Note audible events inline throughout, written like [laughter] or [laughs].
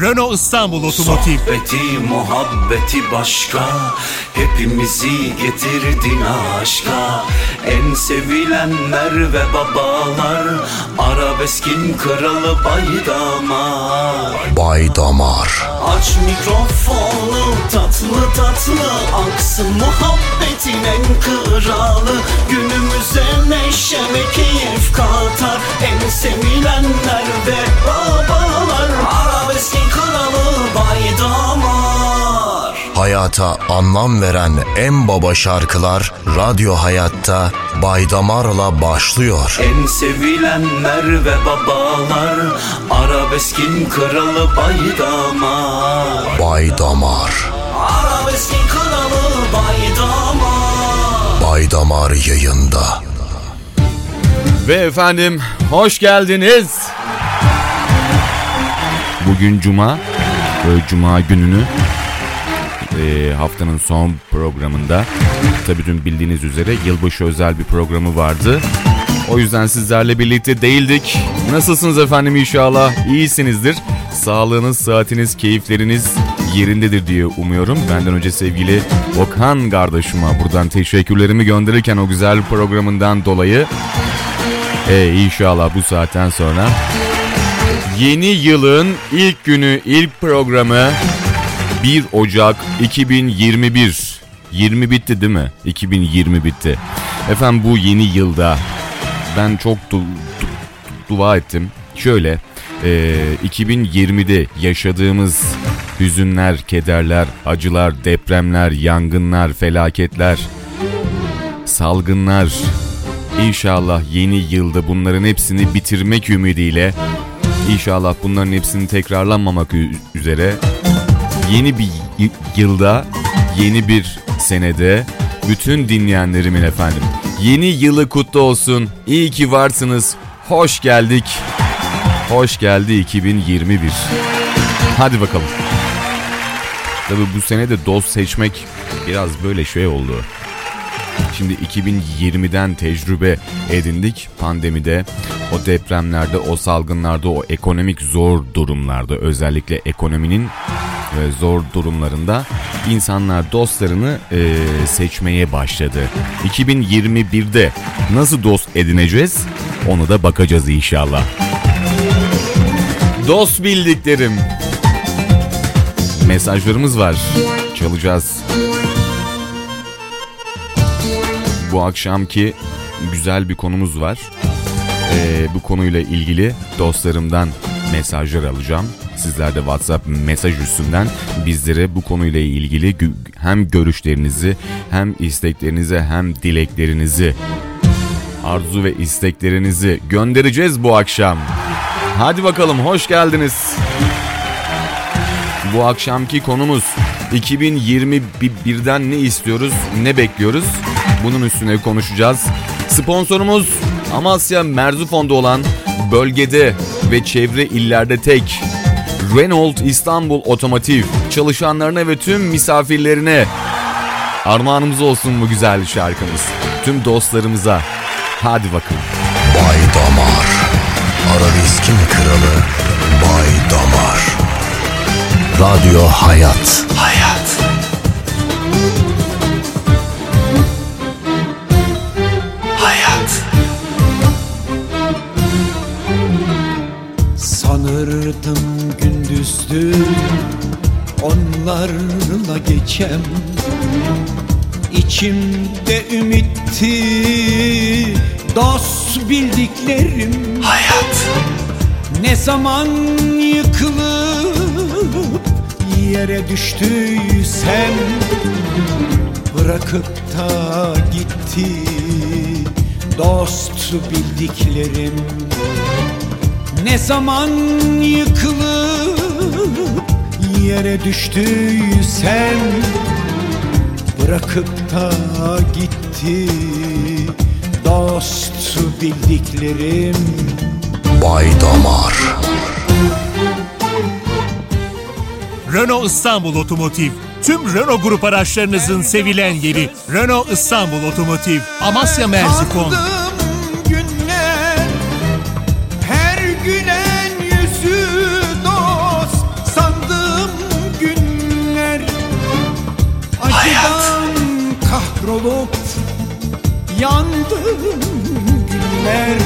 Renault İstanbul Otomotiv. Sohbeti muhabbeti başka Hepimizi getirdin aşka. En sevilenler ve babalar Arabeskin kralı Baydamar. Baydamar. Aç mikrofonu tatlı tatlı Aksın muhabbetin en kralı. Günümüze neşe ve keyif katar En sevilenler ve babalar. Arabeskin Baydamar Hayata anlam veren en baba şarkılar Radyo Hayat'ta Baydamar'la başlıyor. En sevilenler ve babalar Arabeskin kralı Baydamar Baydamar Arabeskin kralı Baydamar Baydamar yayında. Ve efendim hoş geldiniz. Bugün Cuma. Ve Cuma gününü e, haftanın son programında tabii dün bildiğiniz üzere yılbaşı özel bir programı vardı. O yüzden sizlerle birlikte değildik. Nasılsınız efendim inşallah iyisinizdir. Sağlığınız, saatiniz, keyifleriniz yerindedir diye umuyorum. Benden önce sevgili Okan kardeşime buradan teşekkürlerimi gönderirken o güzel programından dolayı e, inşallah bu saatten sonra yeni yılın ilk günü, ilk programı 1 Ocak 2021. 20 bitti değil mi? 2020 bitti. Efendim bu yeni yılda ben çok du- du- dua ettim. Şöyle e, 2020'de yaşadığımız hüzünler, kederler, acılar, depremler, yangınlar, felaketler, salgınlar, İnşallah yeni yılda bunların hepsini bitirmek ümidiyle İnşallah bunların hepsini tekrarlanmamak üzere yeni bir yılda, yeni bir senede bütün dinleyenlerimin efendim yeni yılı kutlu olsun. İyi ki varsınız. Hoş geldik. Hoş geldi 2021. Hadi bakalım. Tabi bu sene de dost seçmek biraz böyle şey oldu. Şimdi 2020'den tecrübe edindik pandemide, o depremlerde, o salgınlarda, o ekonomik zor durumlarda özellikle ekonominin e, zor durumlarında insanlar dostlarını e, seçmeye başladı. 2021'de nasıl dost edineceğiz onu da bakacağız inşallah. Dost bildiklerim. Mesajlarımız var. Çalacağız. Bu akşamki güzel bir konumuz var. Ee, bu konuyla ilgili dostlarımdan mesajlar alacağım. Sizler de WhatsApp mesaj üstünden bizlere bu konuyla ilgili hem görüşlerinizi hem isteklerinizi hem dileklerinizi arzu ve isteklerinizi göndereceğiz bu akşam. Hadi bakalım hoş geldiniz. Bu akşamki konumuz 2021'den ne istiyoruz, ne bekliyoruz? Bunun üstüne konuşacağız. Sponsorumuz Amasya Merzufon'da olan bölgede ve çevre illerde tek Renault İstanbul Otomotiv çalışanlarına ve tüm misafirlerine armağanımız olsun bu güzel şarkımız. Tüm dostlarımıza. Hadi bakalım. Baydamar. Arabeskin kralı Baydamar. Radyo Hayat. Hayat. Hayat. Sanırdım gündüzdü. Onlarla geçem. İçimde ümitti. Dost bildiklerim. Hayat. Ne zaman yıkılıp yere düştüysem Bırakıp da gitti dost bildiklerim Ne zaman yıkılıp yere düştüysem Bırakıp da gitti dost bildiklerim Baydamar. Renault İstanbul Otomotiv. Tüm Renault Grup araçlarınızın sevilen yeri Renault İstanbul Otomotiv. Amasya Merzifon. Yandım günler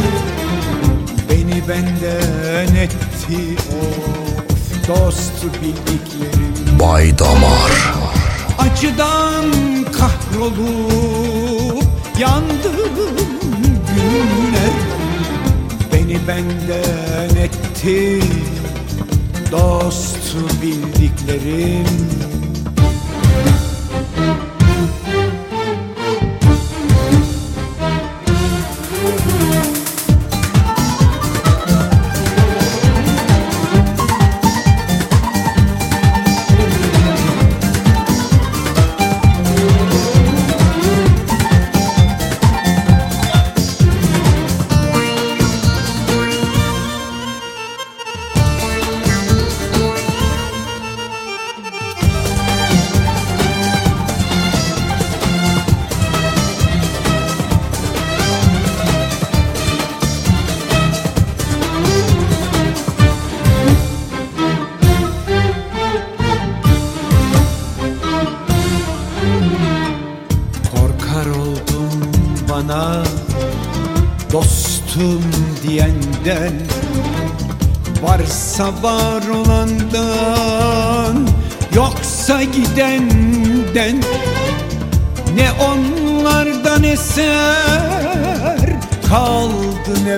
Beni benden etti of dost bildiklerim. Bay Damar. Acıdan kahrolup yandım günler Beni benden etti dost bildiklerim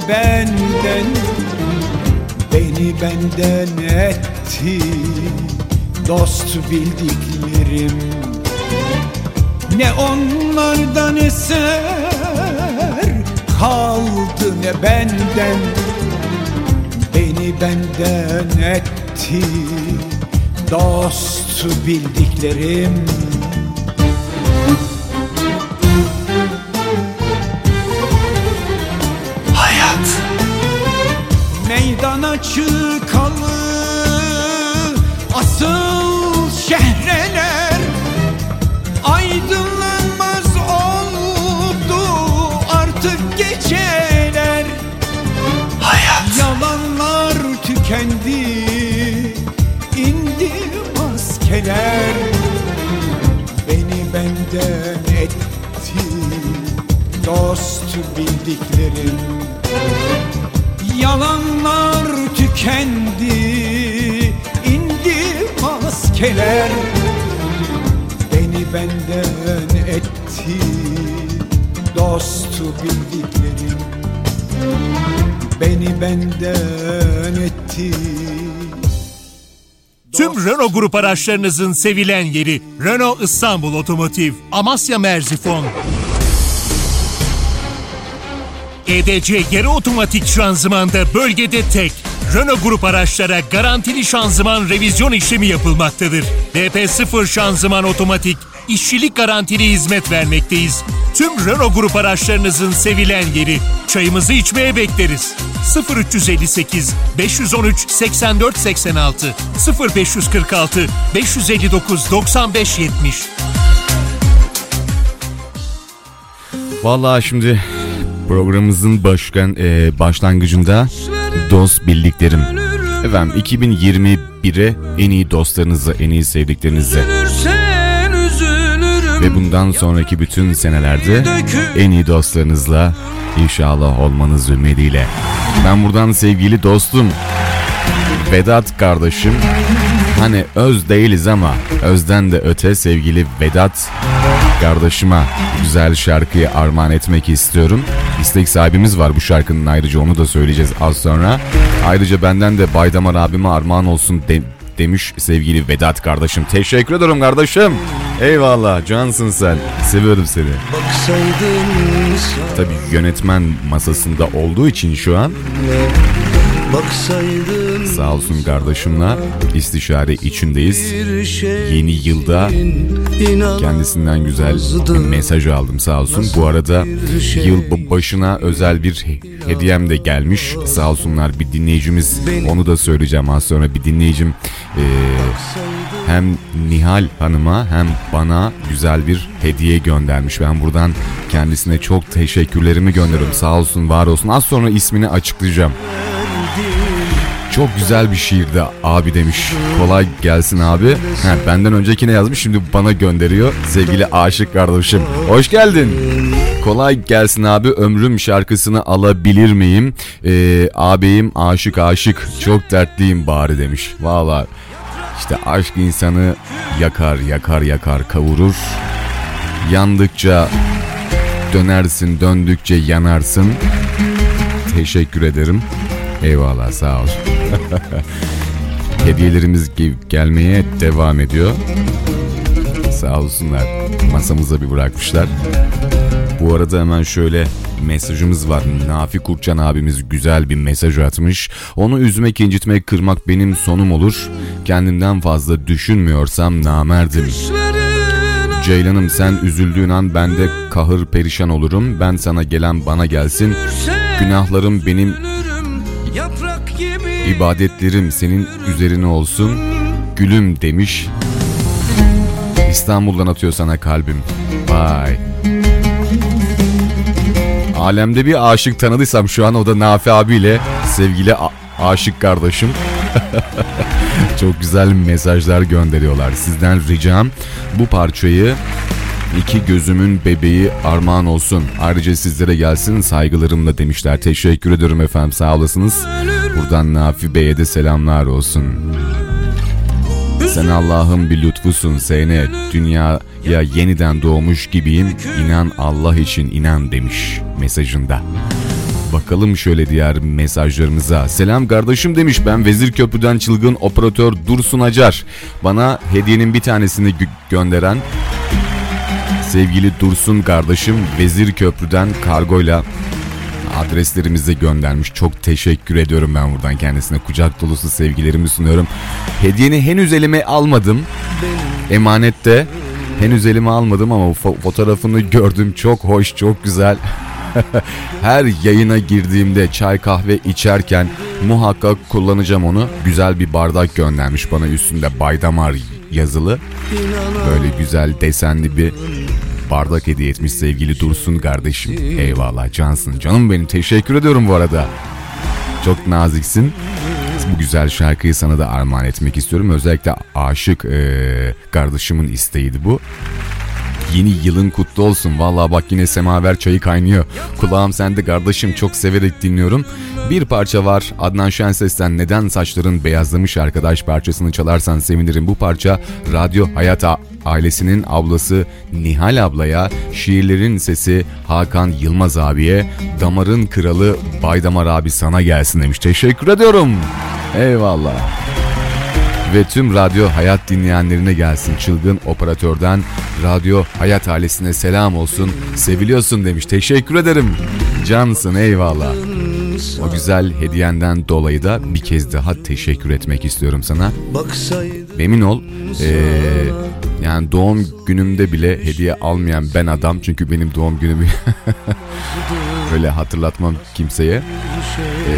benden Beni benden etti dost bildiklerim. Ne onlardan eser kaldı ne benden Beni benden etti dost bildiklerim dost bildiklerim Yalanlar tükendi indi maskeler. Beni benden etti dost bildiklerim. Beni benden etti Tüm Renault Grup araçlarınızın sevilen yeri Renault İstanbul Otomotiv Amasya Merzifon EDC yarı otomatik şanzımanda bölgede tek. Renault Grup araçlara garantili şanzıman revizyon işlemi yapılmaktadır. DP0 şanzıman otomatik, işçilik garantili hizmet vermekteyiz. Tüm Renault Grup araçlarınızın sevilen yeri. Çayımızı içmeye bekleriz. 0358 513 84 86 0546 559 95 70 Vallahi şimdi programımızın başkan e, başlangıcında dost bildiklerim. Efendim 2021'e en iyi dostlarınızla, en iyi sevdiklerinize ve bundan sonraki bütün senelerde en iyi dostlarınızla inşallah olmanız ümidiyle. Ben buradan sevgili dostum Vedat kardeşim hani öz değiliz ama özden de öte sevgili Vedat kardeşime güzel şarkıyı armağan etmek istiyorum. İstek sahibimiz var bu şarkının ayrıca onu da söyleyeceğiz az sonra. Ayrıca benden de Baydamar abime armağan olsun de- demiş sevgili Vedat kardeşim. Teşekkür ederim kardeşim. Eyvallah cansın sen. Seviyorum seni. Tabii yönetmen masasında olduğu için şu an Baksaydın sağ olsun kardeşimle istişare içindeyiz. şey Yeni yılda kendisinden güzel bir mesaj aldım sağ olsun. Bu arada yıl ba- başına özel bir he- hediyem de gelmiş. Sağ olsunlar bir dinleyicimiz onu da söyleyeceğim az sonra bir dinleyicim eee, hem Nihal Hanım'a hem bana güzel bir hediye göndermiş. Ben buradan kendisine çok teşekkürlerimi gönderiyorum. Sağ olsun, var olsun. Az sonra ismini açıklayacağım. Çok güzel bir şiirdi abi demiş. Kolay gelsin abi. Ha, benden öncekine yazmış şimdi bana gönderiyor. Sevgili aşık kardeşim. Hoş geldin. Kolay gelsin abi ömrüm şarkısını alabilir miyim? Ee, ağabeyim aşık aşık çok dertliyim bari demiş. Valla işte aşk insanı yakar yakar yakar kavurur. Yandıkça dönersin döndükçe yanarsın. Teşekkür ederim. Eyvallah sağ ol. [laughs] Hediyelerimiz ge- gelmeye devam ediyor. Sağ olsunlar. Masamıza bir bırakmışlar. Bu arada hemen şöyle mesajımız var. Nafi Kurtcan abimiz güzel bir mesaj atmış. Onu üzmek, incitmek, kırmak benim sonum olur. Kendimden fazla düşünmüyorsam namerdim. Ceylanım sen üzüldüğün an ben de kahır perişan olurum. Ben sana gelen bana gelsin. Günahlarım benim ibadetlerim senin üzerine olsun. Gülüm demiş. İstanbul'dan atıyor sana kalbim. Vay. Alemde bir aşık tanıdıysam şu an o da Nafi abiyle sevgili aşık kardeşim. [laughs] Çok güzel mesajlar gönderiyorlar. Sizden ricam bu parçayı iki gözümün bebeği armağan olsun. Ayrıca sizlere gelsin saygılarımla demişler. Teşekkür ederim efendim sağ olasınız. Buradan Nafi Bey'e de selamlar olsun. Sen Allah'ın bir lütfusun Seyne. Dünyaya yeniden doğmuş gibiyim. İnan Allah için inan demiş mesajında. Bakalım şöyle diğer mesajlarımıza. Selam kardeşim demiş ben Vezir Köprü'den çılgın operatör Dursun Acar. Bana hediyenin bir tanesini gö- gönderen sevgili Dursun kardeşim Vezir Köprü'den kargoyla adreslerimizi göndermiş. Çok teşekkür ediyorum ben buradan kendisine. Kucak dolusu sevgilerimi sunuyorum. Hediyeni henüz elime almadım. Emanette henüz elime almadım ama fo- fotoğrafını gördüm. Çok hoş, çok güzel. [laughs] Her yayına girdiğimde çay kahve içerken muhakkak kullanacağım onu. Güzel bir bardak göndermiş bana üstünde Baydamar yazılı. Böyle güzel desenli bir bardak hediye etmiş sevgili Dursun kardeşim. Eyvallah cansın. Canım benim teşekkür ediyorum bu arada. Çok naziksin. Bu güzel şarkıyı sana da armağan etmek istiyorum. Özellikle aşık eee, kardeşimin isteğiydi bu. Yeni yılın kutlu olsun. Vallahi bak yine semaver çayı kaynıyor. Kulağım sende kardeşim çok severek dinliyorum. Bir parça var Adnan Şenses'ten Neden Saçların Beyazlamış arkadaş parçasını çalarsan sevinirim. Bu parça Radyo Hayat A- ailesinin ablası Nihal ablaya, şiirlerin sesi Hakan Yılmaz abiye, damarın kralı Baydamar abi sana gelsin demiş. Teşekkür ediyorum. Eyvallah ve tüm Radyo Hayat dinleyenlerine gelsin. Çılgın operatörden Radyo Hayat ailesine selam olsun. Seviliyorsun demiş. Teşekkür ederim. Cansın eyvallah. O güzel hediyenden dolayı da bir kez daha teşekkür etmek istiyorum sana. Emin ol eee, yani doğum günümde bile hediye almayan ben adam. Çünkü benim doğum günümü [laughs] böyle hatırlatmam kimseye. Eee,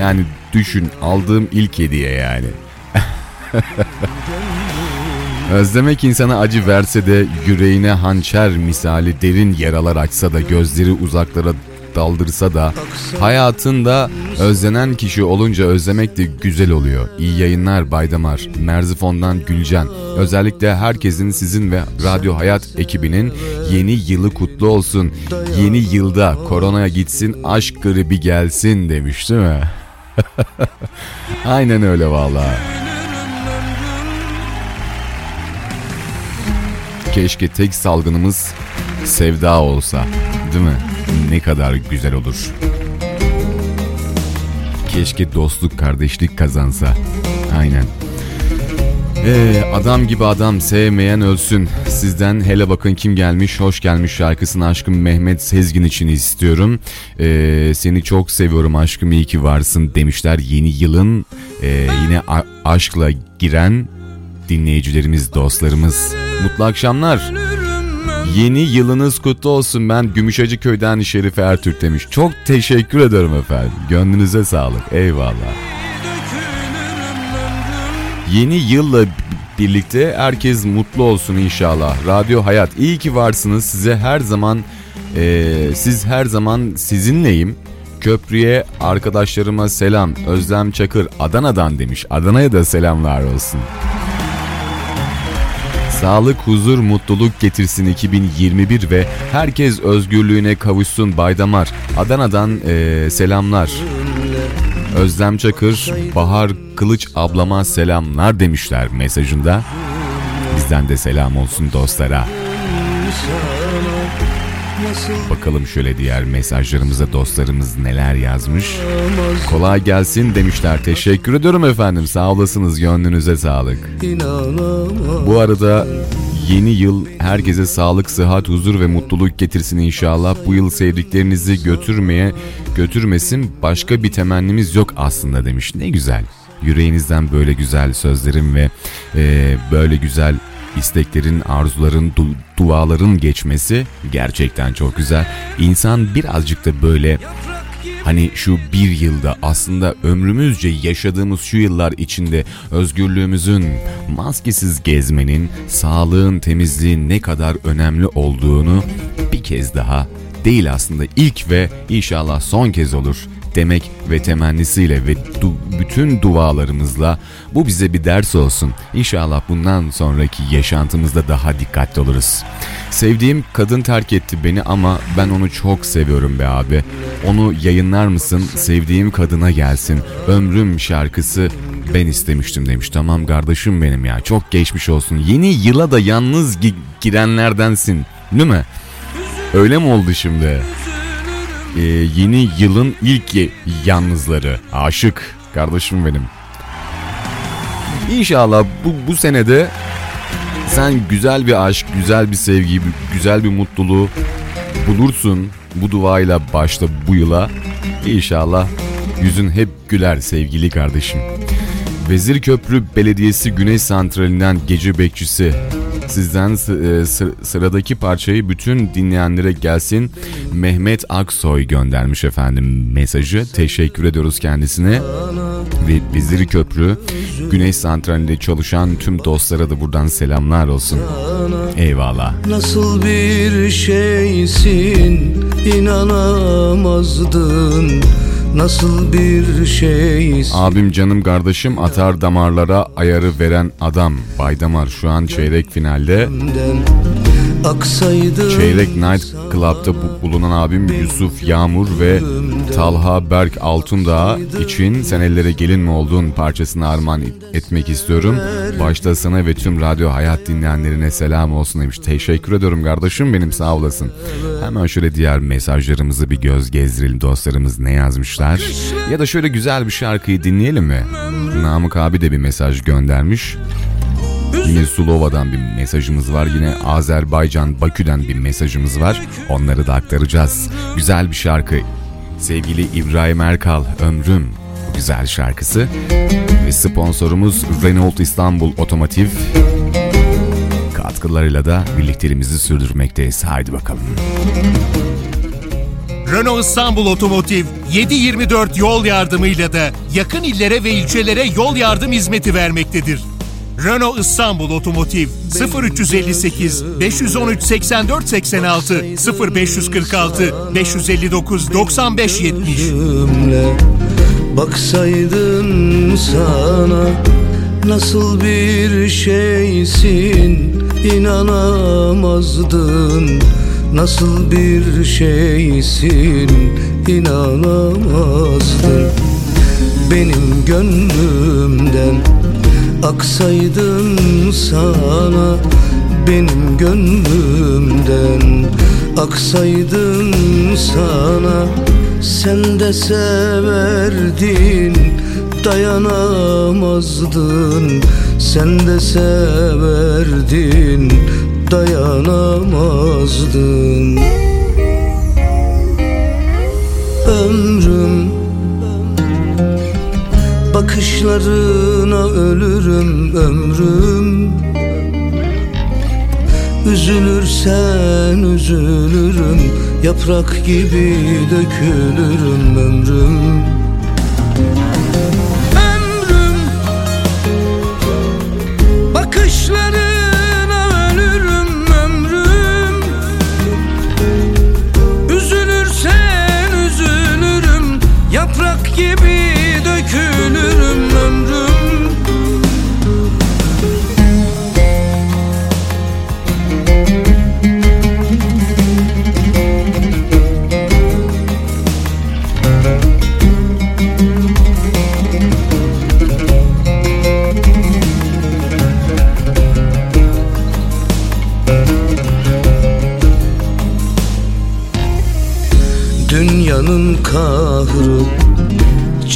yani düşün aldığım ilk hediye yani. [laughs] Özlemek insana acı verse de yüreğine hançer misali derin yaralar açsa da gözleri uzaklara daldırsa da hayatında özlenen kişi olunca özlemek de güzel oluyor. İyi yayınlar Baydamar, Merzifon'dan Gülcan. Özellikle herkesin sizin ve Radyo Hayat ekibinin yeni yılı kutlu olsun. Yeni yılda koronaya gitsin, aşk gribi gelsin demiş değil mi? [laughs] Aynen öyle vallahi. Keşke tek salgınımız sevda olsa. Değil mi? Ne kadar güzel olur. Keşke dostluk, kardeşlik kazansa. Aynen. Ee, adam gibi adam sevmeyen ölsün. Sizden hele bakın kim gelmiş, hoş gelmiş şarkısını aşkım Mehmet Sezgin için istiyorum. Ee, seni çok seviyorum aşkım iyi ki varsın demişler. Yeni yılın e, yine aşkla giren dinleyicilerimiz, dostlarımız. Mutlu akşamlar. Yeni yılınız kutlu olsun. Ben Gümüşhacı köyden Şerif Ertürk demiş. Çok teşekkür ederim efendim. Gönlünüze sağlık. Eyvallah. Yeni yılla birlikte herkes mutlu olsun inşallah. Radyo Hayat iyi ki varsınız. Size her zaman e, siz her zaman sizinleyim. Köprü'ye arkadaşlarıma selam. Özlem Çakır Adana'dan demiş. Adana'ya da selamlar olsun. Sağlık, huzur, mutluluk getirsin 2021 ve herkes özgürlüğüne kavuşsun Baydamar. Adana'dan eee, selamlar. Özlem Çakır, Bahar Kılıç ablama selamlar demişler mesajında. Bizden de selam olsun dostlara. Bakalım şöyle diğer mesajlarımıza dostlarımız neler yazmış. Kolay gelsin demişler. Teşekkür ediyorum efendim. Sağ olasınız. Gönlünüze sağlık. Bu arada yeni yıl herkese sağlık, sıhhat, huzur ve mutluluk getirsin inşallah. Bu yıl sevdiklerinizi götürmeye götürmesin. Başka bir temennimiz yok aslında demiş. Ne güzel. Yüreğinizden böyle güzel sözlerin ve e, böyle güzel isteklerin, arzuların, du- duaların geçmesi gerçekten çok güzel. İnsan birazcık da böyle Hani şu bir yılda aslında ömrümüzce yaşadığımız şu yıllar içinde özgürlüğümüzün, maskesiz gezmenin, sağlığın, temizliğin ne kadar önemli olduğunu bir kez daha değil aslında ilk ve inşallah son kez olur demek ve temennisiyle ve du- bütün dualarımızla bu bize bir ders olsun. İnşallah bundan sonraki yaşantımızda daha dikkatli oluruz. Sevdiğim kadın terk etti beni ama ben onu çok seviyorum be abi. Onu yayınlar mısın? Sevdiğim kadına gelsin. Ömrüm şarkısı ben istemiştim demiş. Tamam kardeşim benim ya. Çok geçmiş olsun. Yeni yıla da yalnız gi- girenlerdensin. Değil mi? Öyle mi oldu şimdi? Ee, yeni yılın ilk yalnızları. Aşık kardeşim benim. İnşallah bu, bu senede sen güzel bir aşk, güzel bir sevgi, güzel bir mutluluğu bulursun. Bu duayla başla bu yıla. İnşallah yüzün hep güler sevgili kardeşim. Vezirköprü Belediyesi Güneş Santrali'nden gece bekçisi. Sizden e, sı- sıradaki parçayı bütün dinleyenlere gelsin. Mehmet Aksoy göndermiş efendim mesajı. Teşekkür ediyoruz kendisine. Ve Vezirköprü Güneş Santrali'nde çalışan tüm dostlara da buradan selamlar olsun. Eyvallah. Nasıl bir şeysin inanamazdın Nasıl bir şeysin Abim canım kardeşim atar damarlara ayarı veren adam. Baydamar şu an çeyrek finalde. Çeyrek Night Club'da bu- bulunan abim Yusuf Yağmur ve Talha Berk Altundağ için sen ellere gelin mi olduğun parçasını armağan etmek istiyorum. Başta sana ve tüm radyo hayat dinleyenlerine selam olsun demiş. Teşekkür ediyorum kardeşim benim sağ olasın. Hemen şöyle diğer mesajlarımızı bir göz gezdirelim dostlarımız ne yazmışlar. Ya da şöyle güzel bir şarkıyı dinleyelim mi? Namık abi de bir mesaj göndermiş. Yine Sulova'dan bir mesajımız var. Yine Azerbaycan Bakü'den bir mesajımız var. Onları da aktaracağız. Güzel bir şarkı. Sevgili İbrahim Erkal, Ömrüm güzel şarkısı. Ve sponsorumuz Renault İstanbul Otomotiv. Katkılarıyla da birlikteliğimizi sürdürmekteyiz. Haydi bakalım. Renault İstanbul Otomotiv 724 yol yardımıyla da yakın illere ve ilçelere yol yardım hizmeti vermektedir. Renault İstanbul Otomotiv 0358 513 84 86 0546 559 95 70 cümle Baksaydın sana Nasıl bir şeysin inanamazdın. Nasıl bir şeysin inanamazdın. Benim gönlümden aksaydın sana Benim gönlümden. Aksaydın sana Sen de severdin dayanamazdın. Sen de severdin dayanamazdın. Ömrüm Bakışlarına ölürüm ömrüm. Üzülürsen üzülürüm Yaprak gibi dökülürüm ömrüm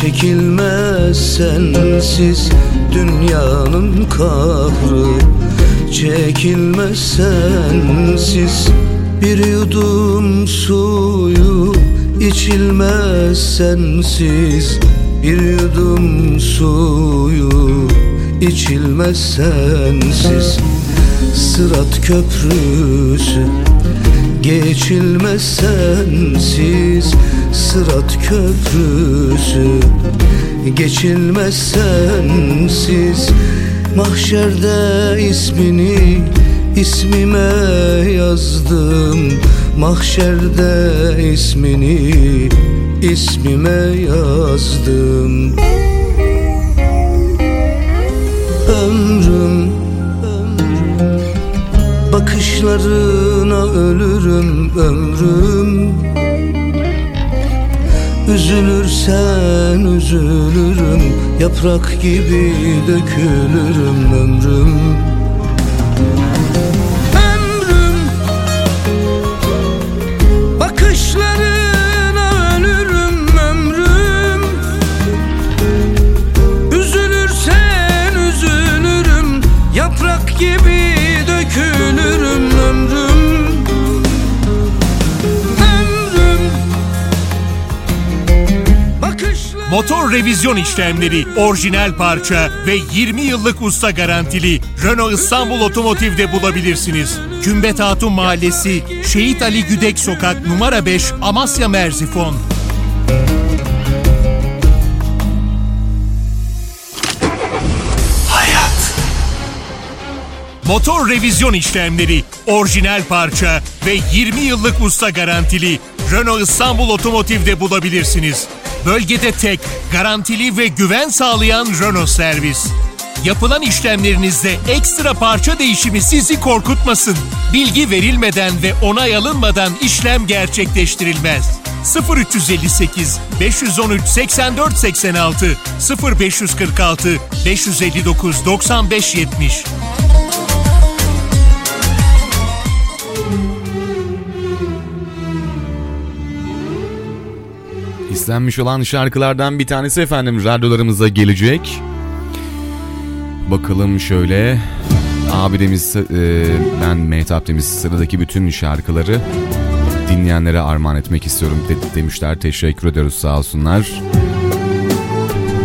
Çekilmez sensiz dünyanın kahrı. Çekilmez sensiz bir yudum suyu içilmez sensiz Bir yudum suyu içilmez sensiz. Sırat köprüsü geçilmez sensiz Sırat köprüsü. Geçilmez sensiz Mahşerde ismini ismime yazdım. Mahşerde ismini ismime yazdım Bakışlarına ölürüm ömrüm. Üzülürsen üzülürüm Yaprak gibi dökülürüm ömrüm Motor revizyon işlemleri, orijinal parça ve 20 yıllık usta garantili Renault İstanbul Otomotiv'de bulabilirsiniz. Kümbet Hatun Mahallesi, Şehit Ali Güdek Sokak numara 5 Amasya Merzifon. Motor revizyon işlemleri, orijinal parça ve 20 yıllık usta garantili Renault İstanbul Otomotiv'de bulabilirsiniz. Bölgede tek, garantili ve güven sağlayan Renault servis. Yapılan işlemlerinizde ekstra parça değişimi sizi korkutmasın. Bilgi verilmeden ve onay alınmadan işlem gerçekleştirilmez. 0358 513 84 86 0546 559 95 70 İstenmiş olan şarkılardan bir tanesi efendim radyolarımıza gelecek. Bakalım şöyle. Abi demiş e, ben Mehtap demiş sıradaki bütün şarkıları dinleyenlere armağan etmek istiyorum de- demişler. Teşekkür ediyoruz sağ olsunlar.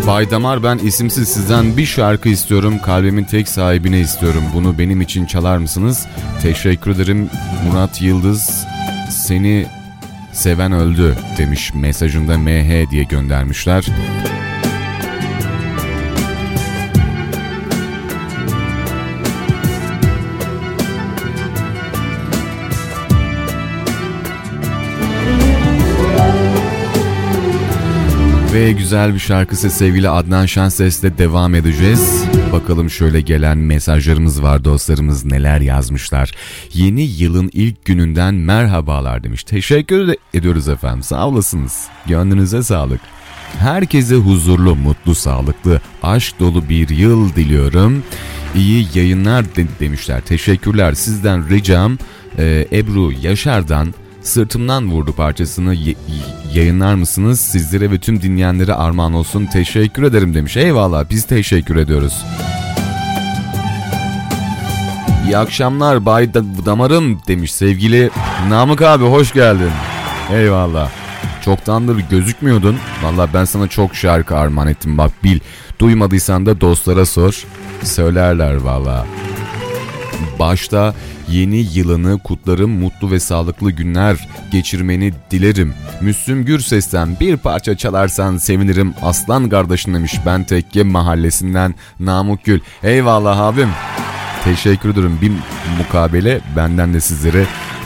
Bay Damar ben isimsiz sizden bir şarkı istiyorum. Kalbimin tek sahibine istiyorum. Bunu benim için çalar mısınız? Teşekkür ederim Murat Yıldız. Seni seven öldü demiş mesajında MH diye göndermişler. Ve güzel bir şarkısı sevgili Adnan Şenses'le devam edeceğiz. Bakalım şöyle gelen mesajlarımız var dostlarımız neler yazmışlar. Yeni yılın ilk gününden merhabalar demiş. Teşekkür ediyoruz efendim sağ olasınız. Gönlünüze sağlık. Herkese huzurlu, mutlu, sağlıklı, aşk dolu bir yıl diliyorum. İyi yayınlar de- demişler. Teşekkürler. Sizden ricam e, Ebru Yaşar'dan Sırtımdan Vurdu parçasını yayınlar mısınız? Sizlere ve tüm dinleyenlere armağan olsun. Teşekkür ederim demiş. Eyvallah biz teşekkür ediyoruz. İyi akşamlar Bay Da- Damarım demiş sevgili Namık abi hoş geldin. Eyvallah. Çoktandır gözükmüyordun. Valla ben sana çok şarkı armağan ettim bak bil. Duymadıysan da dostlara sor. Söylerler valla. Başta yeni yılını kutlarım, mutlu ve sağlıklı günler geçirmeni dilerim. Müslüm Gürses'ten bir parça çalarsan sevinirim. Aslan kardeşim demiş ben tekke mahallesinden Namık Gül. Eyvallah abim. Teşekkür ederim. Bir mukabele benden de sizlere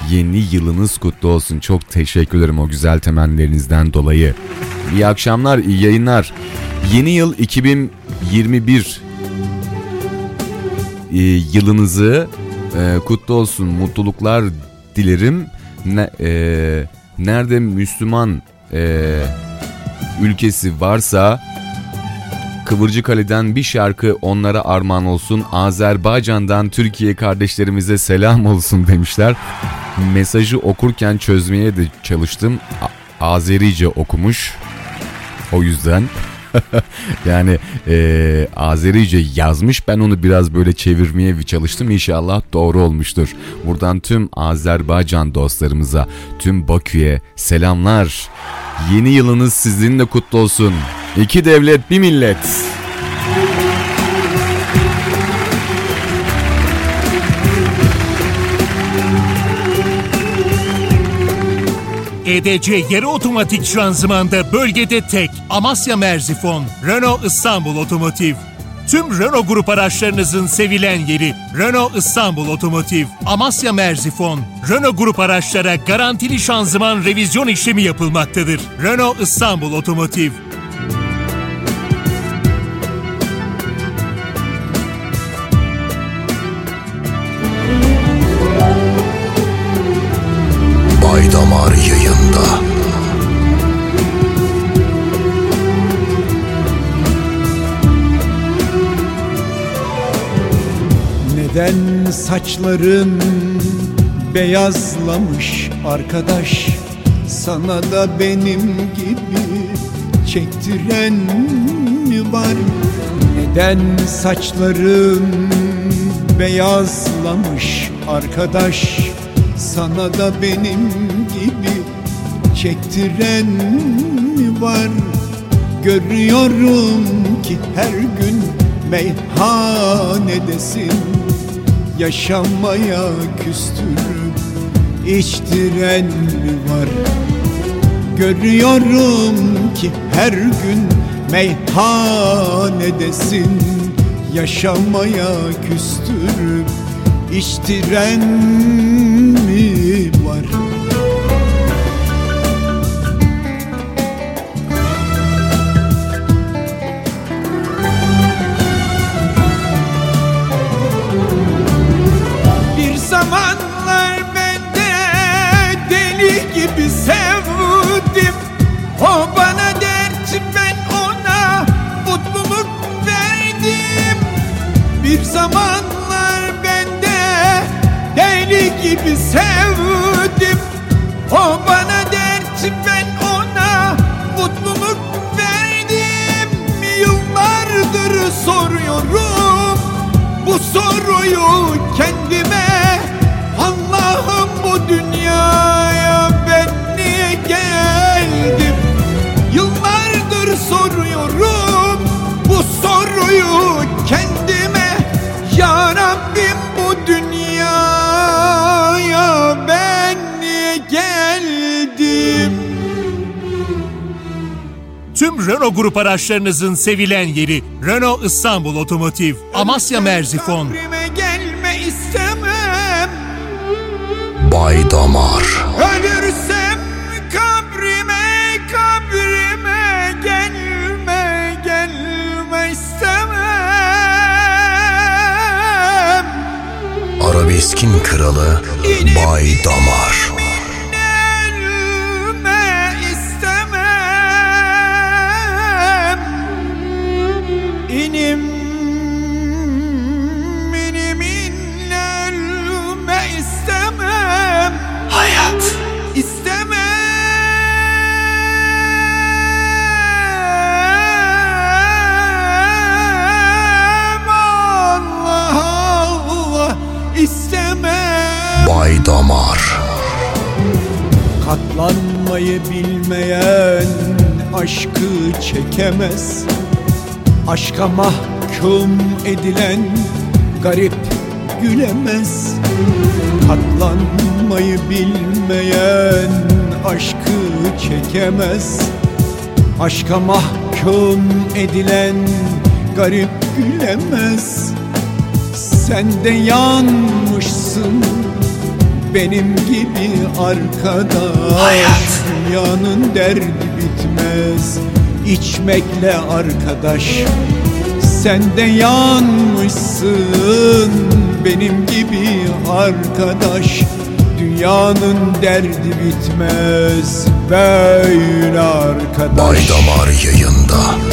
yeni yılınız kutlu olsun. Çok teşekkür ederim o güzel temennilerinizden dolayı. İyi akşamlar, iyi yayınlar. Yeni yıl 2021 e, yılınızı e, kutlu olsun, mutluluklar dilerim. Ne, e, nerede Müslüman e, ülkesi varsa Kıvırcık Ali'den bir şarkı onlara armağan olsun. Azerbaycan'dan Türkiye kardeşlerimize selam olsun demişler. Mesajı okurken çözmeye de çalıştım. A- Azerice okumuş. O yüzden [laughs] yani e, Azerice yazmış. Ben onu biraz böyle çevirmeye çalıştım. İnşallah doğru olmuştur. Buradan tüm Azerbaycan dostlarımıza, tüm Bakü'ye selamlar. Yeni yılınız sizinle kutlu olsun. İki devlet, bir millet. EDC yarı otomatik şanzımanda bölgede tek Amasya Merzifon, Renault İstanbul Otomotiv. Tüm Renault grup araçlarınızın sevilen yeri Renault İstanbul Otomotiv, Amasya Merzifon. Renault grup araçlara garantili şanzıman revizyon işlemi yapılmaktadır. Renault İstanbul Otomotiv. Neden saçların beyazlamış arkadaş? Sana da benim gibi çektiren mi var? Neden saçların beyazlamış arkadaş? Sana da benim gibi çektiren mi var? Görüyorum ki her gün meyhanedesin Yaşamaya küstürüp içtiren mi var. Görüyorum ki her gün meyhanedesin. Yaşamaya küstürüp içtiren mi araçlarınızın sevilen yeri Renault İstanbul Otomotiv, Amasya Merzifon. Kabrime gelme istemem Bay Damar. Ölürsem kabrime kabrime gelme gelme istemem Arabeskin kralı Bay Damar. Katlanmayı bilmeyen aşkı çekemez. Aşka mahkum edilen garip gülemez. Katlanmayı bilmeyen aşkı çekemez. Aşka mahkum edilen garip gülemez. Sen de yanmışsın benim gibi arkadaş Dünyanın derdi bitmez. İçmekle arkadaş Sen de yanmışsın. Benim gibi arkadaş Dünyanın derdi bitmez. Böyle arkadaş. Bay Damar yayında.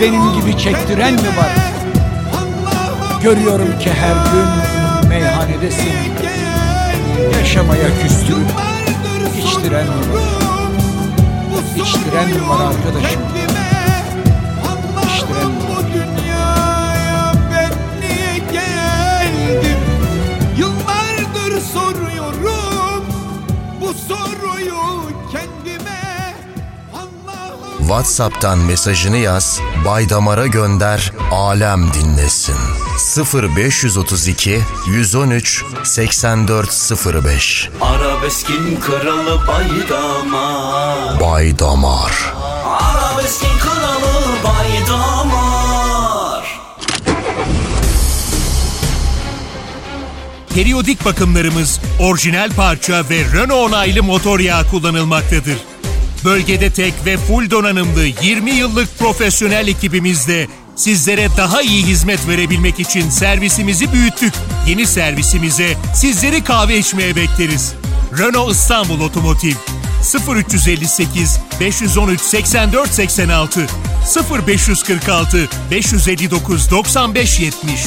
Benim gibi çektiren mi var? Görüyorum ki her gün meyhanedesin Yaşamaya küstürüp içtiren mi var? İçtiren mi var arkadaşım? WhatsApp'tan mesajını yaz, Baydamar'a gönder, alem dinlesin. 0532 113 8405 Arabeskin kralı Baydamar Baydamar Arabeskin kralı Baydamar Periyodik bakımlarımız orijinal parça ve Renault onaylı motor yağı kullanılmaktadır. Bölgede tek ve full donanımlı 20 yıllık profesyonel ekibimizle sizlere daha iyi hizmet verebilmek için servisimizi büyüttük. Yeni servisimize sizleri kahve içmeye bekleriz. Renault İstanbul Otomotiv 0358 513 84 86 0546 559 95 70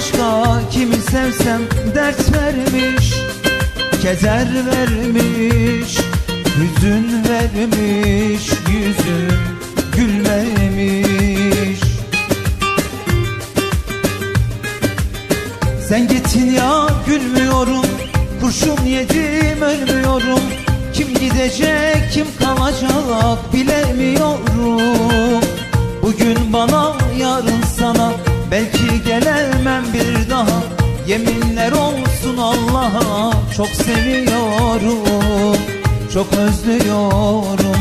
başka kimi sevsem dert vermiş Keder vermiş Hüzün vermiş Yüzüm gülmemiş. Sen gittin ya gülmüyorum Kurşun yedim ölmüyorum. Kim gidecek kim kalacak bilemiyorum. Bugün bana yarın sana Belki gelemem bir daha. Yeminler olsun Allah'a. Çok seviyorum Çok özlüyorum.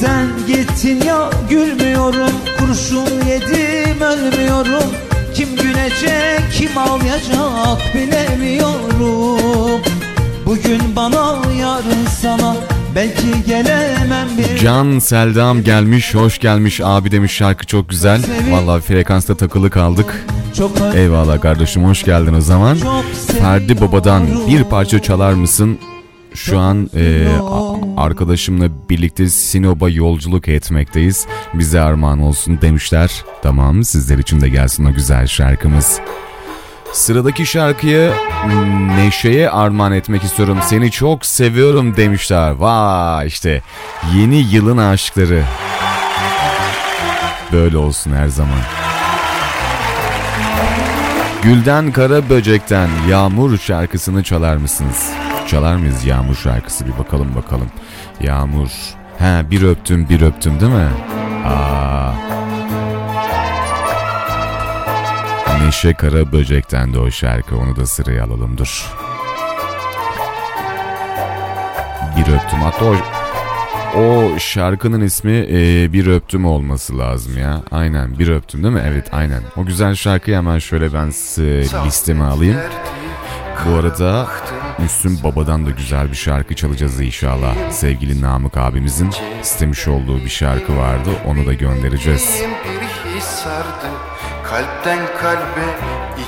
Sen gittin ya gülmüyorum. Kurşun yedim ölmüyorum. Kim gülecek kim ağlayacak bilemiyorum. Bugün bana yarın sana Belki gelemem bir Can Seldam gelmiş, hoş gelmiş abi demiş şarkı çok güzel. Vallahi frekansta takılı kaldık. Eyvallah kardeşim hoş geldin o zaman. Ferdi Baba'dan bir parça çalar mısın? Şu an e, arkadaşımla birlikte Sinop'a yolculuk etmekteyiz. Bize armağan olsun demişler. Tamam sizler için de gelsin o güzel şarkımız. Sıradaki şarkıyı mm, Neşe'ye armağan etmek istiyorum. Seni çok seviyorum demişler. Vay işte yeni yılın aşkları. Böyle olsun her zaman. Gülden Kara Böcek'ten Yağmur şarkısını çalar mısınız? Çalar mıyız Yağmur şarkısı bir bakalım bakalım. Yağmur. He bir öptüm bir öptüm değil mi? Aa. Neşe Kara Böcek'ten de o şarkı onu da sıraya alalım dur. Bir öptüm hatta o, o şarkının ismi e, Bir Öptüm olması lazım ya. Aynen Bir Öptüm değil mi? Evet aynen. O güzel şarkıyı hemen şöyle ben size listeme alayım. Bu arada Müslüm Baba'dan da güzel bir şarkı çalacağız inşallah. Sevgili Namık abimizin istemiş olduğu bir şarkı vardı. Onu da göndereceğiz. Kalpten kalbe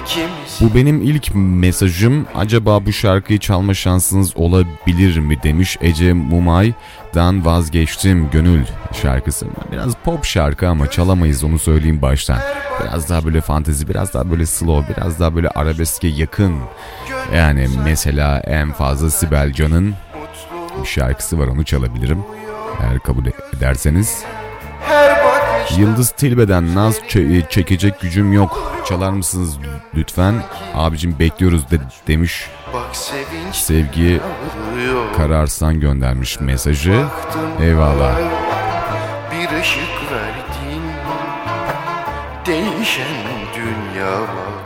ikimiz Bu benim ilk mesajım. Acaba bu şarkıyı çalma şansınız olabilir mi demiş Ece Mumay'dan vazgeçtim gönül şarkısı. Biraz pop şarkı ama çalamayız onu söyleyeyim baştan. Biraz daha böyle fantezi, biraz daha böyle slow, biraz daha böyle arabeske yakın. Yani mesela en fazla Sibel Can'ın bir şarkısı var onu çalabilirim. Eğer kabul ederseniz. Yıldız Tilbe'den Naz çe- çekecek gücüm yok. Çalar mısınız lütfen? Abicim bekliyoruz de demiş. Sevgi Kararsan göndermiş mesajı. Eyvallah. Bir ışık verdin Değişen dünya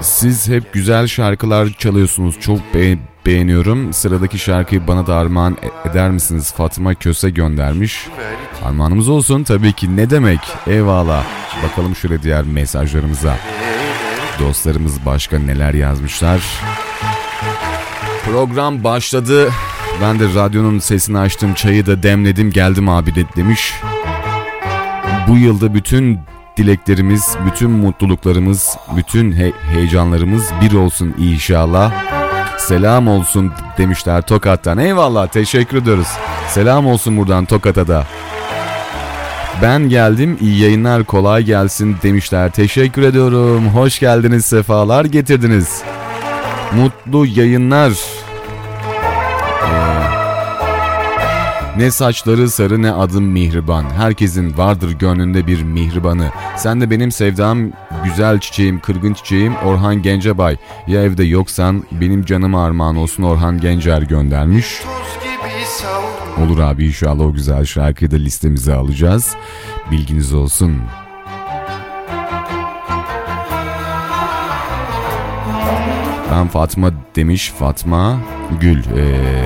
Siz hep güzel şarkılar çalıyorsunuz. Çok be- beğeniyorum. Sıradaki şarkıyı bana da armağan e- eder misiniz? Fatma Köse göndermiş. Armağanımız olsun tabii ki. Ne demek? Eyvallah. Bakalım şöyle diğer mesajlarımıza. Dostlarımız başka neler yazmışlar. Program başladı. Ben de radyonun sesini açtım, çayı da demledim, geldim abi de demiş. Bu yılda bütün dileklerimiz, bütün mutluluklarımız, bütün he- heyecanlarımız bir olsun inşallah. Selam olsun demişler Tokat'tan. Eyvallah teşekkür ediyoruz. Selam olsun buradan Tokat'a da. Ben geldim iyi yayınlar kolay gelsin demişler. Teşekkür ediyorum. Hoş geldiniz sefalar getirdiniz. Mutlu yayınlar. Ne saçları sarı ne adım mihriban. Herkesin vardır gönlünde bir mihribanı. Sen de benim sevdam, güzel çiçeğim, kırgın çiçeğim Orhan Gencebay. Ya evde yoksan benim canıma armağan olsun Orhan Gencer göndermiş. Olur abi inşallah o güzel şarkıyı da listemize alacağız. Bilginiz olsun. Ben Fatma demiş Fatma Gül. Ee,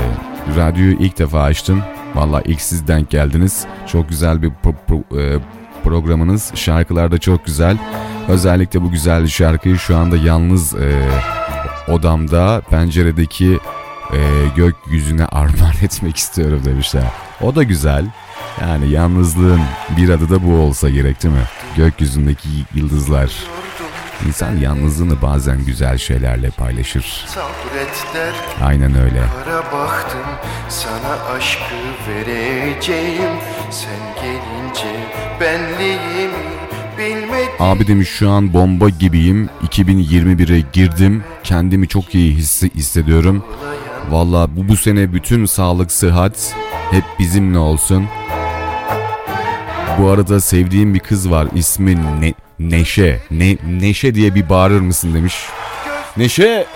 radyoyu ilk defa açtım. Valla ilk siz denk geldiniz. Çok güzel bir pro- pro- e, programınız. Şarkılar da çok güzel. Özellikle bu güzel şarkıyı şu anda yalnız e, odamda penceredeki e, gökyüzüne armağan [laughs] etmek istiyorum demişler. O da güzel. Yani yalnızlığın bir adı da bu olsa gerek değil mi? Gökyüzündeki yıldızlar. İnsan yalnızlığını bazen güzel şeylerle paylaşır. Aynen öyle. Baktım sana aşkı vereceğim Sen gelince benliğimi Abi demiş şu an bomba gibiyim. 2021'e girdim. Kendimi çok iyi hissi hissediyorum. Valla bu, bu sene bütün sağlık, sıhhat hep bizimle olsun. Bu arada sevdiğim bir kız var. İsmi ne, Neşe. Ne, Neşe diye bir bağırır mısın demiş. Neşe!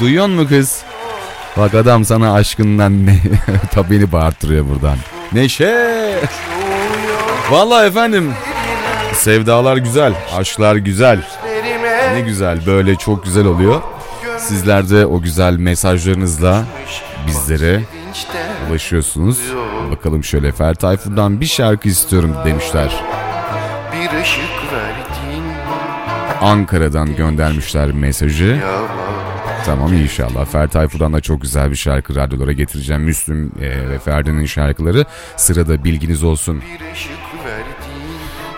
Duyuyor mu kız? Bak adam sana aşkından ne... [laughs] Tabii beni bağırtırıyor buradan. Neşe! Vallahi efendim. Sevdalar güzel, aşklar güzel. Ne güzel, böyle çok güzel oluyor. Sizler de o güzel mesajlarınızla bizlere ulaşıyorsunuz. Bakalım şöyle Fer Tayfur'dan bir şarkı istiyorum demişler. Bir ışık Ankara'dan göndermişler mesajı. Tamam inşallah. Fer Tayfur'dan da çok güzel bir şarkı radyolara getireceğim. Müslüm e, ve Ferdi'nin şarkıları sırada bilginiz olsun.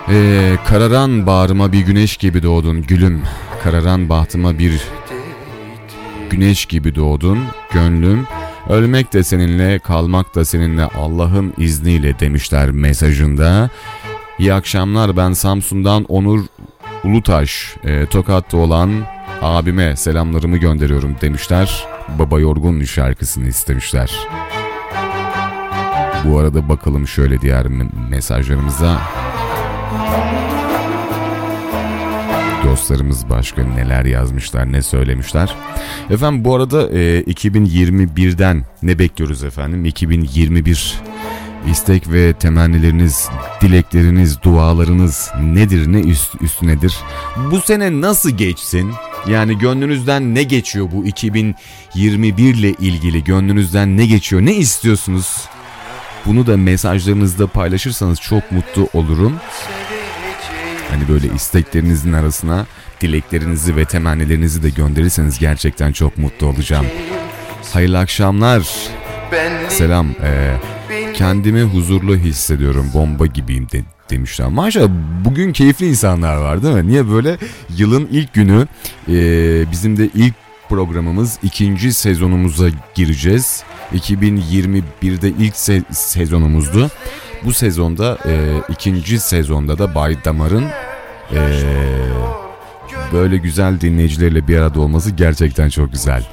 Ee, kararan bağrıma bir güneş gibi doğdun gülüm. Kararan bahtıma bir güneş gibi doğdun gönlüm. Ölmek de seninle, kalmak da seninle Allah'ın izniyle demişler mesajında. İyi akşamlar ben Samsun'dan Onur Ulutaş, e, Tokat'ta olan abime selamlarımı gönderiyorum demişler. Baba Yorgun şarkısını istemişler. Bu arada bakalım şöyle diğer me- mesajlarımıza. Dostlarımız başka neler yazmışlar, ne söylemişler. Efendim bu arada e, 2021'den ne bekliyoruz efendim? 2021 istek ve temennileriniz, dilekleriniz, dualarınız nedir, ne üst, üstünedir? Bu sene nasıl geçsin? Yani gönlünüzden ne geçiyor bu 2021 ile ilgili? Gönlünüzden ne geçiyor? Ne istiyorsunuz? Bunu da mesajlarınızda paylaşırsanız çok mutlu olurum. Hani böyle isteklerinizin arasına dileklerinizi ve temennilerinizi de gönderirseniz gerçekten çok mutlu olacağım. Hayırlı akşamlar. Selam. Ee, kendimi huzurlu hissediyorum. Bomba gibiyim de, demişler. Maşallah bugün keyifli insanlar var değil mi? Niye böyle yılın ilk günü ee, bizim de ilk programımız ikinci sezonumuza gireceğiz. 2021'de ilk se- sezonumuzdu. Bu sezonda e, ikinci sezonda da Bay Damar'ın e, böyle güzel dinleyicilerle bir arada olması gerçekten çok güzel.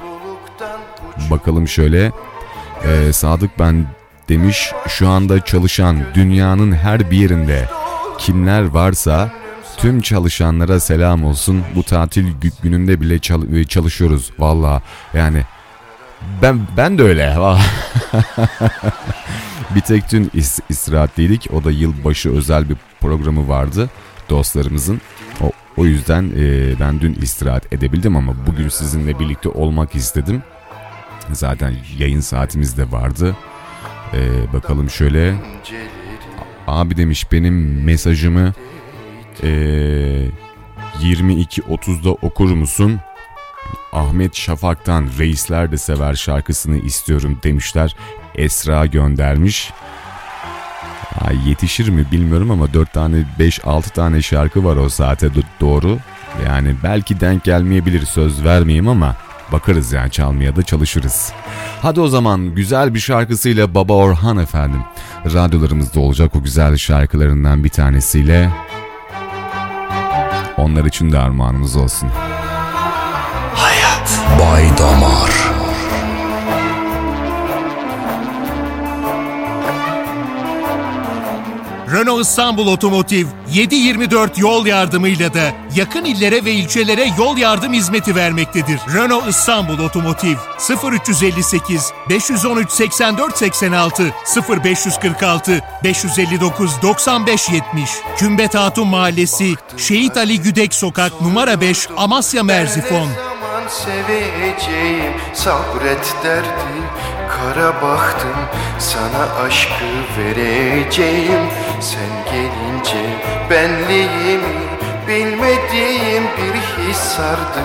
Bakalım şöyle e, Sadık ben demiş şu anda çalışan dünyanın her bir yerinde kimler varsa tüm çalışanlara selam olsun. Bu tatil gü- gününde bile e, çalışıyoruz valla yani ben ben de öyle. [laughs] bir tek dün is- istirahatliydik. O da yılbaşı özel bir programı vardı dostlarımızın. O, o yüzden e, ben dün istirahat edebildim ama bugün sizinle birlikte olmak istedim. Zaten yayın saatimiz de vardı. E, bakalım şöyle. Abi demiş benim mesajımı e, 22.30'da okur musun? Ahmet Şafak'tan Reisler de Sever şarkısını istiyorum demişler. Esra göndermiş. Ha, yetişir mi bilmiyorum ama 4 tane 5-6 tane şarkı var o saate do- doğru. Yani belki denk gelmeyebilir söz vermeyeyim ama bakarız yani çalmaya da çalışırız. Hadi o zaman güzel bir şarkısıyla Baba Orhan efendim. Radyolarımızda olacak o güzel şarkılarından bir tanesiyle onlar için de armağanımız olsun. Bay Damar. Renault İstanbul Otomotiv 724 yol yardımıyla da yakın illere ve ilçelere yol yardım hizmeti vermektedir. Renault İstanbul Otomotiv 0358 513 84 86 0546 559 95 70 Kümbet Hatun Mahallesi Şehit Ali Güdek Sokak numara 5 Amasya Merzifon. Seveceğim sabret derdi Kara baktım sana aşkı vereceğim. Sen gelince benliğimi bilmediğim bir his sardı.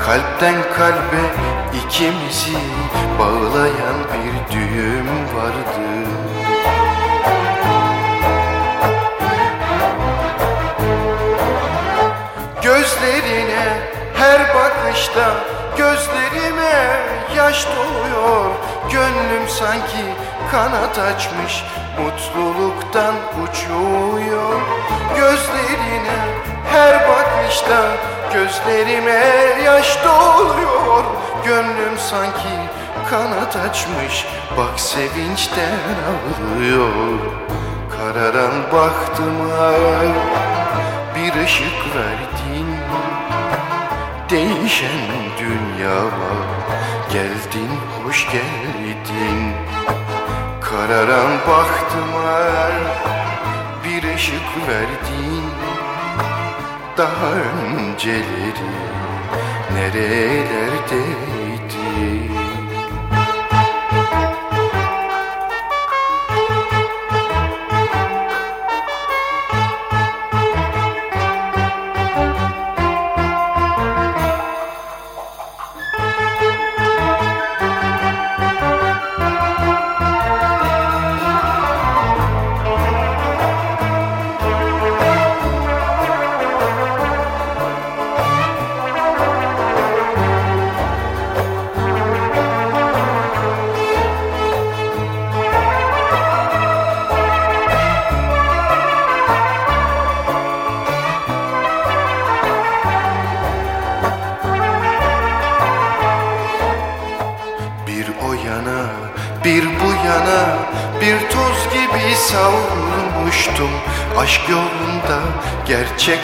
Kalpten kalbe ikimizi bağlayan bir düğüm vardı. Gözlerine her bakışta gözlerime yaş doluyor Gönlüm sanki kanat açmış mutluluktan uçuyor. Gözlerine her bakışta gözlerime yaş doluyor. Gönlüm sanki kanat açmış bak sevinçten ağlıyor. Kararan baktıma bir ışık verdin. Değişen dünyama geldin hoş geldin Kararan baktıma bir ışık verdin. Daha önceleri nerelerdeydin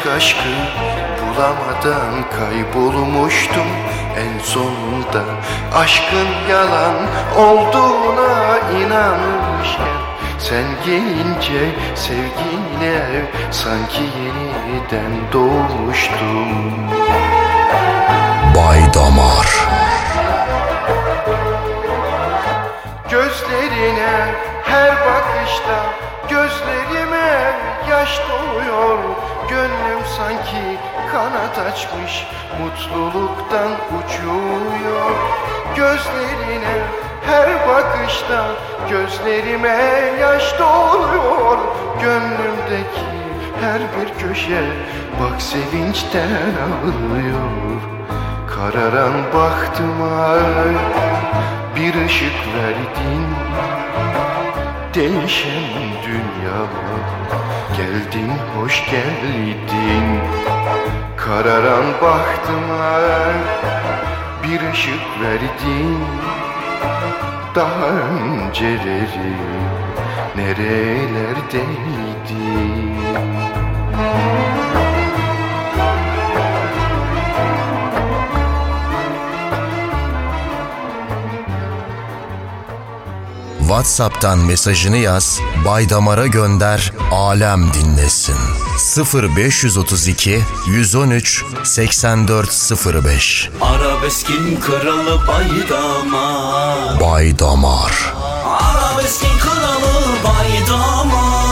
gerçek aşkı Bulamadan kaybolmuştum. En sonunda aşkın yalan olduğuna inanmışken Sen gelince sevgiyle Sanki yeniden doğmuştum. Bay Damar. Gözlerine her bakışta sanki kanat açmış mutluluktan uçuyor. Gözlerine her bakışta gözlerime yaş doluyor. Gönlümdeki her bir köşe bak sevinçten ağlıyor. Kararan baktıma bir ışık verdin Değişen dünyama geldin hoş geldin. Kararan baktıma bir ışık verdin. Daha önceleri nerelerdeydin WhatsApp'tan mesajını yaz, Bay Damar'a gönder, alem dinlesin. 0532 113 8405 Arabeskin kralı baydamar Bay Damar Arabeskin kralı baydamar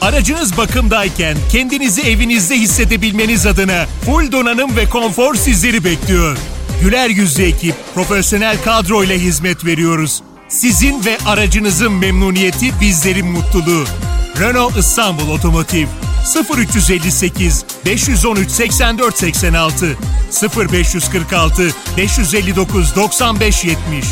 Aracınız bakımdayken kendinizi evinizde hissedebilmeniz adına full donanım ve konfor sizleri bekliyor. Güler yüzlü ekip, profesyonel kadro ile hizmet veriyoruz. Sizin ve aracınızın memnuniyeti bizlerin mutluluğu. Renault İstanbul Otomotiv 0358 513 84 86 0546 559 95 70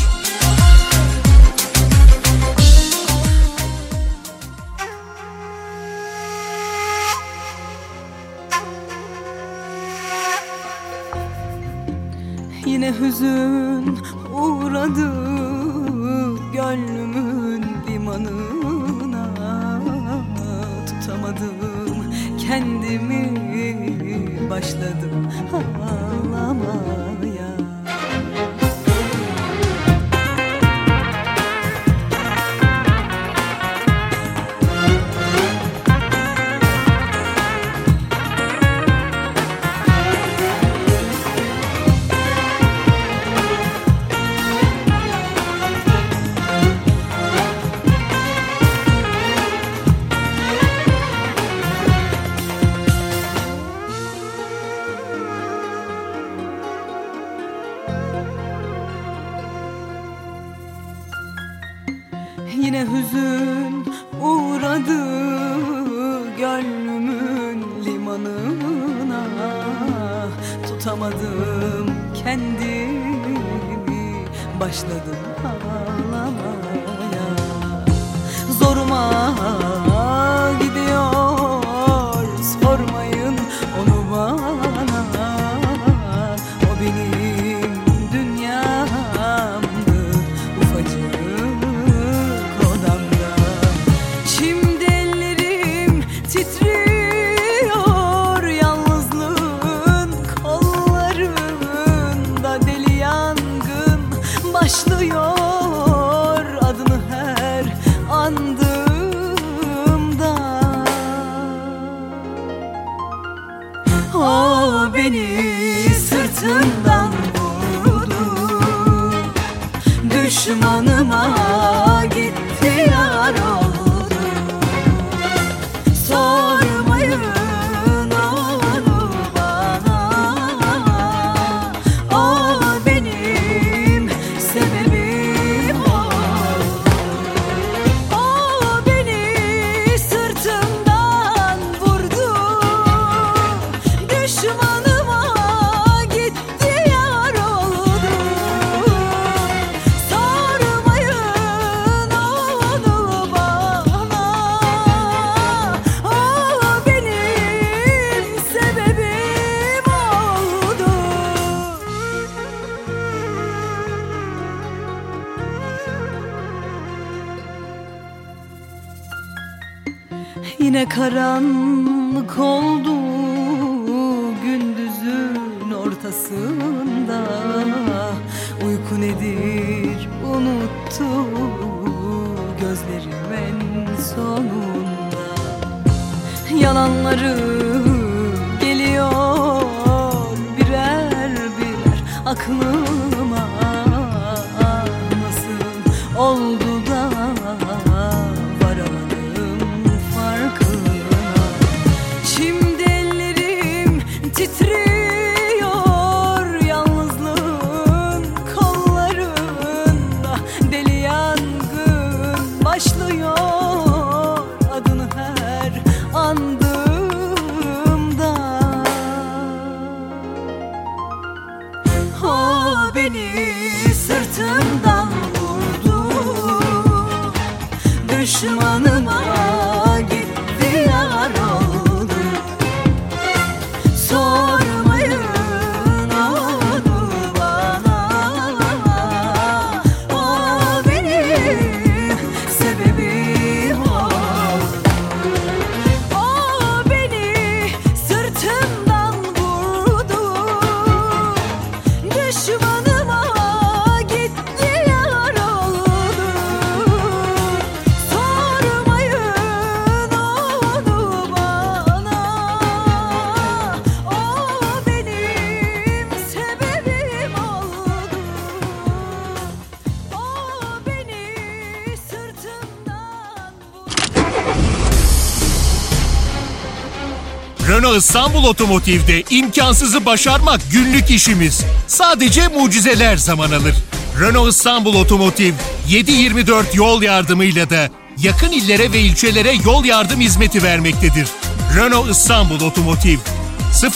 Renault İstanbul Otomotiv'de imkansızı başarmak günlük işimiz. Sadece mucizeler zaman alır. Renault İstanbul Otomotiv 724 yol yardımıyla da yakın illere ve ilçelere yol yardım hizmeti vermektedir. Renault İstanbul Otomotiv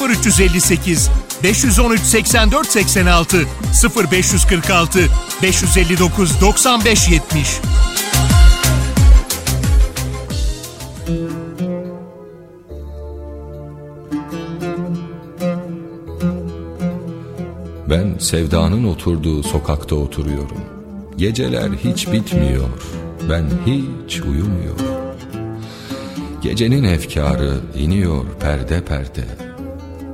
0358 513 84 86 0546 559 95 70 sevdanın oturduğu sokakta oturuyorum. Geceler hiç bitmiyor, ben hiç uyumuyor. Gecenin efkarı iniyor perde perde.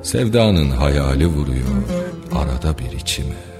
Sevdanın hayali vuruyor arada bir içime.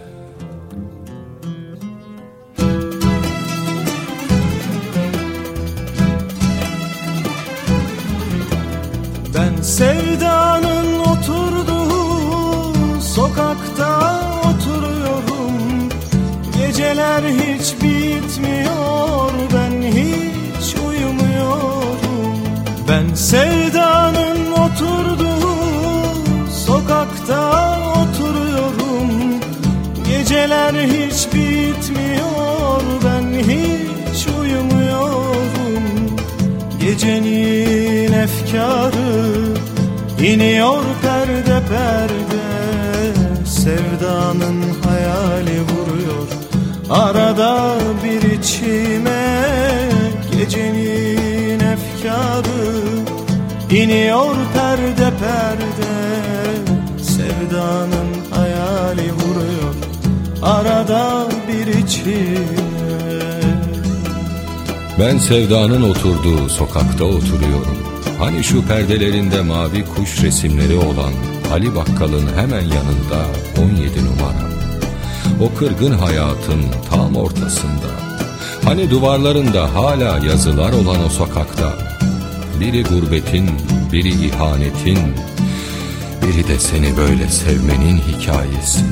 Ben sevdanın oturduğu sokakta oturuyorum. Hani şu perdelerinde mavi kuş resimleri olan Ali Bakkal'ın hemen yanında 17 numara. O kırgın hayatın tam ortasında. Hani duvarlarında hala yazılar olan o sokakta. Biri gurbetin, biri ihanetin, biri de seni böyle sevmenin hikayesi.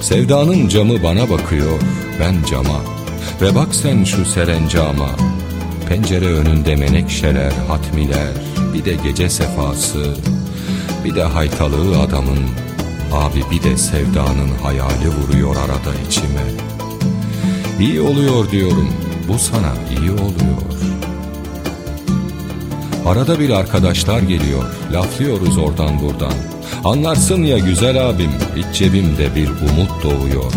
Sevdanın camı bana bakıyor, ben cama. Ve bak sen şu serencama Pencere önünde menekşeler, hatmiler Bir de gece sefası Bir de haytalığı adamın Abi bir de sevdanın hayali vuruyor arada içime. İyi oluyor diyorum Bu sana iyi oluyor. Arada bir arkadaşlar geliyor Laflıyoruz oradan buradan. Anlarsın ya güzel abim İç cebimde bir umut doğuyor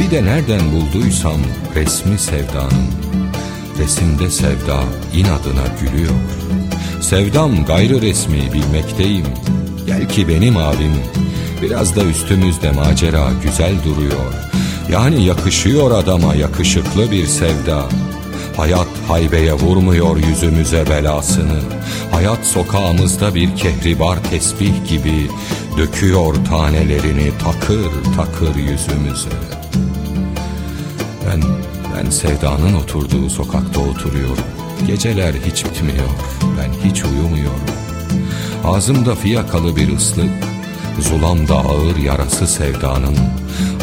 bir de nereden bulduysam resmi sevdanın Resimde sevda inadına gülüyor. Sevdam gayrı resmi bilmekteyim. Gel ki benim abim Biraz da üstümüzde macera güzel duruyor. Yani yakışıyor adama yakışıklı bir sevda. Hayat haybeye vurmuyor yüzümüze belasını. Hayat sokağımızda bir kehribar tesbih gibi Döküyor tanelerini takır takır yüzümüze ben, ben sevdanın oturduğu sokakta oturuyorum. Geceler hiç bitmiyor, ben hiç uyumuyorum. Ağzımda fiyakalı bir ıslık, zulamda ağır yarası sevdanın.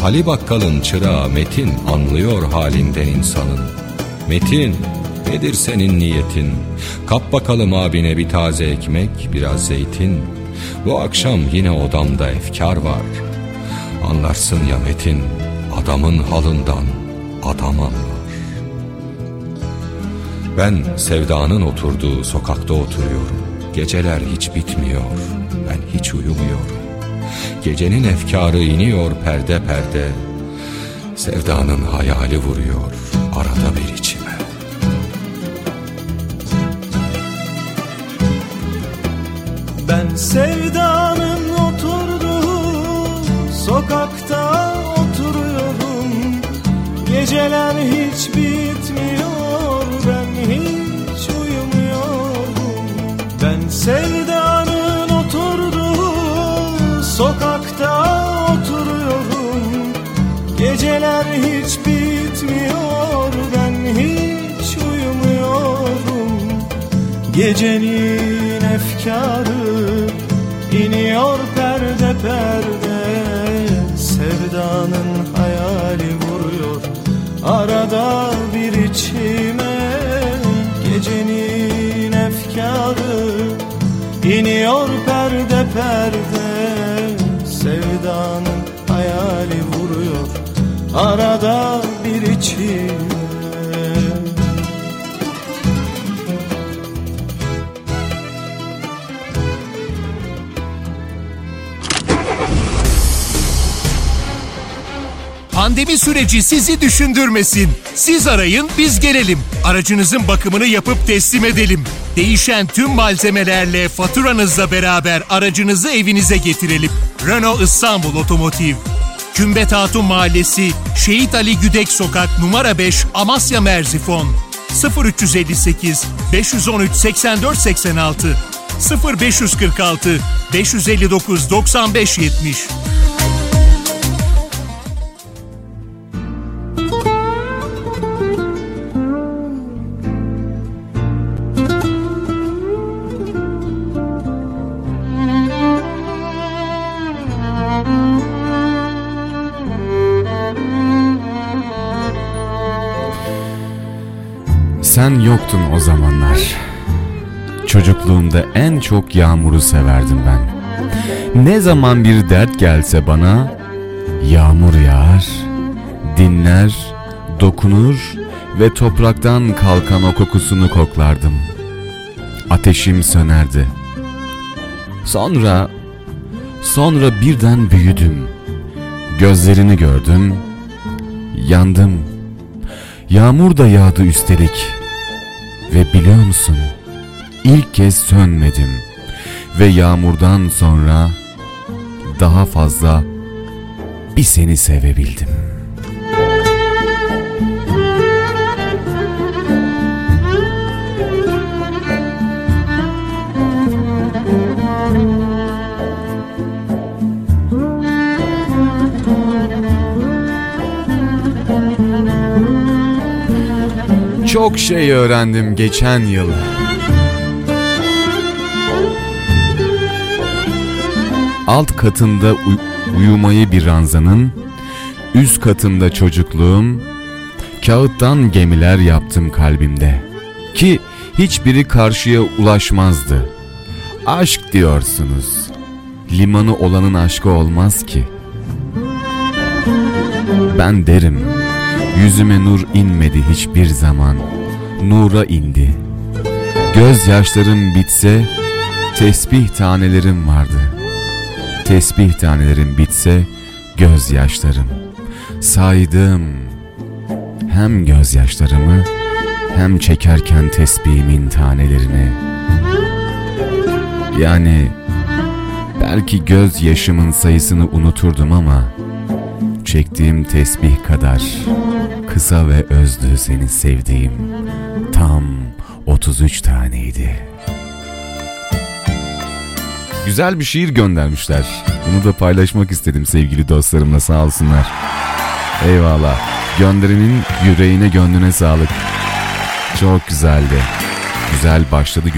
Ali Bakkal'ın çırağı Metin anlıyor halinden insanın. Metin, nedir senin niyetin? Kap bakalım abine bir taze ekmek, biraz zeytin. Bu akşam yine odamda efkar var. Anlarsın ya Metin, adamın halından adam anlar. Ben sevdanın oturduğu sokakta oturuyorum. Geceler hiç bitmiyor, ben hiç uyumuyorum. Gecenin efkarı iniyor perde perde. Sevdanın hayali vuruyor arada bir içime. Ben sevdanın oturduğu sokakta Geceler hiç bitmiyor ben hiç uyumuyorum. Ben sevdanın oturduğu sokakta oturuyorum. Geceler hiç bitmiyor ben hiç uyumuyorum. Gecenin efkarı iniyor perde perde Sevdanın hayali arada bir içime Gecenin efkarı iniyor perde perde. Sevdanın hayali vuruyor. Arada bir içime Pandemi süreci sizi düşündürmesin. Siz arayın, biz gelelim. Aracınızın bakımını yapıp teslim edelim. Değişen tüm malzemelerle faturanızla beraber aracınızı evinize getirelim. Renault İstanbul Otomotiv Kümbet Hatun Mahallesi, Şehit Ali Güdek Sokak numara 5, Amasya Merzifon. 0358 513 84 86 0546 559 95 70 Sen yoktun o zamanlar. Çocukluğumda en çok yağmuru severdim ben. Ne zaman bir dert gelse bana yağmur yağar, dinler, dokunur ve topraktan kalkan o kokusunu koklardım. Ateşim sönerdi. Sonra sonra birden büyüdüm. Gözlerini gördüm. Yandım. Yağmur da yağdı üstelik. Ve biliyor musun? İlk kez sönmedim. Ve yağmurdan sonra daha fazla bir seni sevebildim. Çok şey öğrendim geçen yıl. Alt katında uy- uyumayı bir ranzanın, üst katında çocukluğum, kağıttan gemiler yaptım kalbimde. Ki hiçbiri karşıya ulaşmazdı. Aşk diyorsunuz. Limanı olanın aşkı olmaz ki. Ben derim, yüzüme nur inmedi hiçbir zaman. Nura indi. Gözyaşlarım bitse, tesbih tanelerim vardı. Tesbih tanelerim bitse, gözyaşlarım. Saydım hem gözyaşlarımı hem çekerken tesbihimin tanelerini. Yani belki gözyaşımın sayısını unuturdum ama çektiğim tesbih kadar kısa ve özdü seni sevdiğim. Tam 33 taneydi. Güzel bir şiir göndermişler. Bunu da paylaşmak istedim sevgili dostlarımla sağ olsunlar. Eyvallah. Gönderenin yüreğine gönlüne sağlık. Çok güzeldi. Güzel başladı.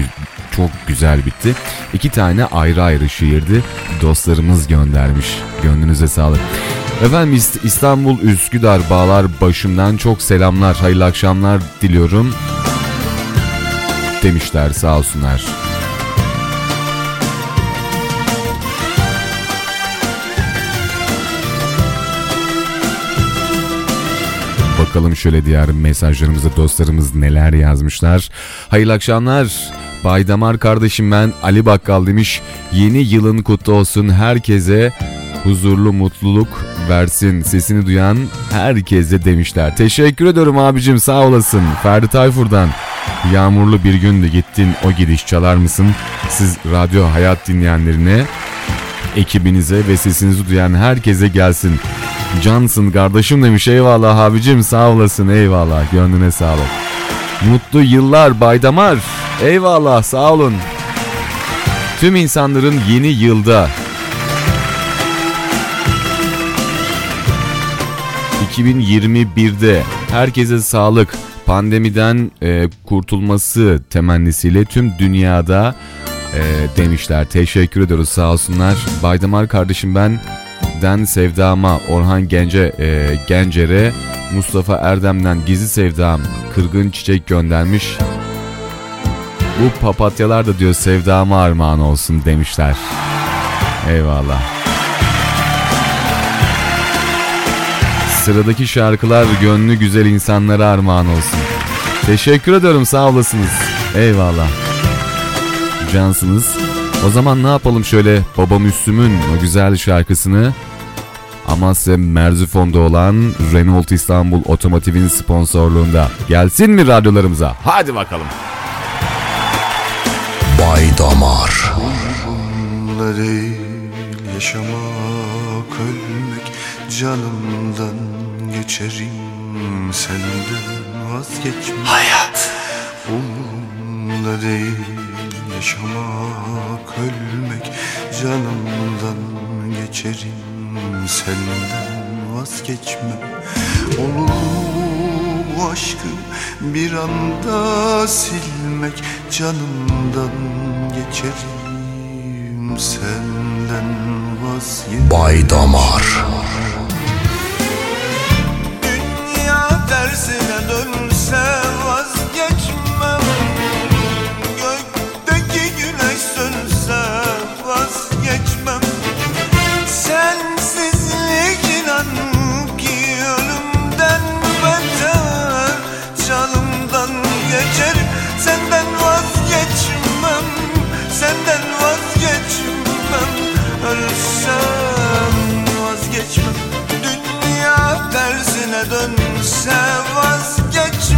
Çok güzel bitti. İki tane ayrı ayrı şiirdi. Dostlarımız göndermiş. Gönlünüze sağlık. Efendim İst- İstanbul Üsküdar Bağlar başından çok selamlar. Hayırlı akşamlar diliyorum. Demişler sağ olsunlar. Bakalım şöyle diğer mesajlarımızda dostlarımız neler yazmışlar. Hayırlı akşamlar. Baydamar kardeşim ben Ali Bakkal demiş. Yeni yılın kutlu olsun herkese huzurlu mutluluk versin sesini duyan herkese demişler. Teşekkür ediyorum abicim sağ olasın. Ferdi Tayfur'dan yağmurlu bir gündü gittin o gidiş çalar mısın? Siz radyo hayat dinleyenlerine ekibinize ve sesinizi duyan herkese gelsin. Cansın kardeşim demiş eyvallah abicim sağ olasın eyvallah gönlüne sağlık. Mutlu yıllar Baydamar eyvallah sağ olun. Tüm insanların yeni yılda 2021'de herkese sağlık, pandemiden e, kurtulması temennisiyle tüm dünyada e, demişler. Teşekkür ediyoruz sağ olsunlar. Baydamar kardeşim ben Den Sevdama, Orhan Gence, e, Gencer'e, Mustafa Erdem'den Gizli Sevdam, Kırgın Çiçek göndermiş. Bu papatyalar da diyor sevdama armağan olsun demişler. Eyvallah. Sıradaki şarkılar gönlü güzel insanlara armağan olsun. Teşekkür ediyorum sağ olasınız. Eyvallah. Cansınız. O zaman ne yapalım şöyle Baba Müslüm'ün o güzel şarkısını Amasya Merzifon'da olan Renault İstanbul Otomotiv'in sponsorluğunda gelsin mi radyolarımıza? Hadi bakalım. Bay Damar. Bunlar değil Yaşamak, canımdan geçerim Senden vazgeçmek Hayat. Umurumda değil Yaşamak, ölmek. Canımdan geçerim Senden vazgeçmem. Olur mu bu aşkı bir anda silmek? Canımdan geçerim Senden vazgeçmem. Bay Damar tersine dönse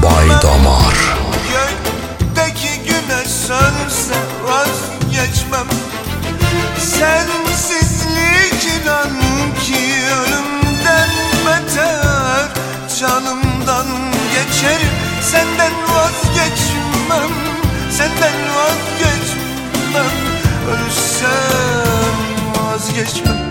Bay Damar. Gökteki güneş sönse vazgeçmem. Sensizlik inan ki ölümden beter. Canımdan geçerim senden vazgeçmem. Senden vazgeçmem. Ölsem vazgeçmem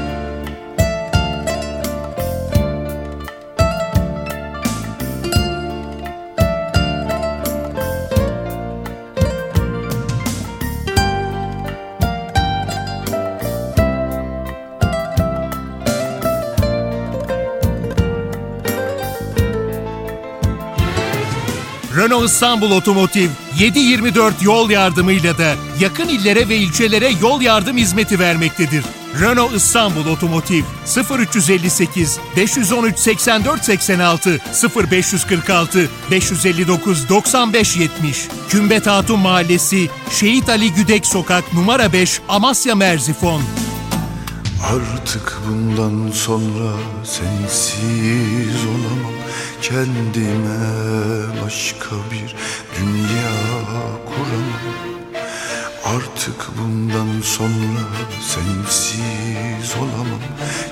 Renault İstanbul Otomotiv 7/24 yol yardımıyla da yakın illere ve ilçelere yol yardım hizmeti vermektedir. Renault İstanbul Otomotiv 0358 513 84 86 0546 559 95 70 Kümbet Hatun Mahallesi Şehit Ali Güdek Sokak numara 5 Amasya Merzifon Artık bundan sonra sensiz olamam. Kendime başka bir dünya kuramam. Artık bundan sonra sensiz olamam.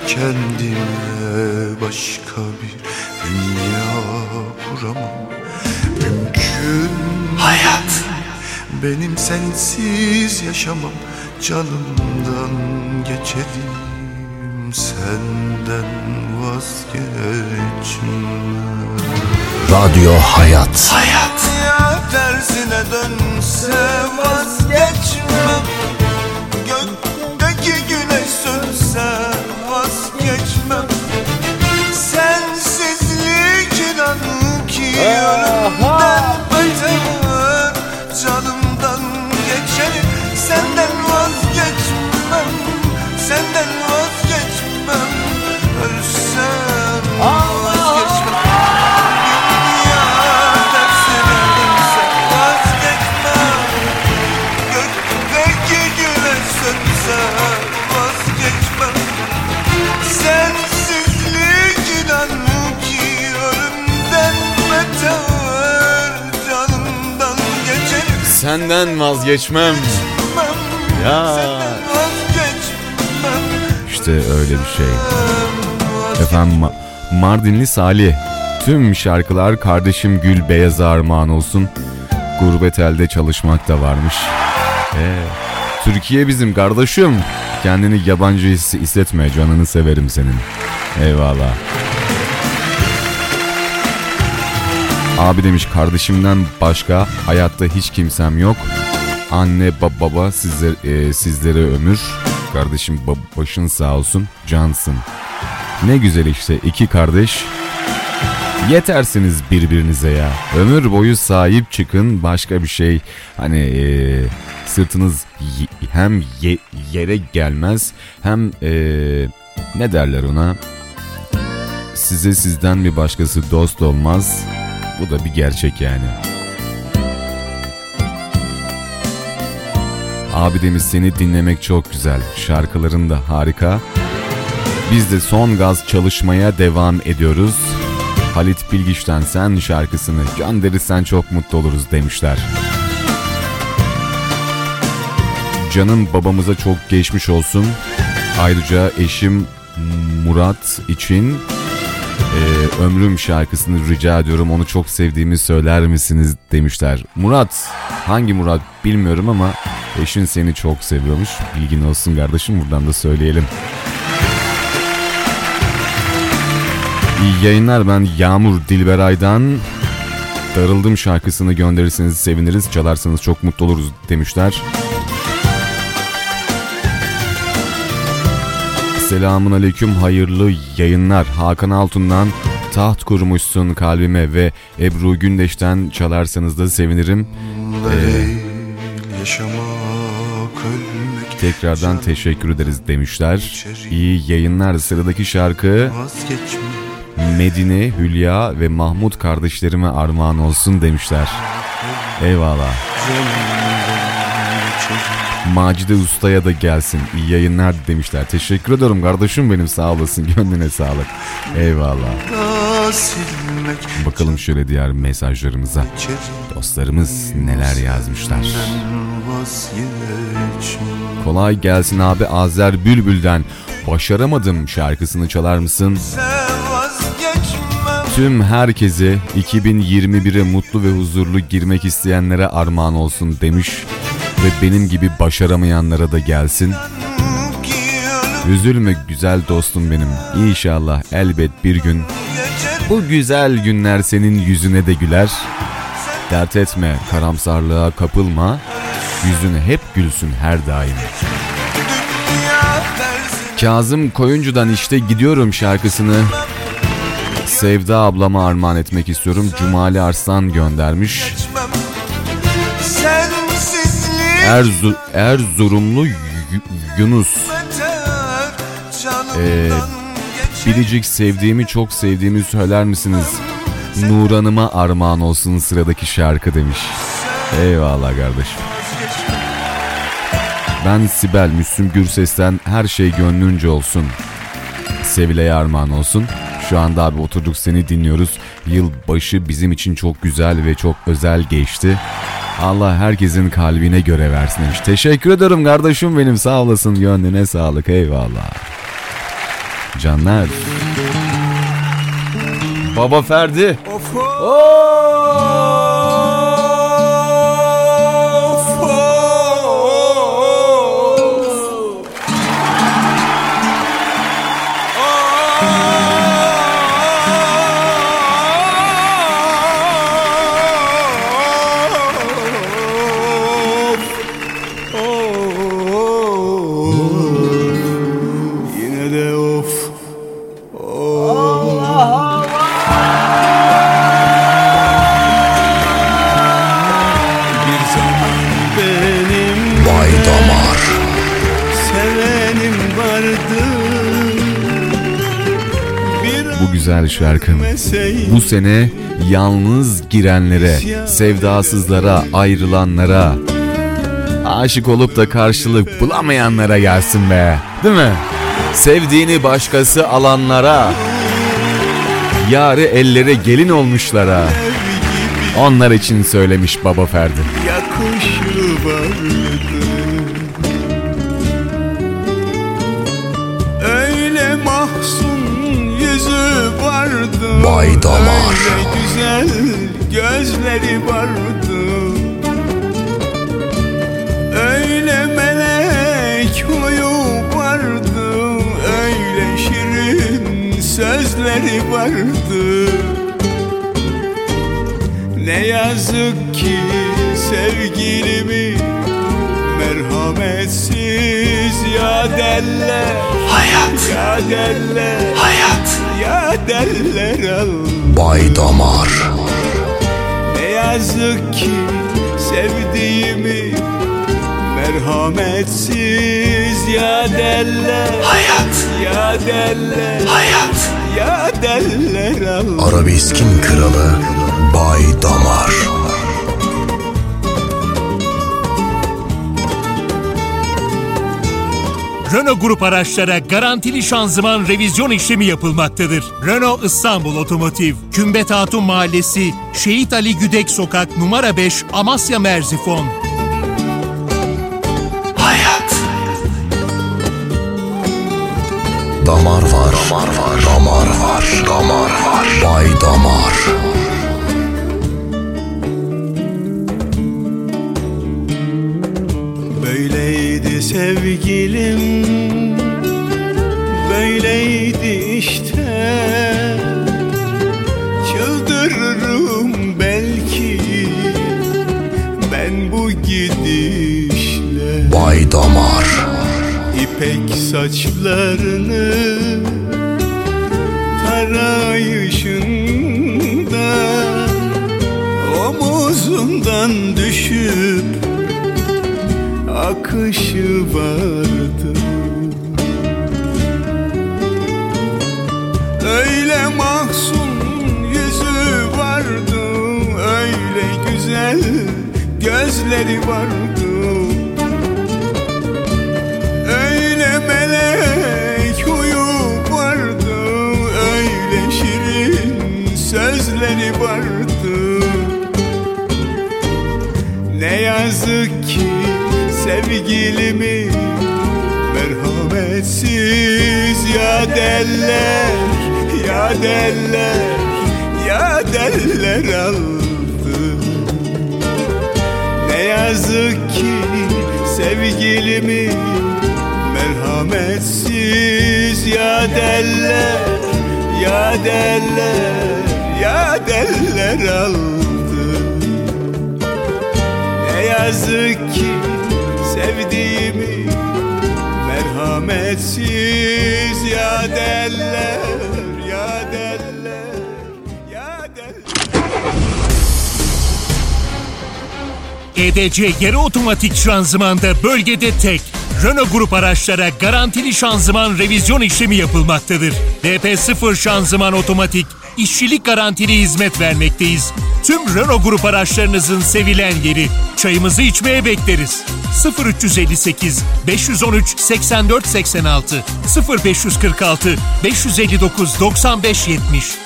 Kendime başka bir dünya kuramam. Mümkün Hayat. Benim sensiz yaşamam Canımdan geçerim Senden vazgeçmem. Radyo Hayat. Dünya tersine dönse vazgeçmem Senden vazgeçmem. Ya işte öyle bir şey. Efendim Ma- Mardinli Salih. Tüm şarkılar kardeşim Gül Beyaz'a armağan olsun. Gurbet elde çalışmak da varmış. Ee, Türkiye bizim kardeşim. Kendini yabancı hissetme canını severim senin. Eyvallah. Abi demiş kardeşimden başka hayatta hiç kimsem yok. Anne baba sizler, e, sizlere ömür. Kardeşim ba- başın sağ olsun cansın. Ne güzel işte iki kardeş. Yetersiniz birbirinize ya. Ömür boyu sahip çıkın başka bir şey. Hani e, sırtınız hem ye- yere gelmez hem e, ne derler ona? Size sizden bir başkası dost olmaz. Bu da bir gerçek yani. Abi demiş seni dinlemek çok güzel. Şarkıların da harika. Biz de son gaz çalışmaya devam ediyoruz. Halit Bilgiç'ten sen şarkısını gönderirsen çok mutlu oluruz demişler. Canım babamıza çok geçmiş olsun. Ayrıca eşim Murat için e, Ömrüm şarkısını rica ediyorum. Onu çok sevdiğimi söyler misiniz demişler. Murat, hangi Murat bilmiyorum ama eşin seni çok seviyormuş. Bilgin olsun kardeşim buradan da söyleyelim. İyi yayınlar ben Yağmur Dilberay'dan Darıldım şarkısını gönderirseniz seviniriz. Çalarsanız çok mutlu oluruz demişler. Selamun aleyküm hayırlı yayınlar. Hakan Altun'dan taht kurmuşsun kalbime ve Ebru Gündeş'ten çalarsanız da sevinirim. Ölmek Tekrardan teşekkür ederiz demişler. İyi yayınlar. Sıradaki şarkı Medine, Hülya ve Mahmut kardeşlerime armağan olsun demişler. Eyvallah. Macide Usta'ya da gelsin. İyi yayınlar demişler. Teşekkür ediyorum kardeşim benim sağ olasın. [laughs] Gönlüne sağlık. Eyvallah. Bakalım şöyle diğer mesajlarımıza. Dostlarımız neler yazmışlar. Kolay gelsin abi Azer Bülbül'den. Başaramadım şarkısını çalar mısın? Tüm herkese 2021'e mutlu ve huzurlu girmek isteyenlere armağan olsun demiş. Ve benim gibi başaramayanlara da gelsin. Üzülme güzel dostum benim. İnşallah elbet bir gün bu güzel günler senin yüzüne de güler. Dert etme, karamsarlığa kapılma. Yüzün hep gülsün her daim. Kazım Koyuncu'dan işte gidiyorum şarkısını Sevda ablama armağan etmek istiyorum. Cumali Arslan göndermiş. geçmem Erzu Erzurumlu Yu- Yunus. Ee, Biricik sevdiğimi çok sevdiğimi söyler misiniz? Nuran'ıma armağan olsun sıradaki şarkı demiş. Eyvallah kardeşim. Ben Sibel Müslüm Gürses'ten her şey gönlünce olsun. Sevile'ye armağan olsun. Şu anda abi oturduk seni dinliyoruz. Yılbaşı bizim için çok güzel ve çok özel geçti. Allah herkesin kalbine göre versin demiş. Teşekkür ederim kardeşim benim sağ olasın gönlüne sağlık eyvallah. Canlar. Baba Ferdi. Yine güzel şarkım. Bu sene yalnız girenlere, sevdasızlara, ayrılanlara, aşık olup da karşılık bulamayanlara gelsin be. Değil mi? Sevdiğini başkası alanlara, yarı ellere gelin olmuşlara. Onlar için söylemiş Baba Ferdi. yakışı vardı Vay damar. Öyle güzel gözleri vardı Öyle melek huyu vardı Öyle şirin sözleri vardı ne yazık ki sevgilimi merhametsiz ya derler. Hayat. Ya derler. Hayat. Ya derler Allah Vay damar. Ne yazık ki sevdiğimi merhametsiz ya derler. Hayat. Ya derler. Hayat. Ya derler Allah Arabeskin kralı Bay Damar Renault Grup araçlara garantili şanzıman revizyon işlemi yapılmaktadır. Renault İstanbul Otomotiv, Kümbet Hatun Mahallesi, Şehit Ali Güdek Sokak numara 5 Amasya Merzifon. Hayat Damar var. Damar var. Damar var. Damar var. Bay Damar. Sevgilim Böyleydi işte Çıldırırım belki Ben bu gidişle Bay Damar. İpek saçlarını tarayışında Omuzundan düşüp akışı vardı. Öyle mahzun yüzü vardı Öyle güzel gözleri vardı. Öyle melek huyu vardı Öyle şirin sözleri vardı. Ne yazık sevgilimi Merhametsiz ya derler Ya derler Ya derler aldı. Ne yazık ki sevgilimi Merhametsiz ya derler Ya derler Ya derler aldı. Ne yazık ki sevdiğimi Merhametsiz ya derler EDC yarı otomatik şanzımanda bölgede tek. Renault Grup araçlara garantili şanzıman revizyon işlemi yapılmaktadır. DP0 şanzıman otomatik, işçilik garantili hizmet vermekteyiz. Tüm Renault Grup araçlarınızın sevilen yeri. Çayımızı içmeye bekleriz. 0358 513 84 86 0546 559 95 70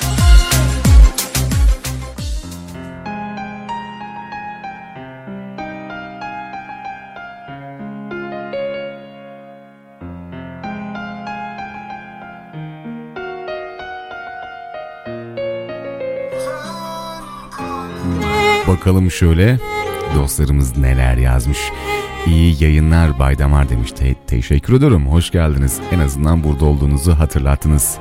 Bakalım şöyle dostlarımız neler yazmış. İyi yayınlar Bay Damar demiş. Te- teşekkür ederim. Hoş geldiniz. En azından burada olduğunuzu hatırlattınız.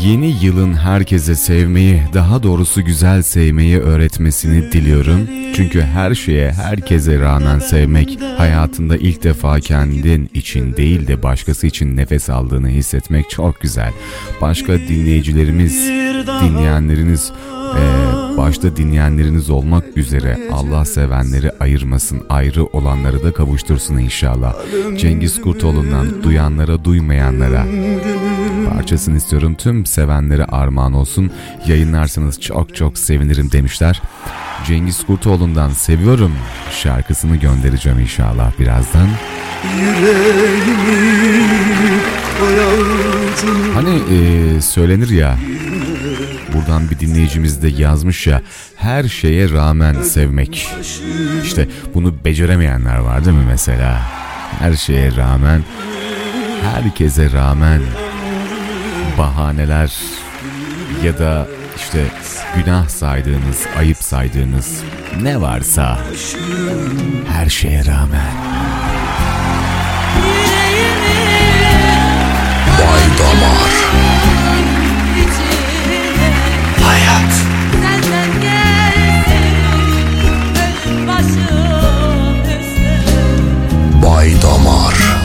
Yeni yılın herkese sevmeyi, daha doğrusu güzel sevmeyi öğretmesini diliyorum. Çünkü her şeye, herkese rağmen sevmek, hayatında ilk defa kendin için değil de başkası için nefes aldığını hissetmek çok güzel. Başka dinleyicilerimiz, dinleyenleriniz, eee, başta dinleyenleriniz olmak üzere Allah sevenleri ayırmasın, ayrı olanları da kavuştursun inşallah. Cengiz Kurtoğlu'ndan duyanlara duymayanlara parçasını istiyorum. Tüm sevenlere armağan olsun. Yayınlarsanız çok çok sevinirim demişler. Cengiz Kurtoğlu'ndan seviyorum şarkısını göndereceğim inşallah birazdan. Hani e, söylenir ya buradan bir dinleyicimiz de yazmış ya her şeye rağmen sevmek. İşte bunu beceremeyenler var değil mi mesela? Her şeye rağmen herkese rağmen bahaneler ya da işte günah saydığınız, ayıp saydığınız ne varsa her şeye rağmen Bay Damar.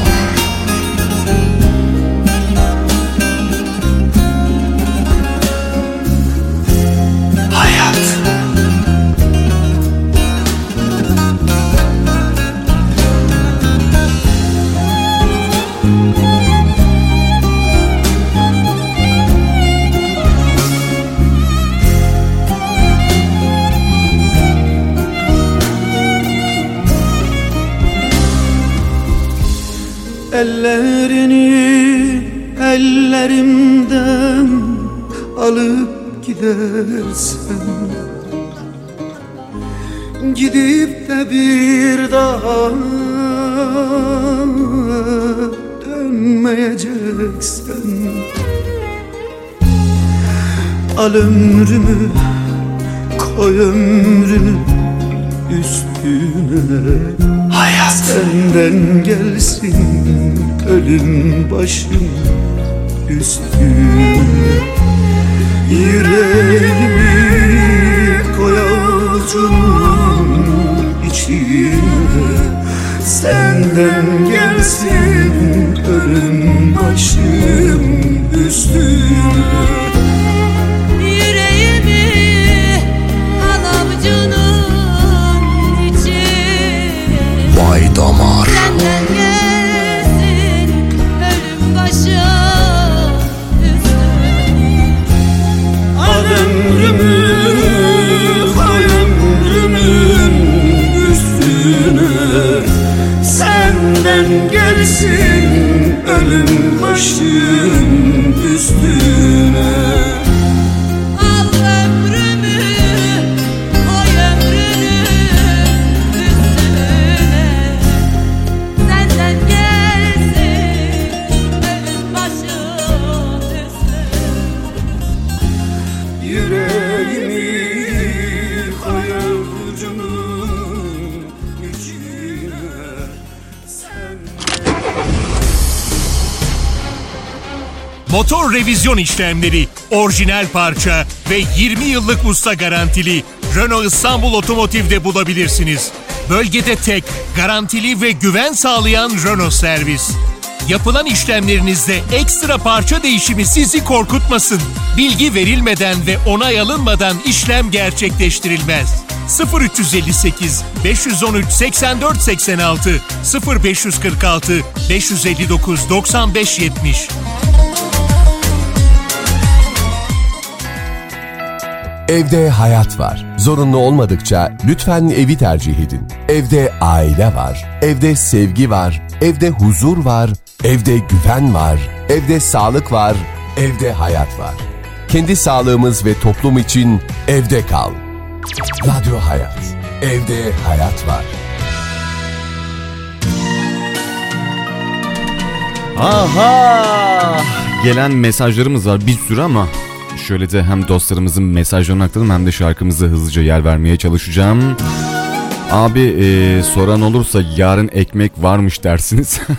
Ellerini ellerimden alıp gidersen Gidip de bir daha dönmeyeceksen Al ömrümü koy ömrünü üstüne. Hayat. Senden gelsin ölüm başım üstüne. Yüreğimi koy avucunun içine. Senden gelsin ölüm başım üstüne Senden gelsin ölüm başım üstüne revizyon işlemleri, orijinal parça ve 20 yıllık usta garantili Renault İstanbul Otomotiv'de bulabilirsiniz. Bölgede tek, garantili ve güven sağlayan Renault servis. Yapılan işlemlerinizde ekstra parça değişimi sizi korkutmasın. Bilgi verilmeden ve onay alınmadan işlem gerçekleştirilmez. 0358 513 84 86 0546 559 95 70 Evde hayat var. Zorunlu olmadıkça lütfen evi tercih edin. Evde aile var. Evde sevgi var. Evde huzur var. Evde güven var. Evde sağlık var. Evde hayat var. Kendi sağlığımız ve toplum için evde kal. Radyo Hayat. Evde hayat var. Aha! Gelen mesajlarımız var bir sürü ama şöyle de hem dostlarımızın mesajlarını aktardım hem de şarkımıza hızlıca yer vermeye çalışacağım. Abi e, soran olursa yarın ekmek varmış dersiniz. [laughs]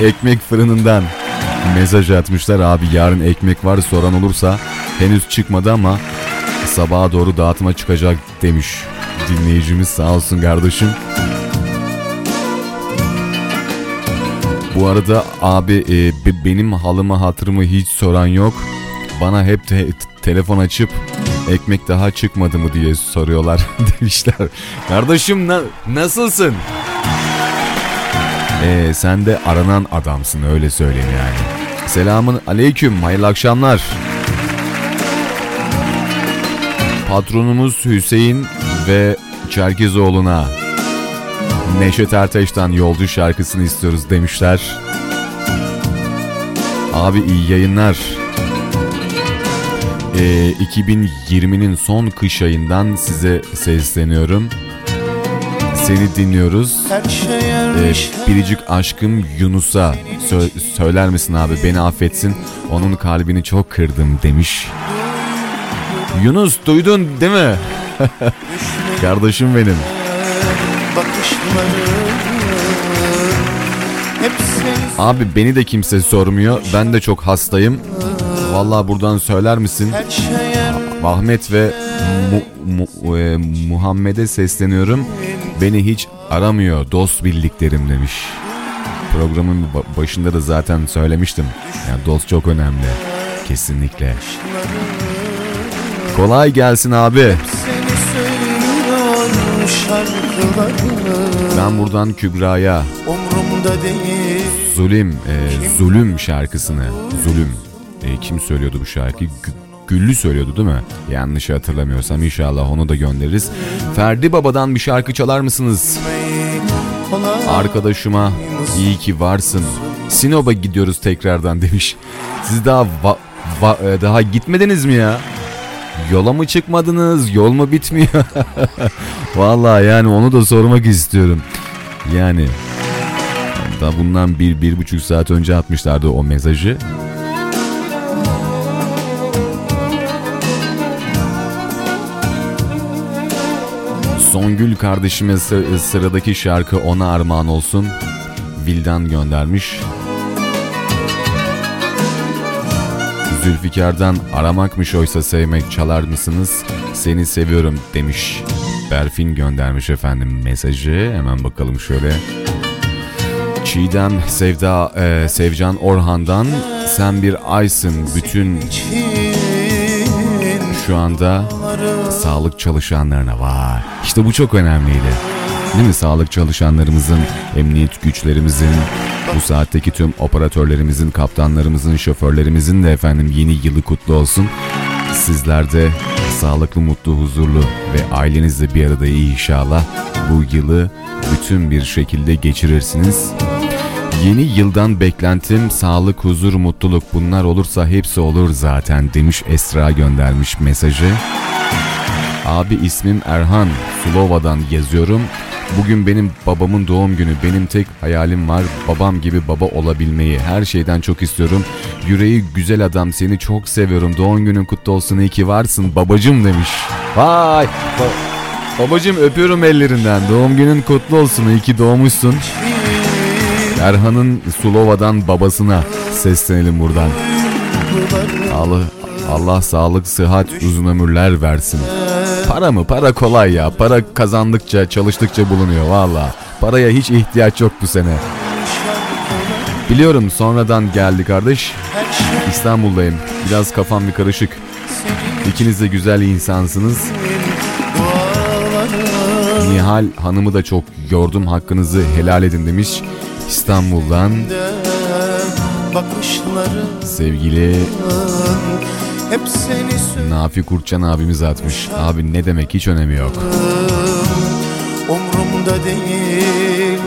ekmek fırınından mesaj atmışlar abi yarın ekmek var soran olursa henüz çıkmadı ama sabaha doğru dağıtıma çıkacak demiş dinleyicimiz sağ olsun kardeşim. Bu arada abi e, be- benim halımı hatırımı hiç soran yok. Bana hep te- telefon açıp ekmek daha çıkmadı mı diye soruyorlar [laughs] demişler. Kardeşim na- nasılsın? E, sen de aranan adamsın öyle söyleyeyim yani. Selamun aleyküm hayırlı akşamlar. Patronumuz Hüseyin ve Çerkezoğlu'na Neşet Ertaş'tan Yolcu şarkısını istiyoruz demişler. Abi iyi yayınlar. Ee, 2020'nin son kış ayından size sesleniyorum. Seni dinliyoruz. Ee, biricik aşkım Yunus'a sö- söyler misin abi beni affetsin. Onun kalbini çok kırdım demiş. Yunus duydun değil mi? [laughs] Kardeşim benim. Abi beni de kimse sormuyor. Ben de çok hastayım. Vallahi buradan söyler misin? Ahmet ve Mu- Mu- e, Muhammed'e sesleniyorum. Beni hiç aramıyor dost bildiklerim demiş. Programın ba- başında da zaten söylemiştim. Yani dost çok önemli. Kesinlikle. Kolay gelsin abi. Ben buradan Kübra'ya Umrumda değil Zulüm, e, Zulüm şarkısını, Zulüm. E, kim söylüyordu bu şarkıyı? Gü- Güllü söylüyordu değil mi? Yanlış hatırlamıyorsam inşallah onu da göndeririz. Ferdi Baba'dan bir şarkı çalar mısınız? Arkadaşıma iyi ki varsın. Sinop'a gidiyoruz tekrardan demiş. Siz daha va- va- e, daha gitmediniz mi ya? Yola mı çıkmadınız? Yol mu bitmiyor? [laughs] Vallahi yani onu da sormak istiyorum. Yani Daha bundan bir, bir buçuk saat önce atmışlardı o mesajı. Songül kardeşime sı- sıradaki şarkı ona armağan olsun. Vildan göndermiş. Zülfikar'dan aramakmış oysa sevmek çalar mısınız? Seni seviyorum demiş. Berfin göndermiş efendim mesajı. Hemen bakalım şöyle. Çiğdem Sevda e, Sevcan Orhan'dan sen bir aysın bütün şu anda sağlık çalışanlarına var. İşte bu çok önemliydi. Değil mi? Sağlık çalışanlarımızın, emniyet güçlerimizin, bu saatteki tüm operatörlerimizin, kaptanlarımızın, şoförlerimizin de efendim yeni yılı kutlu olsun. Sizler de sağlıklı, mutlu, huzurlu ve ailenizle bir arada iyi inşallah bu yılı bütün bir şekilde geçirirsiniz. Yeni yıldan beklentim sağlık, huzur, mutluluk bunlar olursa hepsi olur zaten demiş Esra göndermiş mesajı. Abi ismim Erhan, Sulova'dan yazıyorum. Bugün benim babamın doğum günü. Benim tek hayalim var babam gibi baba olabilmeyi. Her şeyden çok istiyorum. Yüreği güzel adam seni çok seviyorum. Doğum günün kutlu olsun iyi ki varsın babacım demiş. Vay! Ba- babacım öpüyorum ellerinden. Doğum günün kutlu olsun iyi ki doğmuşsun. Erhan'ın Sulova'dan babasına seslenelim buradan. Allah, Allah sağlık, sıhhat, uzun ömürler versin. Para mı? Para kolay ya. Para kazandıkça, çalıştıkça bulunuyor valla. Paraya hiç ihtiyaç yok bu sene. Biliyorum sonradan geldi kardeş. İstanbul'dayım. Biraz kafam bir karışık. İkiniz de güzel insansınız. Nihal Hanım'ı da çok gördüm. Hakkınızı helal edin demiş. İstanbul'dan sevgili hep seni Nafi Kurtcan abimiz atmış. Abi ne demek hiç önemi yok. umrumda değil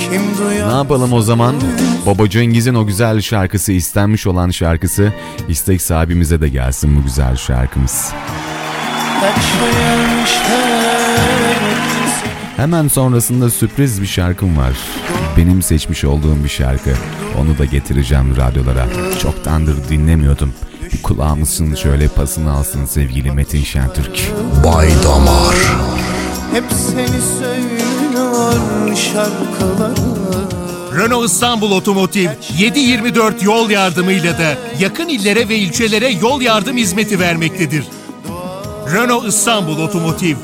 Kim duyar Ne yapalım o zaman? Baba Cengiz'in o güzel şarkısı, istenmiş olan şarkısı istek sahibimize de gelsin bu güzel şarkımız. Hemen sonrasında sürpriz bir şarkım var. Benim seçmiş olduğum bir şarkı. Onu da getireceğim radyolara. Çoktandır dinlemiyordum. Kulağımızın şöyle pasını alsın sevgili Metin Şentürk. Bay Damar Hep seni söylüyor şarkıları Renault İstanbul Otomotiv 724 yol yardımıyla da yakın illere ve ilçelere yol yardım hizmeti vermektedir. Renault İstanbul Otomotiv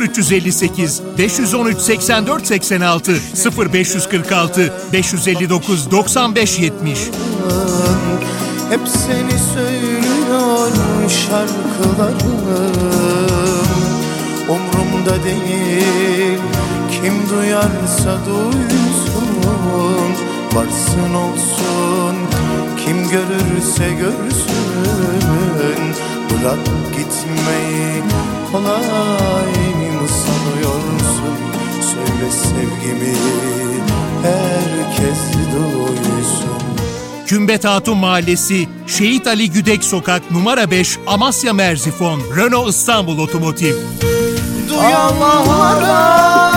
0358 513 84 86 0546 559 95 70 Hep seni söylüyor şarkıları Umrumda değil Kim duyarsa duysun. Varsın olsun Kim görürse görsün. Bırak gitmeyi kolay mı sanıyorsun? Söyle sevgimi herkes duysun Kümbet Hatun Mahallesi, Şehit Ali Güdek Sokak numara 5, Amasya Merzifon, Renault İstanbul Otomotiv. Duyanlara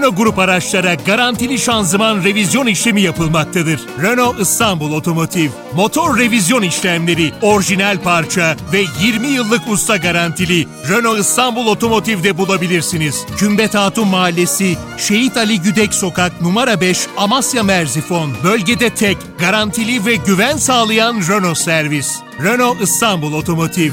Renault Grup araçlara garantili şanzıman revizyon işlemi yapılmaktadır. Renault İstanbul Otomotiv, motor revizyon işlemleri, orijinal parça ve 20 yıllık usta garantili Renault İstanbul Otomotiv'de bulabilirsiniz. Kümbet Hatun Mahallesi, Şehit Ali Güdek Sokak numara 5, Amasya Merzifon. Bölgede tek, garantili ve güven sağlayan Renault servis. Renault İstanbul Otomotiv.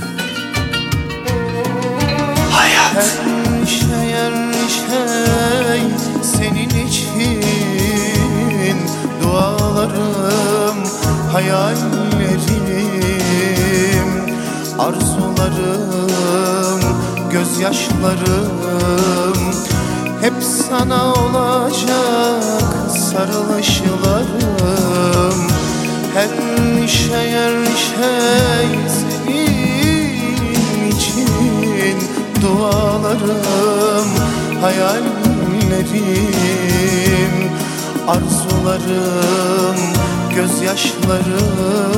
hayallerim Arzularım, gözyaşlarım. Hep sana olacak sarılışlarım. Her şey her şey senin için Dualarım, hayallerim Arzularım, gözyaşlarım.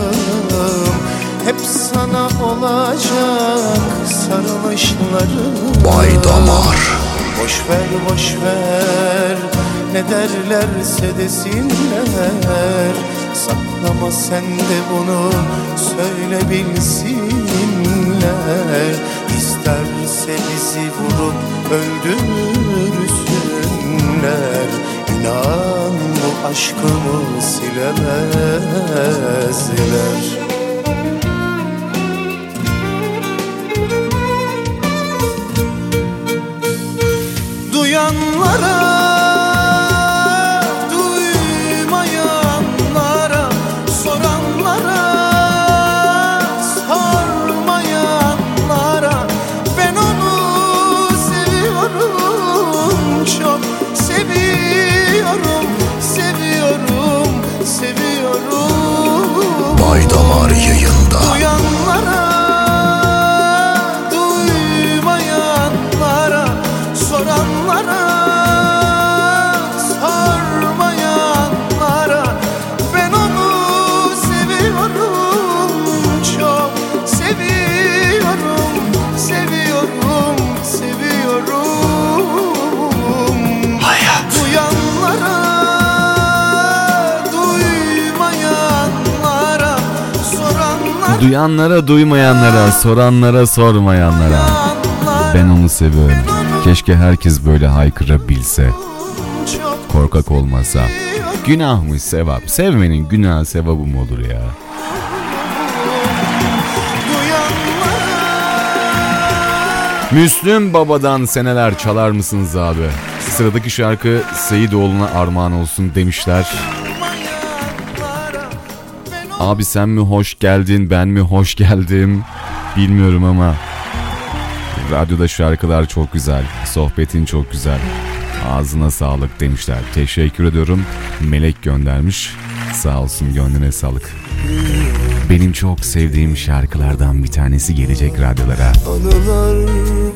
Hep sana olacak sarılışlarım. Bay Damar. Boş ver boş ver ne derlerse desinler. Saklama sen de bunu söyle bilsinler İsterse bizi vurup öldürsünler İnan bu aşkımı silemezler Duyanlara, Duyanlara duymayanlara, soranlara sormayanlara. Ben onu seviyorum. Keşke herkes böyle haykırabilse. Korkak olmasa. Günah mı sevap? Sevmenin günah sevabı mı olur ya? Müslüm Baba'dan seneler çalar mısınız abi? Sıradaki şarkı Seyidoğlu'na armağan olsun demişler. Abi sen mi hoş geldin ben mi hoş geldim? Bilmiyorum ama radyoda şarkılar çok güzel sohbetin çok güzel. Ağzına sağlık demişler. Teşekkür ediyorum. Melek göndermiş. Sağ olsun gönlüne sağlık. Benim çok sevdiğim şarkılardan bir tanesi gelecek radyolara.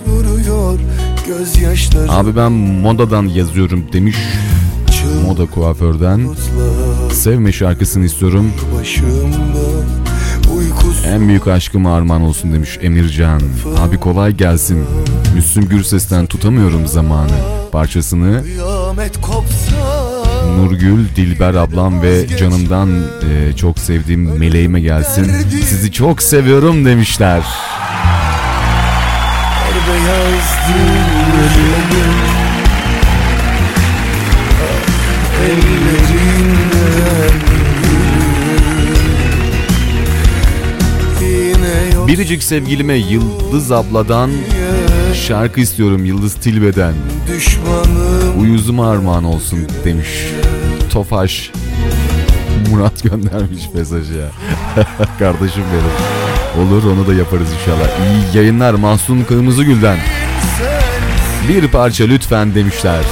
Vuruyor gözyaşları abi ben modadan yazıyorum demiş. Moda kuaförden sevme şarkısını istiyorum En büyük aşkım armağan olsun demiş Emircan. Abi kolay gelsin. Müslüm Gürses'ten tutamıyorum zamanı. Parçasını Nurgül, Dilber ablam ve canımdan e, çok sevdiğim meleğime gelsin. Sizi çok seviyorum demişler. Her Biricik sevgilime Yıldız abladan şarkı istiyorum Yıldız Tilbe'den. Uyuzuma armağan olsun demiş. Tofaş. Murat göndermiş mesajı ya. [laughs] Kardeşim benim. Olur onu da yaparız inşallah. İyi yayınlar Mahsun Kırmızıgül'den. Bir parça lütfen demişler.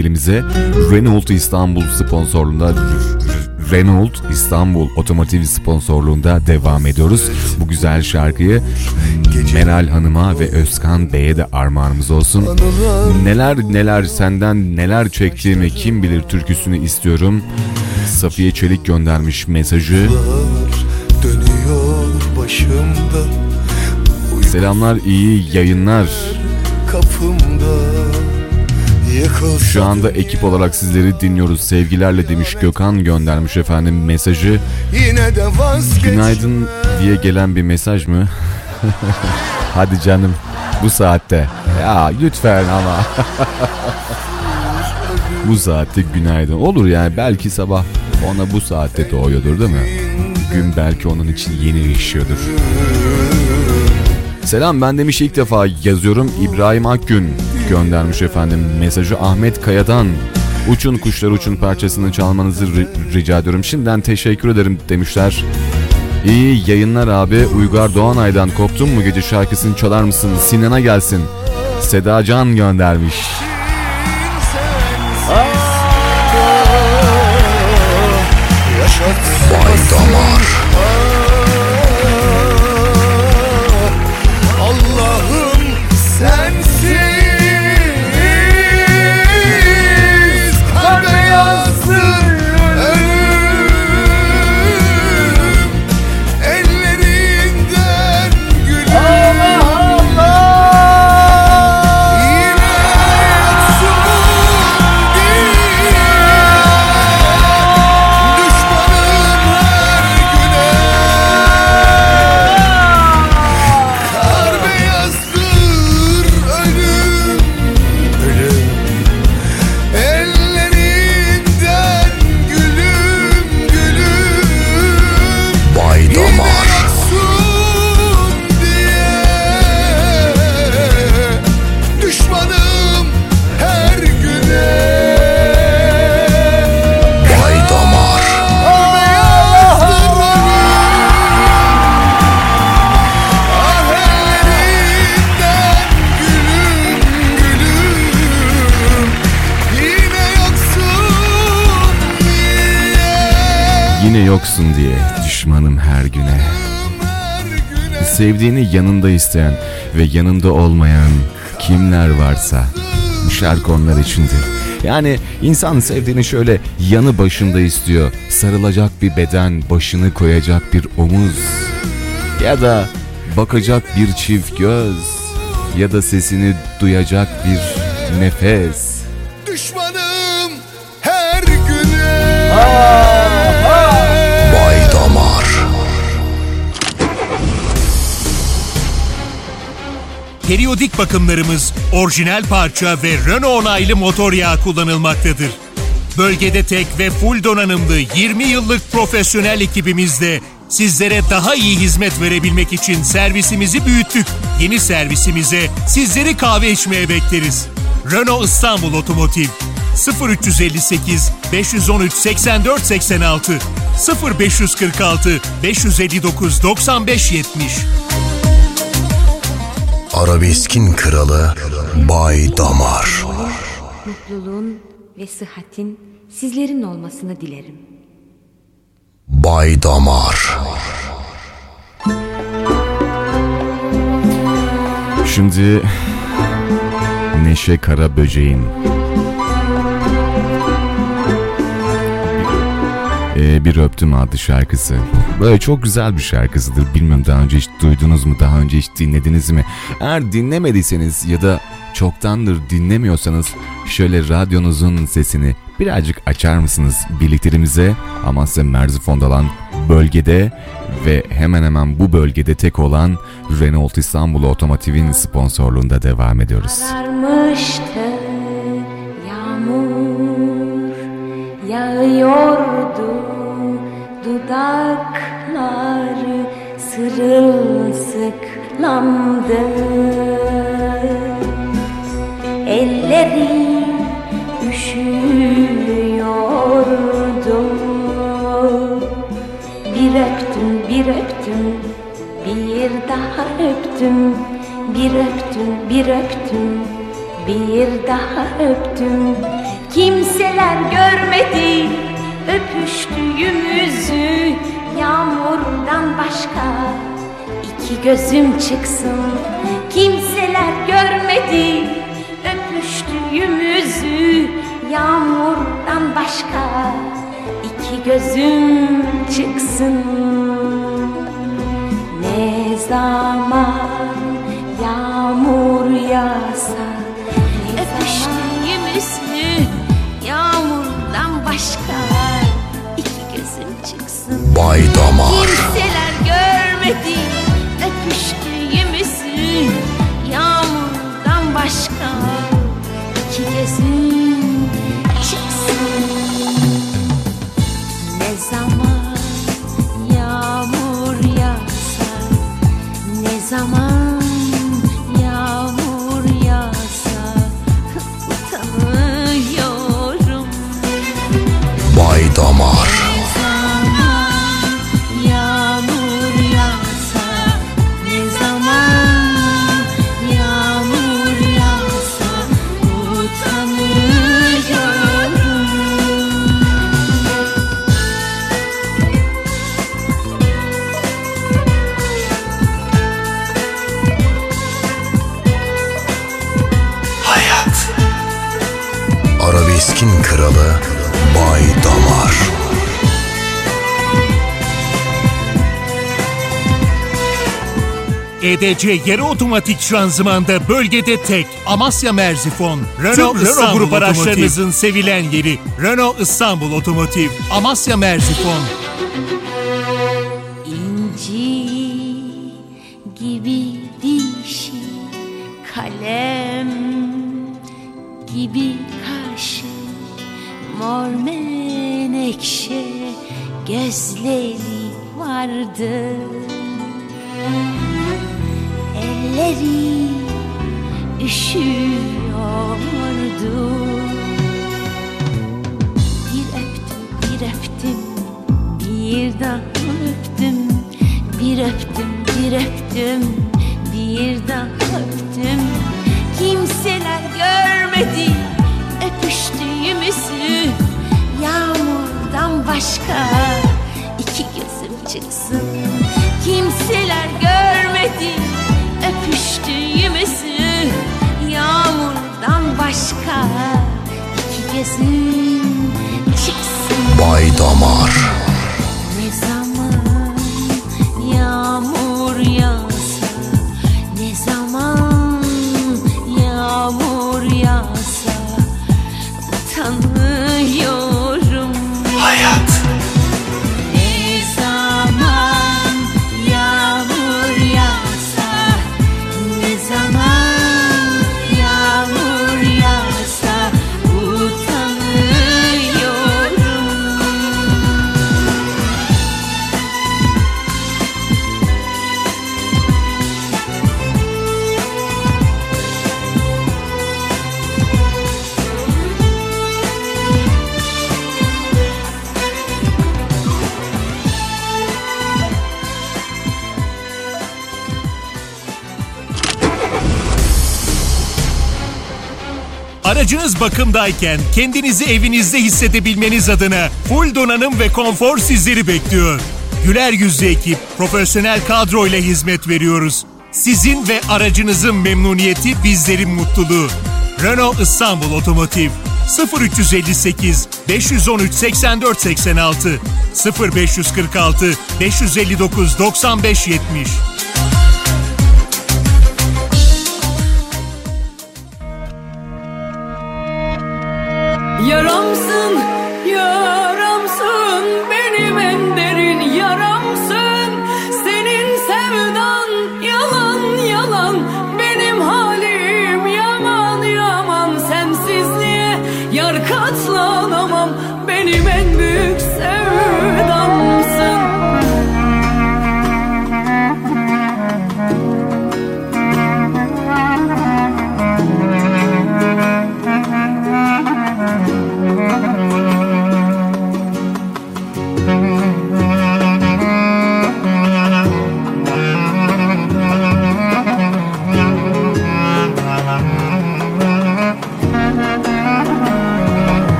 Birlikteliğimize Renault İstanbul sponsorluğunda Renault İstanbul Otomotiv sponsorluğunda devam ediyoruz. Bu güzel şarkıyı Meral Hanım'a ve Özkan Bey'e de armağanımız olsun. Neler neler senden neler çektiğimi kim bilir türküsünü istiyorum. Safiye Çelik göndermiş mesajı. Selamlar iyi yayınlar. kapımda Şu anda ekip olarak sizleri dinliyoruz. Sevgilerle demiş Gökhan göndermiş efendim mesajı. Yine de Günaydın diye gelen bir mesaj mı? [laughs] Hadi canım bu saatte. Ya lütfen ama. [laughs] bu saatte günaydın. Olur yani belki sabah ona bu saatte doğuyordur değil mi? Gün belki onun için yeni yaşıyordur. Selam ben demiş ilk defa yazıyorum. İbrahim Akgün göndermiş efendim mesajı Ahmet Kaya'dan. Uçun kuşlar uçun parçasını çalmanızı ri- rica ediyorum. Şimdiden teşekkür ederim demişler. İyi yayınlar abi. Uygar Doğanay'dan koptun mu gece şarkısını çalar mısın? Sinan'a gelsin. Seda Can göndermiş. Yoksun diye düşmanım her güne. Sevdiğini yanında isteyen ve yanında olmayan kimler varsa bu şarkı onlar içindir. Yani insan sevdiğini şöyle yanı başında istiyor. Sarılacak bir beden, başını koyacak bir omuz. Ya da bakacak bir çift göz. Ya da sesini duyacak bir nefes. Periyodik bakımlarımız orijinal parça ve Renault onaylı motor yağı kullanılmaktadır. Bölgede tek ve full donanımlı 20 yıllık profesyonel ekibimizle sizlere daha iyi hizmet verebilmek için servisimizi büyüttük. Yeni servisimize sizleri kahve içmeye bekleriz. Renault İstanbul Otomotiv 0358 513 84 86 0546 559 95 70 Arabeskin kralı Bay damar Mutluluğun ve sıhhatin sizlerin olmasını dilerim. Bay damar Şimdi Neşe Kara Böceğin Ee, Bir Öptüm adlı şarkısı. Böyle çok güzel bir şarkısıdır. Bilmiyorum daha önce hiç duydunuz mu, daha önce hiç dinlediniz mi? Eğer dinlemediyseniz ya da çoktandır dinlemiyorsanız şöyle radyonuzun sesini birazcık açar mısınız birliklerimize Amasya Merzifon'da bölgede ve hemen hemen bu bölgede tek olan Renault İstanbul Otomotiv'in sponsorluğunda devam ediyoruz. Sarmıştı Yağıyordu dudakları Sırılsıklamdı Ellerim üşüyordu. Bir öptüm bir öptüm bir daha öptüm. Bir öptüm bir öptüm bir daha öptüm. Kimseler görmedi. Öpüştüğümüzü Yağmurdan başka iki gözüm çıksın. Kimseler görmedi. Öpüştüğümüzü Yağmurdan başka iki gözüm çıksın. Ne zaman yağmur yağsa başka iki gözüm çıksın. Bay Damar. Kimseler görmedi. Öpüştüğümüzü Yağmurdan başka iki gözüm çıksın. Ne zaman yağmur yağsa Ne zaman Damar EDC yarı otomatik şanzımanda bölgede tek Amasya Merzifon. Renault, Tüm Renault İstanbul grup Otomotiv. araçlarınızın sevilen yeri. Renault İstanbul Otomotiv. Amasya Merzifon. Aracınız bakımdayken kendinizi evinizde hissedebilmeniz adına full donanım ve konfor sizleri bekliyor. Güler yüzlü ekip, profesyonel kadro ile hizmet veriyoruz. Sizin ve aracınızın memnuniyeti bizlerin mutluluğu. Renault İstanbul Otomotiv 0358 513 84 86 0546 559 95 70 Yaramsın, yaramsın,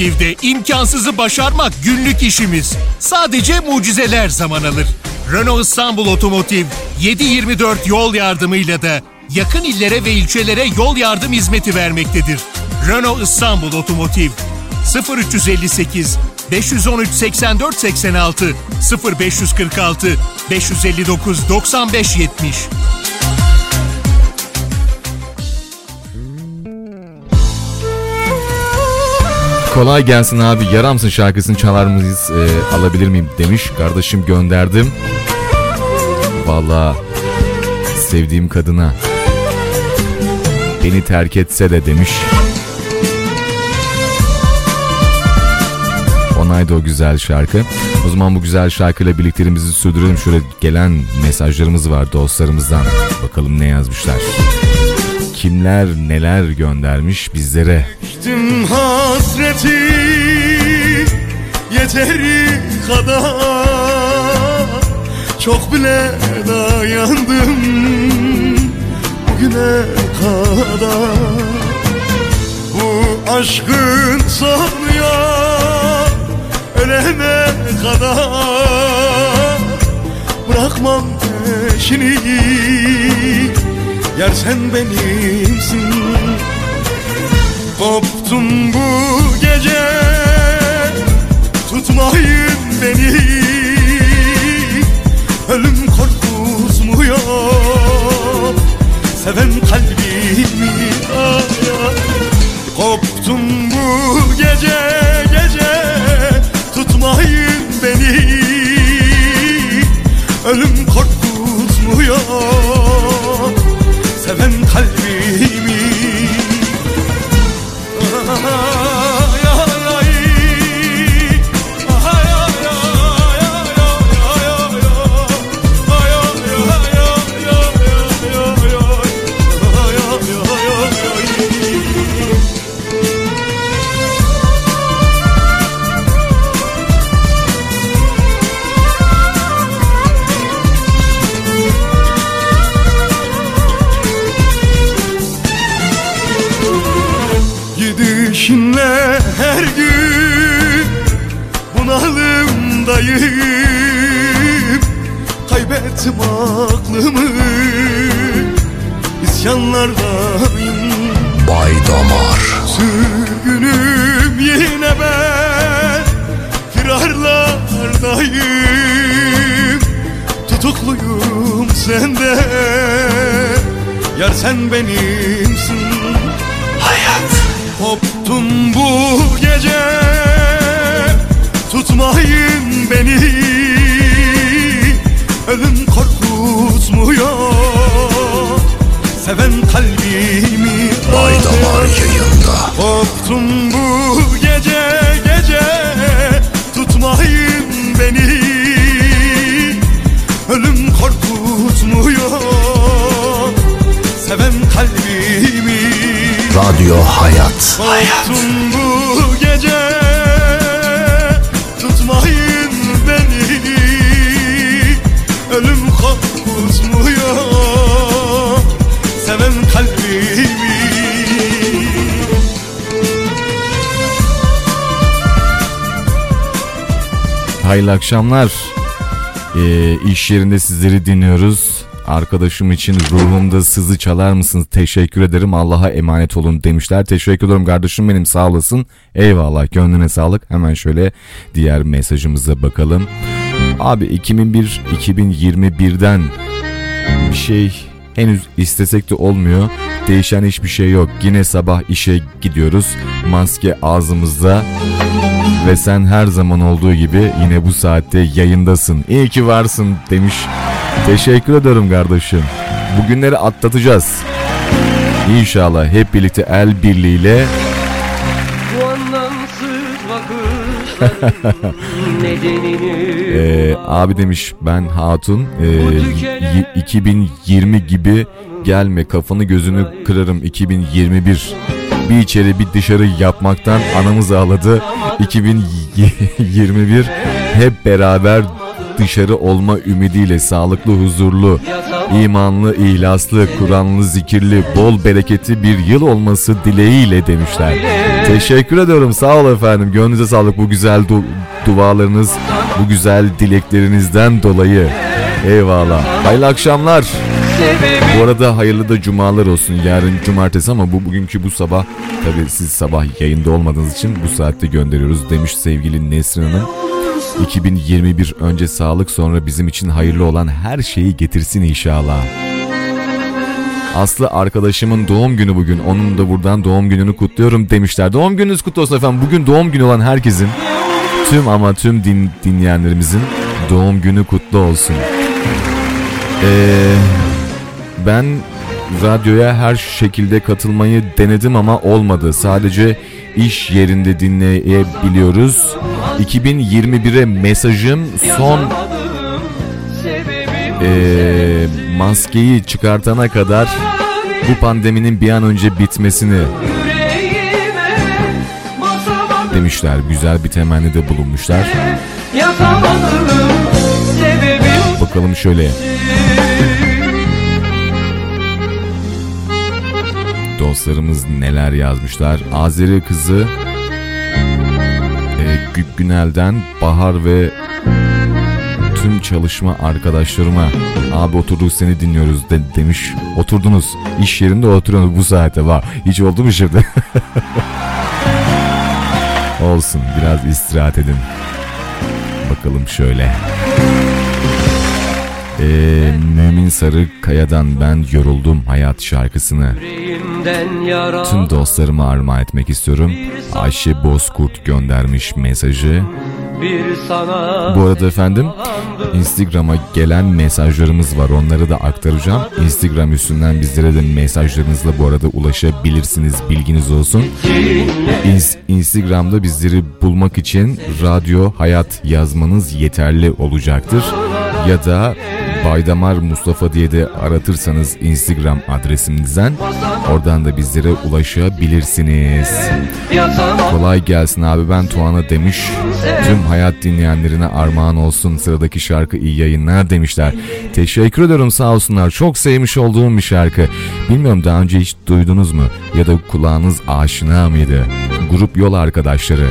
Otomotiv'de imkansızı başarmak günlük işimiz. Sadece mucizeler zaman alır. Renault İstanbul Otomotiv 7/24 yol yardımıyla da yakın illere ve ilçelere yol yardım hizmeti vermektedir. Renault İstanbul Otomotiv 0358 513 84 86 0546 559 95 70 Kolay gelsin abi yaramsın şarkısını çalar mıyız e, alabilir miyim demiş. Kardeşim gönderdim. Valla sevdiğim kadına beni terk etse de demiş. Onaydı o güzel şarkı. O zaman bu güzel şarkıyla birlikteliğimizi sürdürelim. Şöyle gelen mesajlarımız var dostlarımızdan. Bakalım ne yazmışlar. Kimler neler göndermiş bizlere. Çektim hasreti yeteri kadar Çok bile dayandım bugüne kadar. Bu aşkın sonuya ölene kadar. Bırakmam peşini Yer sen benimsin. Koptum bu gece Tutmayın beni. Ölüm korkutmuyor Seven kalbimi ay, sen benimsin. Hayat. Koptum bu gece Tutmayın beni. Ölüm korkutmuyor Seven kalbimi Bay Damar yayında Koptum bu gece Radyo Hayat. Korktum bu gece Tutmayın beni Ölüm korkutmuyor Seven kalbimi Hayırlı akşamlar. Ee, iş yerinde sizleri dinliyoruz. Arkadaşım için ruhumda sızı çalar mısınız? Teşekkür ederim. Allah'a emanet olun demişler. Teşekkür ederim kardeşim benim sağ olasın. Eyvallah gönlüne sağlık. Hemen şöyle diğer mesajımıza bakalım. Abi 2001-2021'den bir şey henüz istesek de olmuyor. Değişen hiçbir şey yok. Yine sabah işe gidiyoruz. Maske ağzımızda. Ve sen her zaman olduğu gibi yine bu saatte yayındasın. İyi ki varsın demiş. Teşekkür ederim kardeşim. Bugünleri atlatacağız. İnşallah hep birlikte el birliğiyle Ee, abi demiş ben hatun ee, y- 2020 gibi gelme kafanı gözünü kırarım 2021 bir. İçeri bir dışarı yapmaktan anamız ağladı. 2021 hep beraber dışarı olma ümidiyle sağlıklı huzurlu imanlı ihlaslı Kur'anlı zikirli bol bereketli bir yıl olması dileğiyle demişler teşekkür ediyorum sağ ol efendim gönlünüze sağlık bu güzel du- dualarınız bu güzel dileklerinizden dolayı eyvallah hayırlı akşamlar bu arada hayırlı da cumalar olsun. Yarın cumartesi ama bu bugünkü bu sabah tabi siz sabah yayında olmadığınız için bu saatte gönderiyoruz demiş sevgili Nesrin Hanım. 2021 önce sağlık sonra bizim için hayırlı olan her şeyi getirsin inşallah. Aslı arkadaşımın doğum günü bugün. Onun da buradan doğum gününü kutluyorum demişler. Doğum gününüz kutlu olsun efendim. Bugün doğum günü olan herkesin tüm ama tüm din, dinleyenlerimizin doğum günü kutlu olsun. Eee ben radyoya her şekilde katılmayı denedim ama olmadı. Sadece iş yerinde dinleyebiliyoruz. 2021'e mesajım son eee, maskeyi çıkartana kadar bu pandeminin bir an önce bitmesini demişler. Güzel bir temennide bulunmuşlar. Bakalım şöyle. Dostlarımız neler yazmışlar. Azeri kızı e, Gü- Günel'den Bahar ve tüm çalışma arkadaşlarıma abi oturduk seni dinliyoruz de, demiş. Oturdunuz. iş yerinde oturuyorsunuz bu saate var. Hiç oldu mu şimdi? [laughs] Olsun biraz istirahat edin. Bakalım şöyle. Ee, Mümin Sarı Kaya'dan ben yoruldum hayat şarkısını tüm dostlarıma armağan etmek istiyorum. Ayşe Bozkurt göndermiş mesajı. Bu arada efendim Instagram'a gelen mesajlarımız var onları da aktaracağım. Instagram üstünden bizlere de mesajlarınızla bu arada ulaşabilirsiniz bilginiz olsun. İns- Instagram'da bizleri bulmak için Radyo Hayat yazmanız yeterli olacaktır. Ya da Baydamar Mustafa diye de aratırsanız Instagram adresimizden oradan da bizlere ulaşabilirsiniz. Kolay gelsin abi ben Tuana demiş. Tüm hayat dinleyenlerine armağan olsun sıradaki şarkı iyi yayınlar demişler. Teşekkür ediyorum sağ olsunlar. Çok sevmiş olduğum bir şarkı. Bilmiyorum daha önce hiç duydunuz mu? Ya da kulağınız aşina mıydı? Grup yol arkadaşları.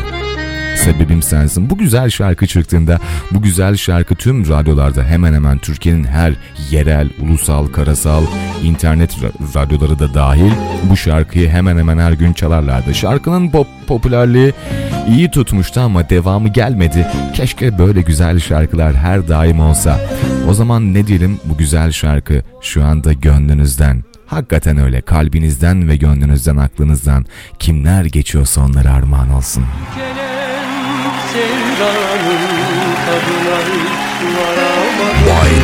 Sebebim sensin. Bu güzel şarkı çıktığında bu güzel şarkı tüm radyolarda hemen hemen Türkiye'nin her yerel, ulusal, karasal, internet ra- radyoları da dahil bu şarkıyı hemen hemen her gün çalarlardı. Şarkının pop popülerliği iyi tutmuştu ama devamı gelmedi. Keşke böyle güzel şarkılar her daim olsa. O zaman ne diyelim bu güzel şarkı şu anda gönlünüzden. Hakikaten öyle kalbinizden ve gönlünüzden aklınızdan kimler geçiyorsa onlara armağan olsun sevdanın tadına hiç varamadım.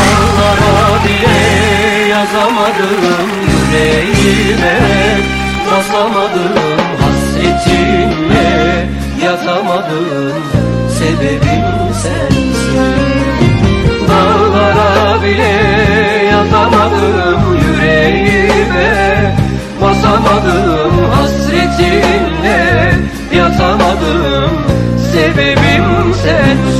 Ağlara bile yazamadım yüreğime Rastlamadım hasretinle yatamadım Sebebim sensin. Dağlara bile yazamadım yüreğime Basamadım hasretinle yatamadım. sunset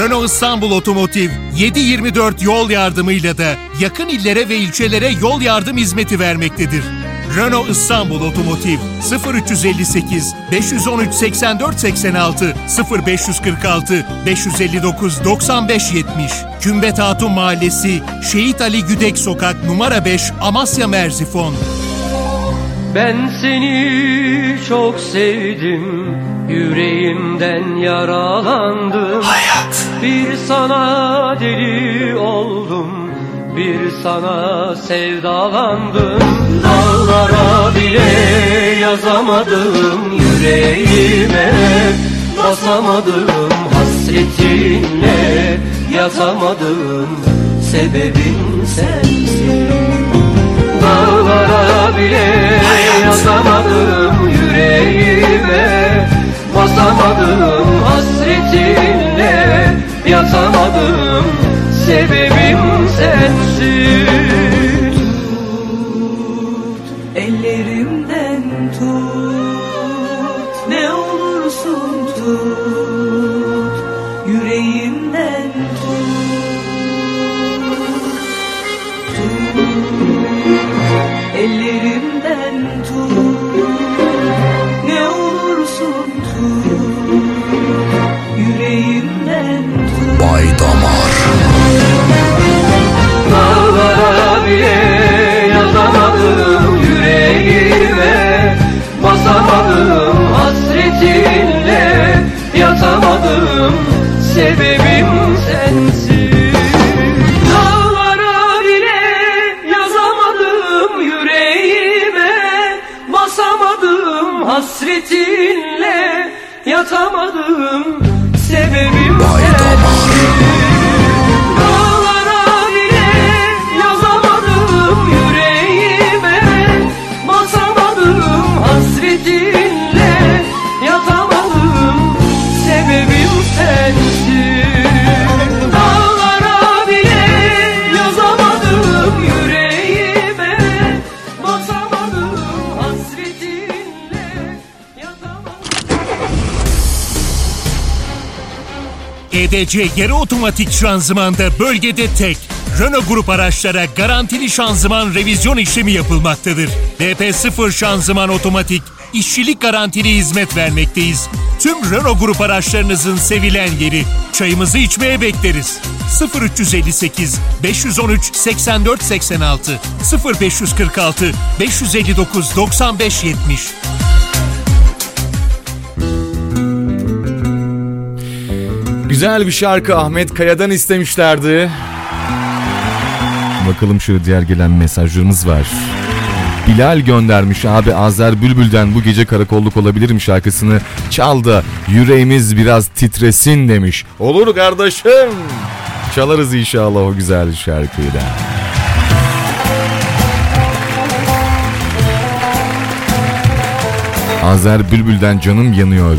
Renault İstanbul Otomotiv 724 yol yardımıyla da yakın illere ve ilçelere yol yardım hizmeti vermektedir. Renault İstanbul Otomotiv 0358 513 84 86 0546 559 95 70 Kümbet Hatun Mahallesi Şehit Ali Güdek Sokak numara 5 Amasya Merzifon. Ben seni çok sevdim Yüreğimden yaralandım. Hayat Bir sana deli oldum Bir sana sevdalandım. Dağlara bile yazamadım yüreğime Basamadım. Hasretinle Yatamadım sebebim sensin. Dağlara bile yazamadım yüreğime Basamadım. Hasretinle Yatamadım. Sebebim sensin EDC yarı otomatik şanzımanda bölgede tek. Renault Grup araçlara garantili şanzıman revizyon işlemi yapılmaktadır. DP0 şanzıman otomatik, işçilik garantili hizmet vermekteyiz. Tüm Renault Grup araçlarınızın sevilen yeri. Çayımızı içmeye bekleriz. 0358 513 84 86 0546 559 95 70 Güzel bir şarkı Ahmet Kaya'dan istemişlerdi. Bakalım şöyle diğer gelen mesajlarımız var. Bilal göndermiş abi Azer Bülbül'den bu gece karakolluk olabilirim şarkısını çal da yüreğimiz biraz titresin demiş. Olur kardeşim. Çalarız inşallah o güzel şarkıyı da. Azer Bülbül'den canım yanıyor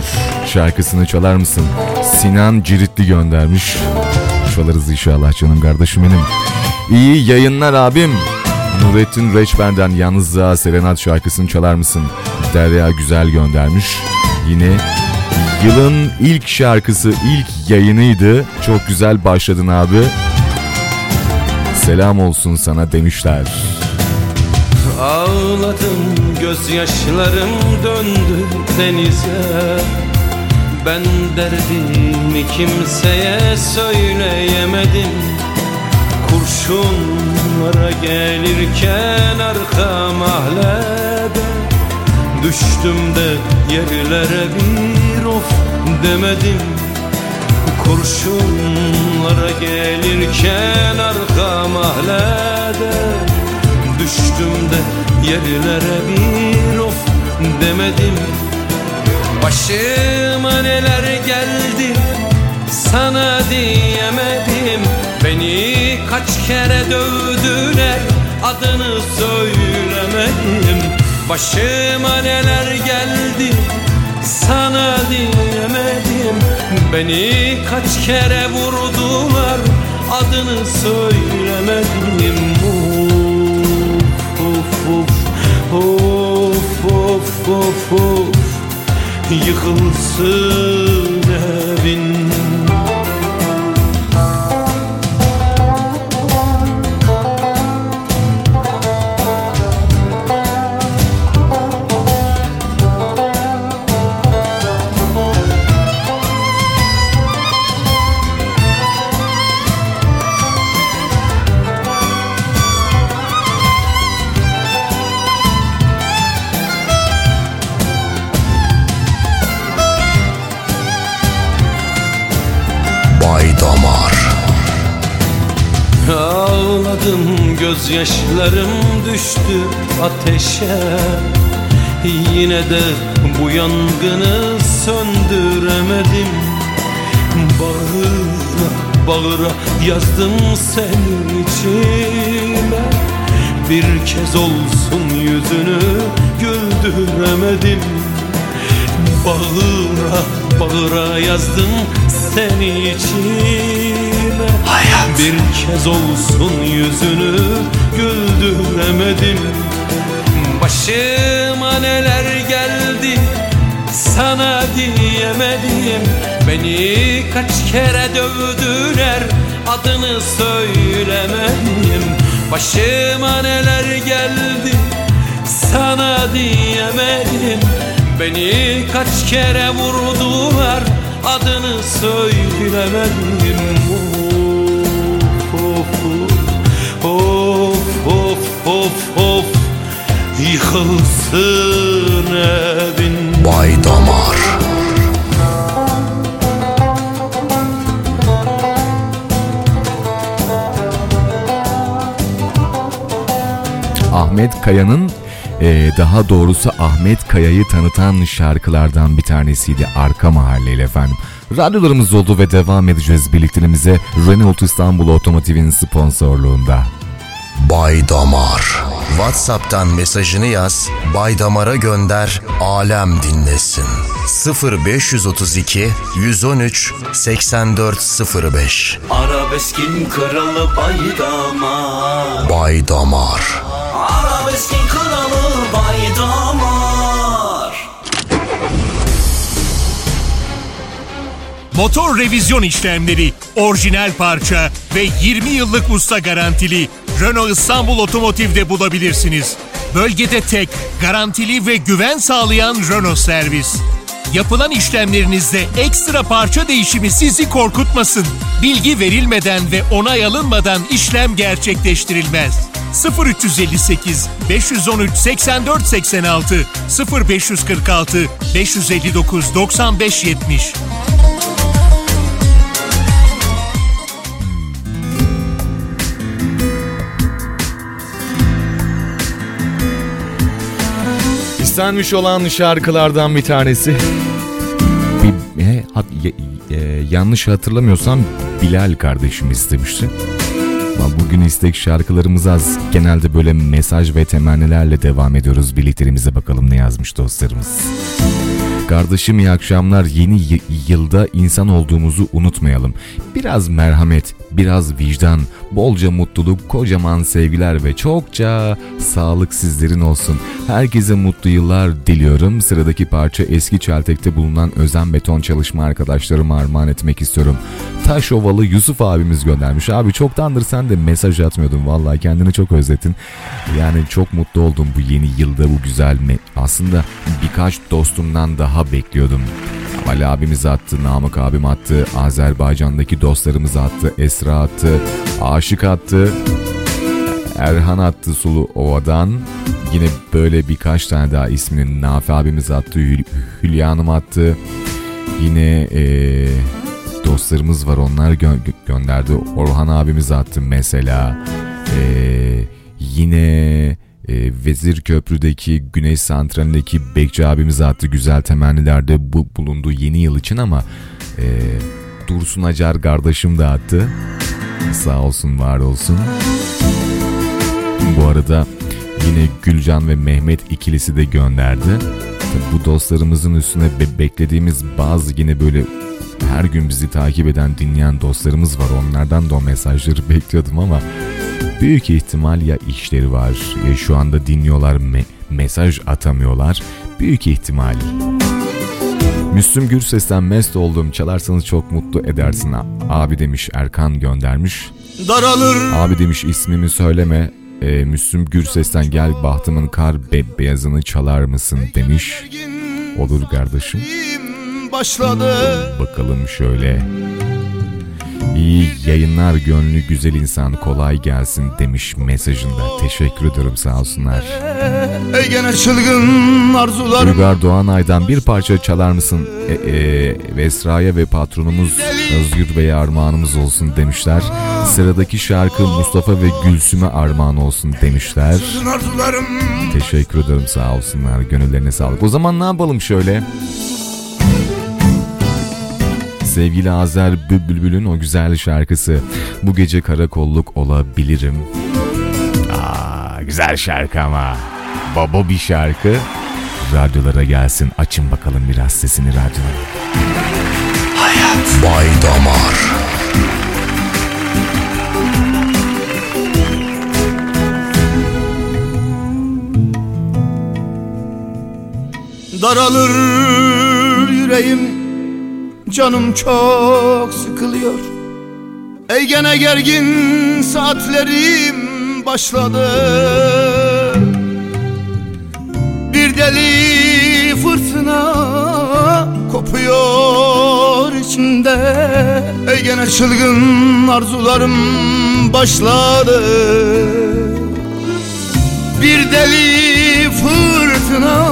şarkısını çalar mısın? Sinan Ciritli göndermiş. Çalarız inşallah canım kardeşim benim. İyi yayınlar abim. Nurettin Reçber'den Yalnızlığa Serenat şarkısını çalar mısın? Derya Güzel göndermiş. Yine yılın ilk şarkısı, ilk yayınıydı. Çok güzel başladın abi. Selam olsun sana demişler. Ağladım gözyaşlarım döndü denize Ben derdimi kimseye söyleyemedim. Kurşunlara gelirken arka mahlem Düştüm de yerlere bir of demedim. Kurşunlara gelirken arka mahallede Düştüm de yerlere bir of demedim Başıma neler geldi sana diyemedim. Beni kaç kere dövdüler adını söylemedim. Başıma neler geldi sana diyemedim. Beni kaç kere vurdular adını söylemedim. Of of of of of of Yıkılsın evin ateşe Yine de bu yangını söndüremedim. Bağıra bağıra yazdım senin içime. Bir kez olsun yüzünü güldüremedim. Bağıra bağıra yazdım seni içime. Bir kez olsun yüzünü güldüremedim Başıma neler geldi sana diyemedim. Beni kaç kere dövdüler adını söylemedim. Başıma neler geldi sana diyemedim. Beni kaç kere vurdular adını söylemedim. Of of of of Yıkılsın evin Bay Damar Ahmet Kaya'nın e, daha doğrusu Ahmet Kaya'yı tanıtan şarkılardan bir tanesiydi Arka Mahalle ile efendim. Radyolarımız oldu ve devam edeceğiz birlikteliğimize Renault İstanbul Otomotiv'in sponsorluğunda. Bay Damar WhatsApp'tan mesajını yaz Bay Damar'a gönder Alem dinlesin. 0532 113 8405 Arabeskin kralı baydamar. Bay Damar Arabeskin kralı baydamar. Motor revizyon işlemleri, orijinal parça ve 20 yıllık usta garantili Renault İstanbul Otomotiv'de bulabilirsiniz. Bölgede tek, garantili ve güven sağlayan Renault servis. Yapılan işlemlerinizde ekstra parça değişimi sizi korkutmasın. Bilgi verilmeden ve onay alınmadan işlem gerçekleştirilmez. 0358 513 84 86 0546 559 95 70 İstenmiş olan şarkılardan bir tanesi. Bir, e, hat, y- e, yanlış hatırlamıyorsam Bilal kardeşim istemişti. Ama bugün istek şarkılarımız az. Genelde böyle mesaj ve temennilerle devam ediyoruz. Birliklerimize bakalım ne yazmış dostlarımız. Kardeşim iyi akşamlar. Yeni yılda insan olduğumuzu unutmayalım. Biraz merhamet, biraz vicdan, bolca mutluluk, kocaman sevgiler ve çokça sağlık sizlerin olsun. Herkese mutlu yıllar diliyorum. Sıradaki parça eski Çeltek'te bulunan Özen Beton çalışma arkadaşlarıma armağan etmek istiyorum. Taşovalı Yusuf abimiz göndermiş. Abi çoktandır sen de mesaj atmıyordun. Vallahi kendini çok özletin. Yani çok mutlu oldum bu yeni yılda bu güzel me- aslında birkaç dostumdan daha bekliyordum. Ali abimiz attı, Namık abim attı, Azerbaycan'daki dostlarımız attı, Esra attı, Aşık attı. Erhan attı Sulu Ova'dan. Yine böyle birkaç tane daha ismini Nafi abimiz attı. Hül- Hülya Hanım attı. Yine ee, dostlarımız var onlar gö- gönderdi. Orhan abimiz attı mesela. Ee, yine e, Vezir Köprü'deki Güneş Santrali'ndeki Bekçi abimiz attı. Güzel temennilerde bu, bulundu yeni yıl için ama e, Dursun Acar kardeşim de attı. Sağ olsun var olsun. Bu arada yine Gülcan ve Mehmet ikilisi de gönderdi. Bu dostlarımızın üstüne be- beklediğimiz bazı yine böyle her gün bizi takip eden dinleyen dostlarımız var. Onlardan da o mesajları [laughs] bekliyordum ama büyük ihtimal ya işleri var ya şu anda dinliyorlar me- mesaj atamıyorlar. Büyük ihtimal. Müslüm Gürses'ten mest oldum çalarsanız çok mutlu edersin abi demiş Erkan göndermiş. Daralır Abi demiş ismimi söyleme e, Müslüm Gürses'ten gel bahtımın kar be- beyazını çalar mısın demiş. Olur kardeşim. başladı Bakalım şöyle. İyi yayınlar gönlü güzel insan kolay gelsin demiş mesajında. Teşekkür ederim sağ olsunlar. Ey gene çılgın arzularım Uygar Doğanay'dan bir parça çalar mısın? E, e, Vesra'ya ve patronumuz Özgür Bey'e armağanımız olsun demişler. Sıradaki şarkı Mustafa ve Gülsüm'e armağan olsun demişler. Teşekkür ederim sağ olsunlar. Gönüllerine sağlık. O zaman ne yapalım şöyle? Sevgili Azer Bü- Bülbül'ün o güzel şarkısı Bu gece karakolluk olabilirim. Aa, güzel şarkı ama. Baba bir şarkı. Radyolara gelsin. Açın bakalım biraz sesini radyolara. Bay Damar Daralır yüreğim Canım çok sıkılıyor. Ey gene gergin saatlerim başladı. Bir deli fırtına kopuyor içimde Ey gene çılgın arzularım başladı. Bir deli fırtına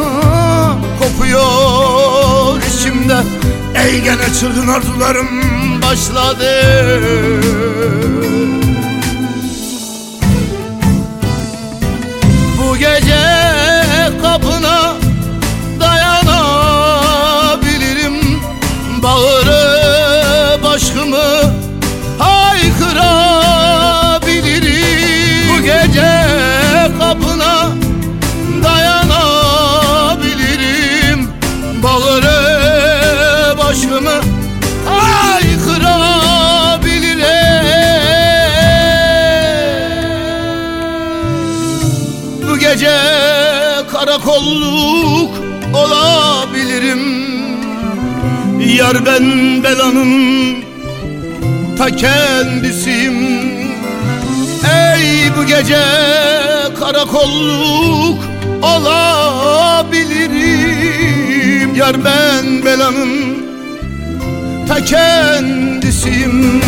kopuyor içimde Ey gene çılgın arzularım başladı. Bu gece kapına dayanabilirim. Bağırıp Yar ben belanın ta kendisiyim Ey bu gece karakolluk olabilirim. Yar ben belanın ta kendisiyim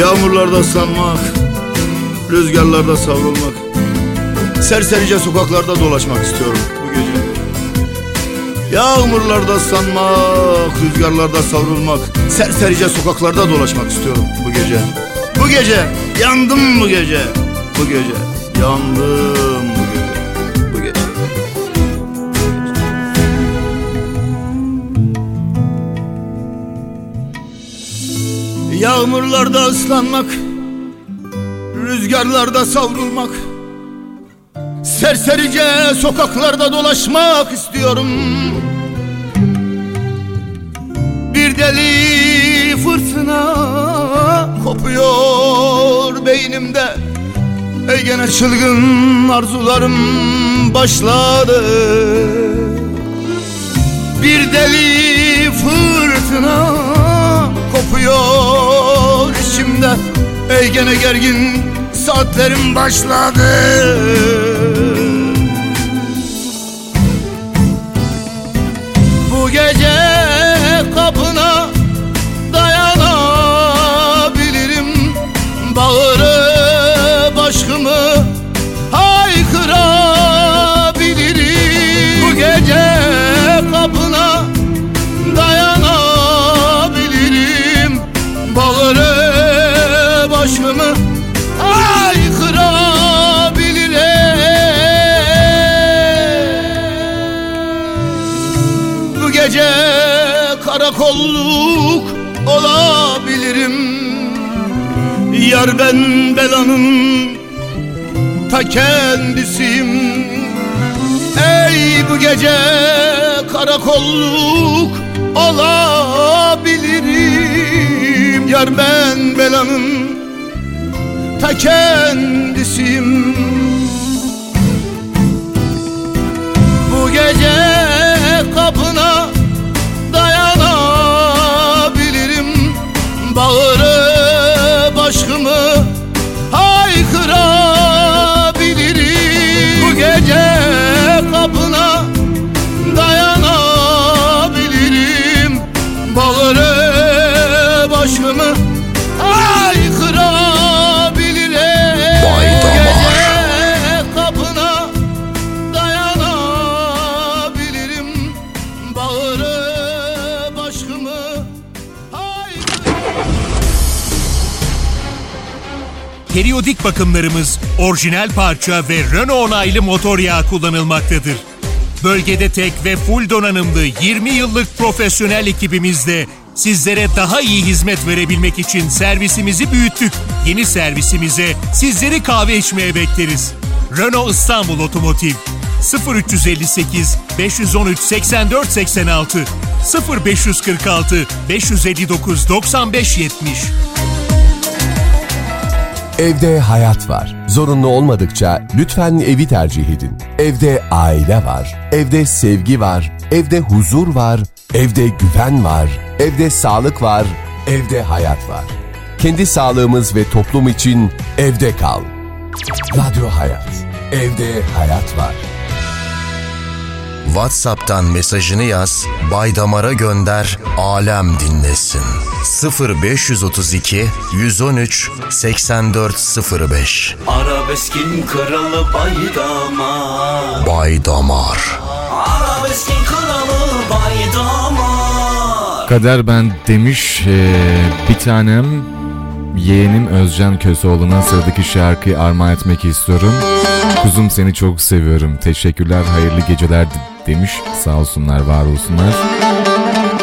Yağmurlarda ıslanmak, rüzgarlarda savrulmak Serserice sokaklarda dolaşmak istiyorum bu gece Yağmurlarda ıslanmak, rüzgarlarda savrulmak Serserice sokaklarda dolaşmak istiyorum bu gece. Bu gece, yandım bu gece. Bu gece, yandım bu gece. Bu gece. Yağmurlarda ıslanmak Rüzgarlarda savrulmak Serserice sokaklarda dolaşmak istiyorum. Bir deli fırtına kopuyor beynimde. Ey gene çılgın arzularım başladı. Bir deli fırtına kopuyor içimde. Ey gene gergin saatlerim başladı Yar ben belanın ta kendisiyim Ey bu gece karakolluk olabilirim. Yar ben belanın ta kendisiyim Bu gece kapına Periyodik bakımlarımız orijinal parça ve Renault onaylı motor yağı kullanılmaktadır. Bölgede tek ve full donanımlı 20 yıllık profesyonel ekibimizle sizlere daha iyi hizmet verebilmek için servisimizi büyüttük. Yeni servisimize sizleri kahve içmeye bekleriz. Renault İstanbul Otomotiv 0358 513 84 86 0546 559 95 70 Evde hayat var. Zorunlu olmadıkça lütfen evi tercih edin. Evde aile var. Evde sevgi var. Evde huzur var. Evde güven var. Evde sağlık var. Evde hayat var. Kendi sağlığımız ve toplum için evde kal. Radyo Hayat. Evde hayat var. WhatsApp'tan mesajını yaz, Bay Damar'a gönder, alem dinlesin. 0532 113 8405 Arabeskin kralı bay damar Bay Damar Arabeskin kralı bay damar Kader ben demiş eee, bir tanem yeğenim Özcan Köseoğlu'na sıradaki şarkıyı armağan etmek istiyorum. Kuzum seni çok seviyorum. Teşekkürler, hayırlı geceler demiş. Sağ olsunlar, var olsunlar.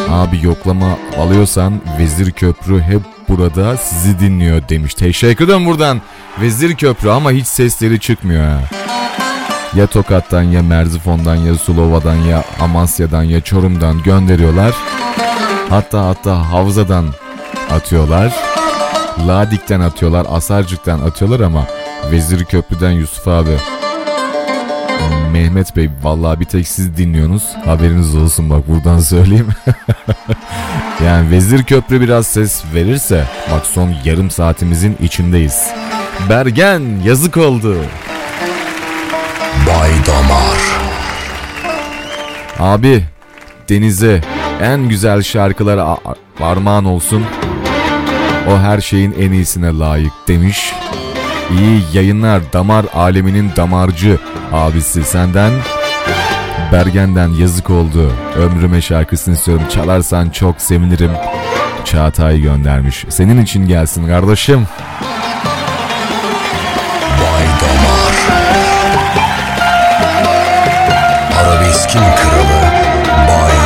Abi yoklama alıyorsan Vezir Köprü hep burada sizi dinliyor demiş. Teşekkür ederim buradan. Vezir Köprü ama hiç sesleri çıkmıyor ha. Ya Tokat'tan ya Merzifon'dan ya Sulova'dan ya Amasya'dan ya Çorum'dan gönderiyorlar. Hatta hatta Havza'dan atıyorlar. Ladik'ten atıyorlar, Asarcık'tan atıyorlar ama Vezir Köprü'den Yusuf abi. Mehmet Bey vallahi bir tek siz dinliyorsunuz. Haberiniz olsun bak buradan [laughs] söyleyeyim. [laughs] yani Vezir Köprü biraz ses verirse bak son yarım saatimizin içindeyiz. Bergen yazık oldu. Bay Damar Abi denize en güzel şarkılara armağan olsun. O her şeyin en iyisine layık demiş. İyi yayınlar damar aleminin damarcı abisi senden. Bergen'den yazık oldu. Ömrüme şarkısını istiyorum. Çalarsan çok sevinirim. Çağatay göndermiş. Senin için gelsin kardeşim. Bay Damar Arabeskin kralı Bay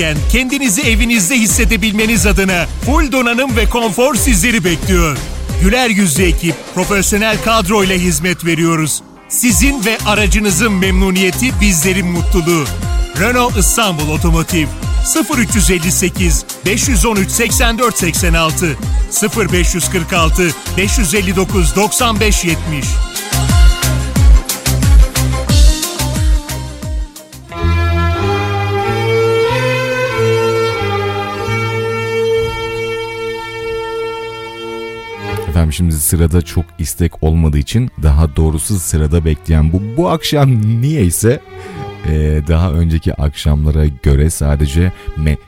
bakımdayken kendinizi evinizde hissedebilmeniz adına full donanım ve konfor sizleri bekliyor. Güler yüzlü ekip, profesyonel kadroyla hizmet veriyoruz. Sizin ve aracınızın memnuniyeti bizlerin mutluluğu. Renault İstanbul Otomotiv 0358 513 84 86 0546 559 95 70 Efendim şimdi sırada çok istek olmadığı için daha doğrusu sırada bekleyen bu bu akşam niyeyse e, daha önceki akşamlara göre sadece me-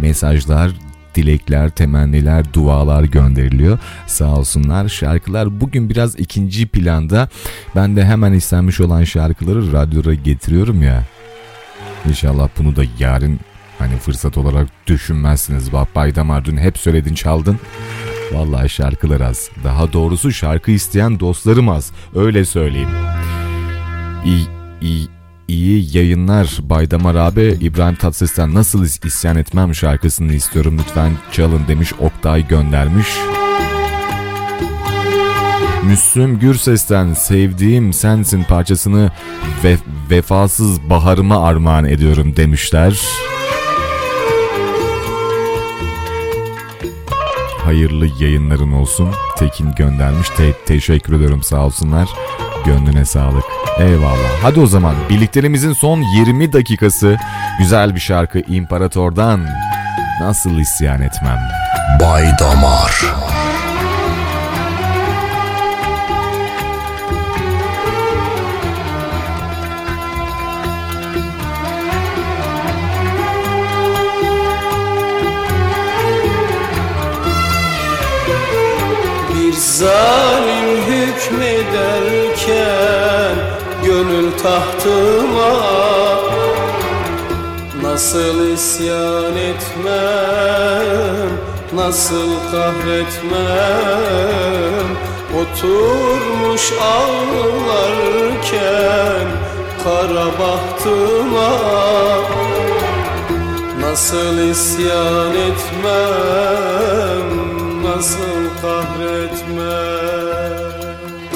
mesajlar dilekler, temenniler, dualar gönderiliyor. Sağ olsunlar. Şarkılar bugün biraz ikinci planda. Ben de hemen istenmiş olan şarkıları radyoda getiriyorum ya. İnşallah bunu da yarın hani fırsat olarak düşünmezsiniz. Bak Baydamar dün hep söyledin çaldın. Vallahi şarkılar az. Daha doğrusu şarkı isteyen dostlarım az. Öyle söyleyeyim. İyi, iyi, iyi yayınlar Baydamar abi. İbrahim Tatlıses'ten Nasıl is- isyan etmem şarkısını istiyorum. Lütfen çalın demiş Oktay göndermiş. Müslüm Gürses'ten sevdiğim sensin parçasını ve vefasız baharıma armağan ediyorum demişler. Hayırlı yayınların olsun. Tekin göndermiş. Te- teşekkür ediyorum sağ olsunlar. Gönlüne sağlık. Eyvallah. Hadi o zaman birlikteliğimizin son 20 dakikası güzel bir şarkı İmparator'dan Nasıl isyan etmem. Bay Damar. Tahtıma. Nasıl isyan etmem, nasıl kahretmem? Oturmuş ağlarken kara bahtıma. Nasıl isyan etmem, nasıl kahretmem?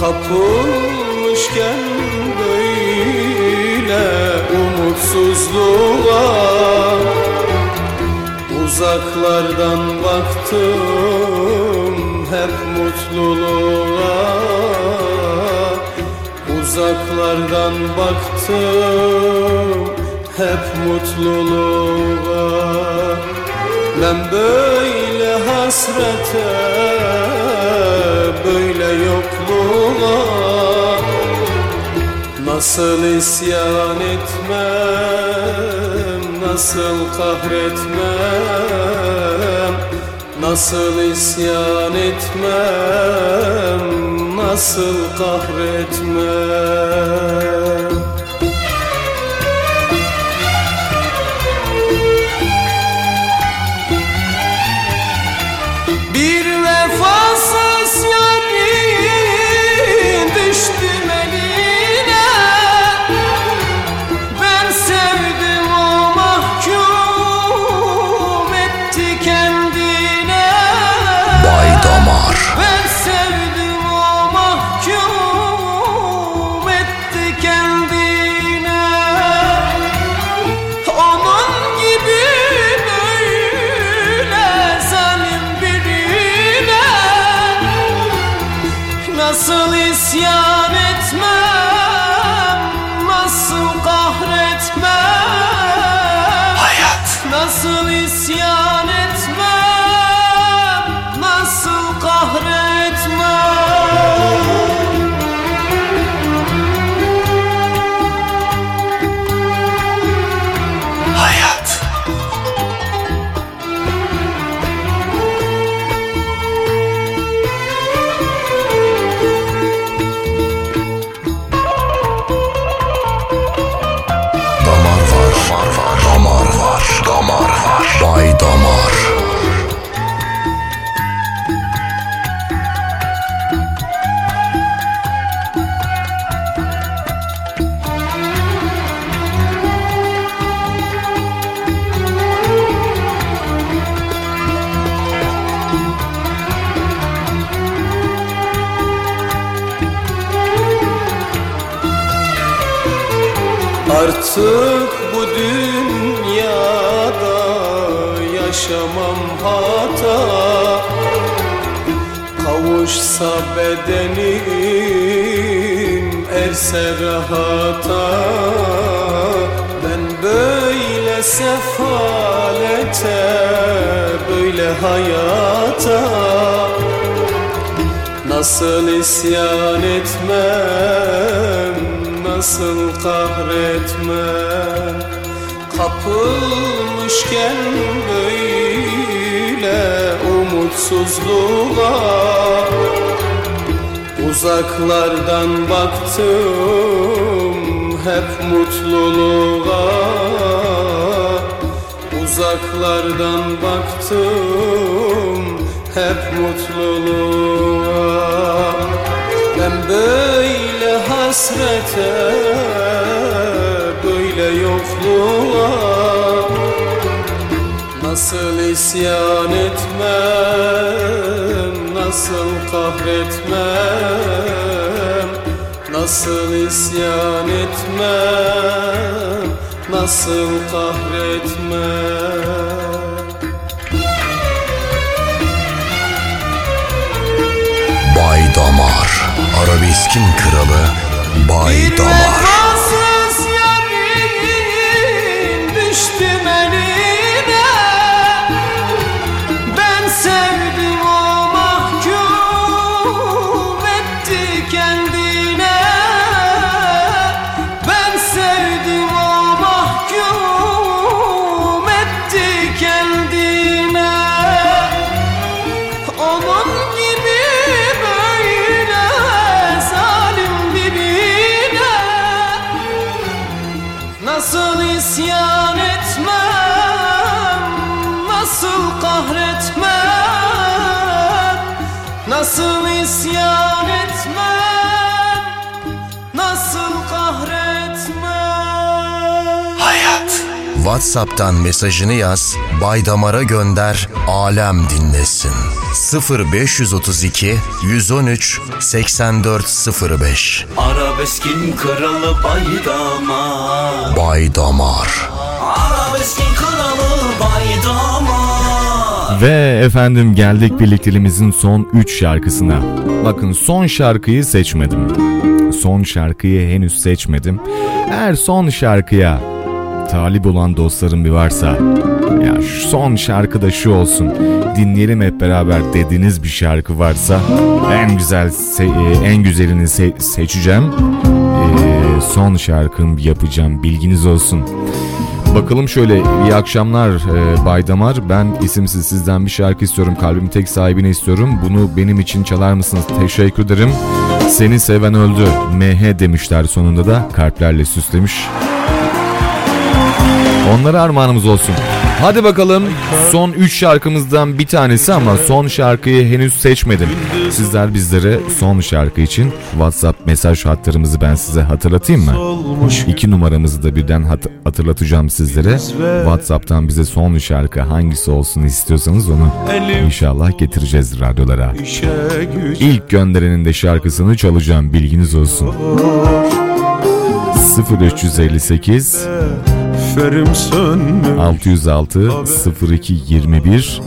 Kapılmışken böyle umutsuzluğa. Uzaklardan baktım hep mutluluğa. Uzaklardan baktım hep mutluluğa. Ben böyle hasrete, böyle yokluğa Nasıl isyan etmem, nasıl kahretmem Nasıl isyan etmem, nasıl kahretmem bedenim erse rahata Ben böyle sefalete böyle hayata Nasıl isyan etmem Nasıl kahretmem? Kapılmışken böyle umutsuzluğa Uzaklardan baktım hep mutluluğa. Uzaklardan baktım hep mutluluğa. Ben böyle hasrete böyle yokluğa Nasıl isyan etmem Nasıl kahretmem Nasıl isyan etmem Nasıl kahretmem Bay Damar. Arabeskin kralı Bay Damar. WhatsApp'tan mesajını yaz, Bay Damar'a gönder, alem dinlesin. 0532 113 8405 Arabeskin kralı Bay Damar Bay Damar. Arabeskin kralı Bay Damar Ve efendim geldik birlikteliğimizin son 3 şarkısına. Bakın son şarkıyı seçmedim. Son şarkıyı henüz seçmedim. Eğer son şarkıya talip olan dostlarım bir varsa ya son şarkı da şu olsun dinleyelim hep beraber dediğiniz bir şarkı varsa en güzel e, en güzelini se- seçeceğim. E, son şarkım yapacağım bilginiz olsun. Bakalım şöyle iyi akşamlar e, Bay Damar. Ben isimsiz sizden bir şarkı istiyorum. Kalbimin tek sahibini istiyorum. Bunu benim için çalar mısınız? Teşekkür ederim. Seni seven öldü. MH demişler sonunda da kalplerle süslemiş. Onlara armağanımız olsun. Hadi bakalım son 3 şarkımızdan bir tanesi ama son şarkıyı henüz seçmedim. Sizler bizlere son şarkı için WhatsApp mesaj hatlarımızı ben size hatırlatayım mı? İki numaramızı da birden hat- hatırlatacağım sizlere. WhatsApp'tan bize son şarkı hangisi olsun istiyorsanız onu inşallah getireceğiz radyolara. İlk gönderenin de şarkısını çalacağım bilginiz olsun. 0358 Ferim sönmüş. 606 02 21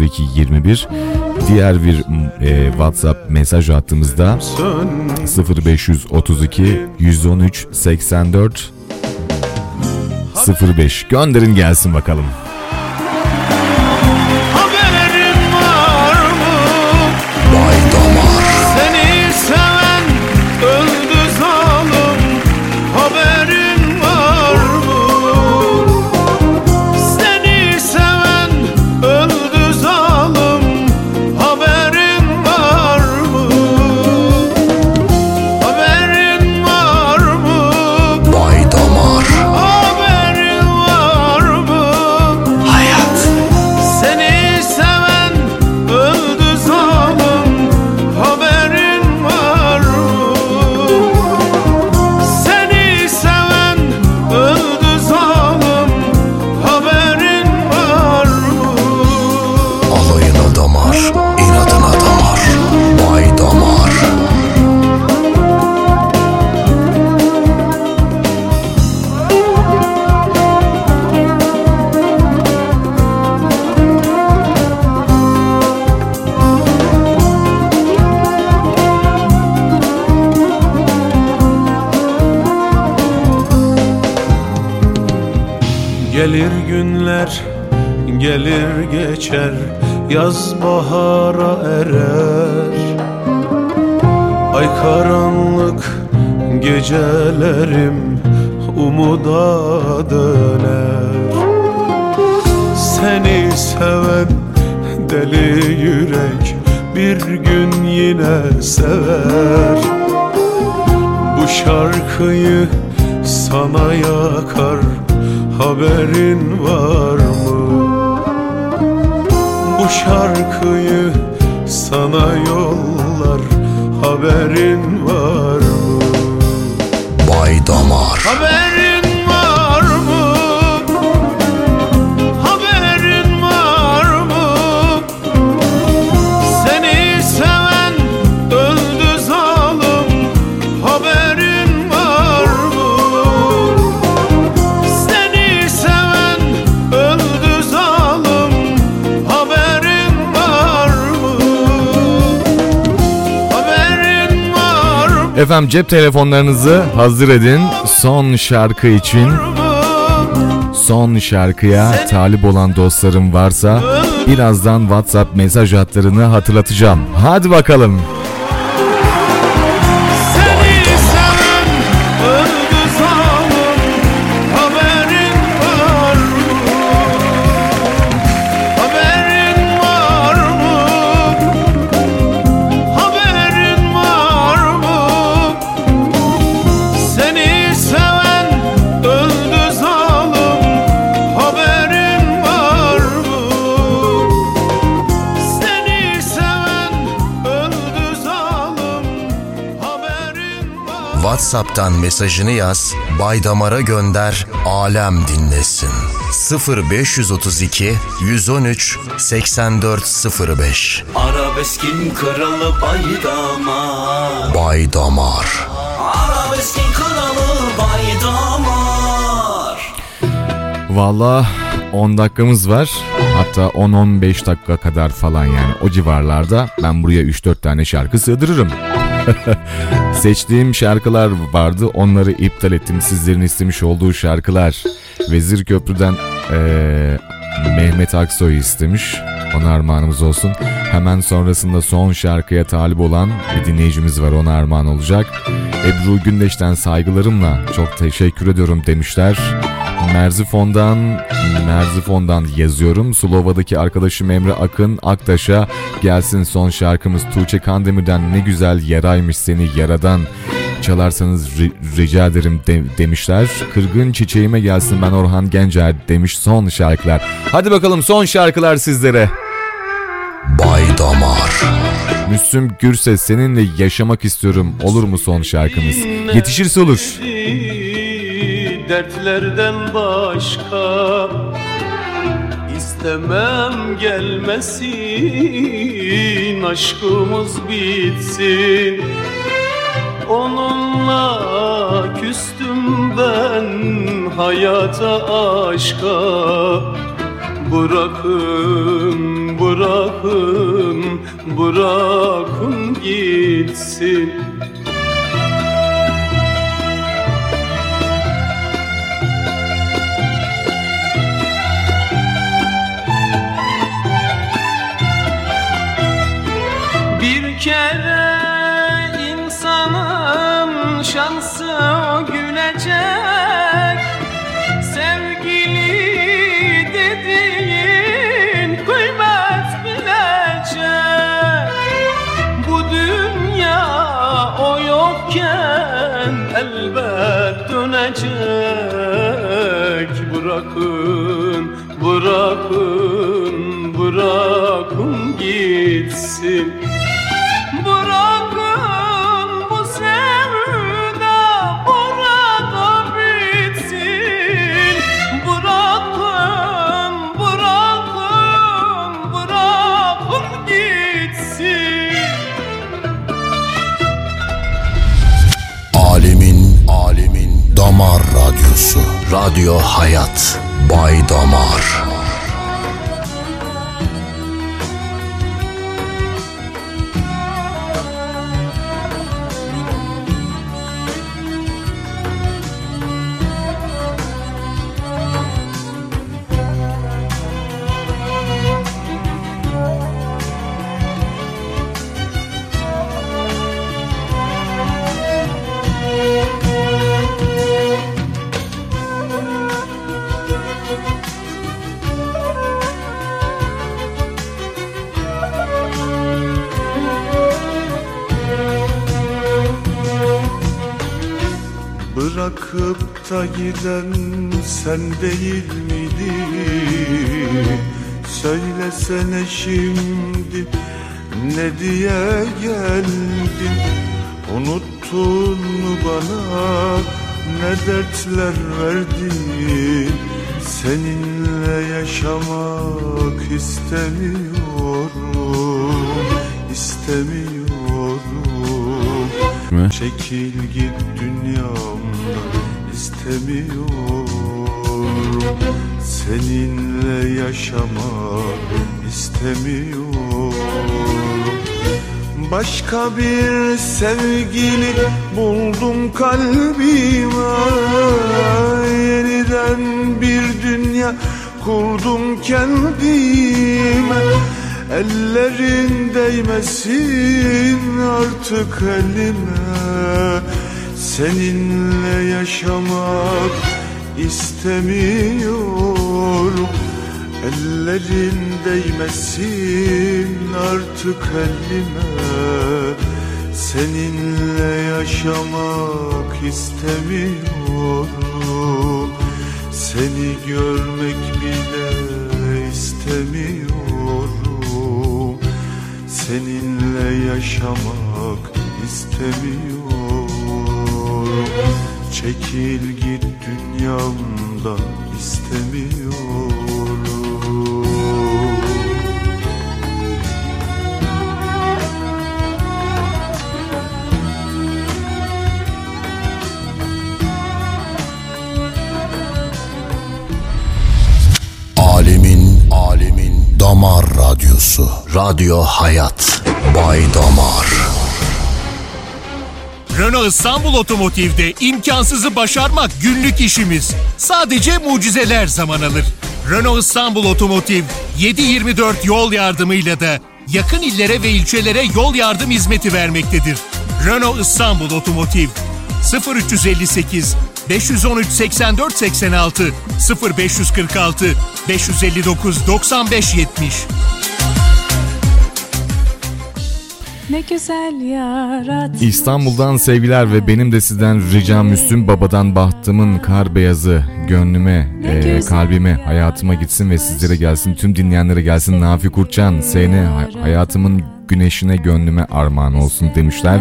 02 21 diğer bir e, WhatsApp mesaj hattımızda 0532 113 84 05 gönderin gelsin bakalım. Yaz bahara erer. Ay karanlık gecelerim Umuda döner. Seni seven deli yürek Bir gün yine sever. Bu şarkıyı sana yakar Haberin var şarkıyı sana yollar Haberin Efendim cep telefonlarınızı hazır edin son şarkı için. Son şarkıya talip olan dostlarım varsa birazdan WhatsApp mesaj hatlarını hatırlatacağım. Hadi bakalım. WhatsApp'tan mesajını yaz, Bay Damar'a gönder, alem dinlesin. 0532 113 8405 Arabeskin kralı Baydamar Bay Damar. Arabeskin kralı Baydamar Valla 10 dakikamız var. Hatta 10-15 dakika kadar falan yani o civarlarda ben buraya 3-4 tane şarkı sığdırırım. [laughs] Seçtiğim şarkılar vardı onları iptal ettim sizlerin istemiş olduğu şarkılar. Vezir Köprü'den eee, Mehmet Aksoy istemiş. Ona armağanımız olsun. Hemen sonrasında son şarkıya talip olan bir dinleyicimiz var ona armağan olacak. Ebru Gündeş'ten saygılarımla çok teşekkür ediyorum demişler. Merzifon'dan Merzifon'dan yazıyorum. Slova'daki arkadaşım Emre Akın Aktaş'a gelsin son şarkımız Tuğçe Kandemir'den ne güzel yaraymış seni yaradan çalarsanız ri- rica ederim de- demişler. Kırgın çiçeğime gelsin ben Orhan Gencer demiş son şarkılar. Hadi bakalım son şarkılar sizlere. Bay Damar. Müslüm Gürses seninle yaşamak istiyorum olur mu son şarkımız? Yetişirse olur. Dertlerden başka istemem gelmesin Aşkımız bitsin. Onunla küstüm ben hayata aşka. Bırakın, bırakın bırakın gitsin dönecek Bırakın, Radyo Hayat. Bay Damar. Giden sen değil miydin? Söylesene şimdi ne diye geldin? Unuttun mu bana ne dertler verdin? Seninle yaşamak istemiyorum, istemiyorum. Mi? Çekil git dünyamdan istemiyorum. Seninle yaşamak istemiyorum Başka bir sevgili buldum kalbime. Yeniden bir dünya kurdum kendime. Ellerin değmesin artık elime Seninle yaşamak istemiyorum Ellerin değmesin artık elime. Seninle yaşamak istemiyorum Seni görmek bile istemiyorum. Seninle yaşamak istemiyorum Çekil git dünyamdan istemiyorum Alemin, alemin damar radyosu. Radyo Hayat. Bay Damar. Renault İstanbul Otomotiv'de imkansızı başarmak günlük işimiz. Sadece mucizeler zaman alır. Renault İstanbul Otomotiv 7-24 yol yardımıyla da yakın illere ve ilçelere yol yardım hizmeti vermektedir. Renault İstanbul Otomotiv 0358 513 84 86 0546 559 95 70 Ne güzel yarat. İstanbul'dan sevgiler ve benim de sizden ricam Müslüm Baba'dan bahtımın kar beyazı gönlüme, e, kalbime, hayatıma gitsin ve sizlere gelsin. Tüm dinleyenlere gelsin. Nafi Kurçan, sene hayatımın güneşine gönlüme armağan olsun demişler.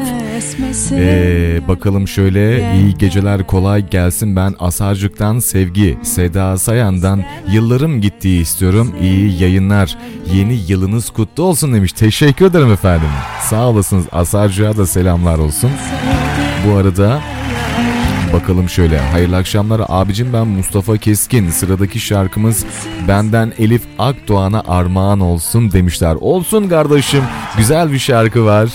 Ee, bakalım şöyle iyi geceler kolay gelsin. Ben Asarcık'tan Sevgi Seda Sayan'dan yıllarım gittiği istiyorum. İyi yayınlar. Yeni yılınız kutlu olsun demiş. Teşekkür ederim efendim. Sağ olasınız. Asarcık'a da selamlar olsun. Bu arada Bakalım şöyle. Hayırlı akşamlar abicim ben Mustafa Keskin. Sıradaki şarkımız benden Elif Akdoğan'a armağan olsun demişler. Olsun kardeşim. Güzel bir şarkı var.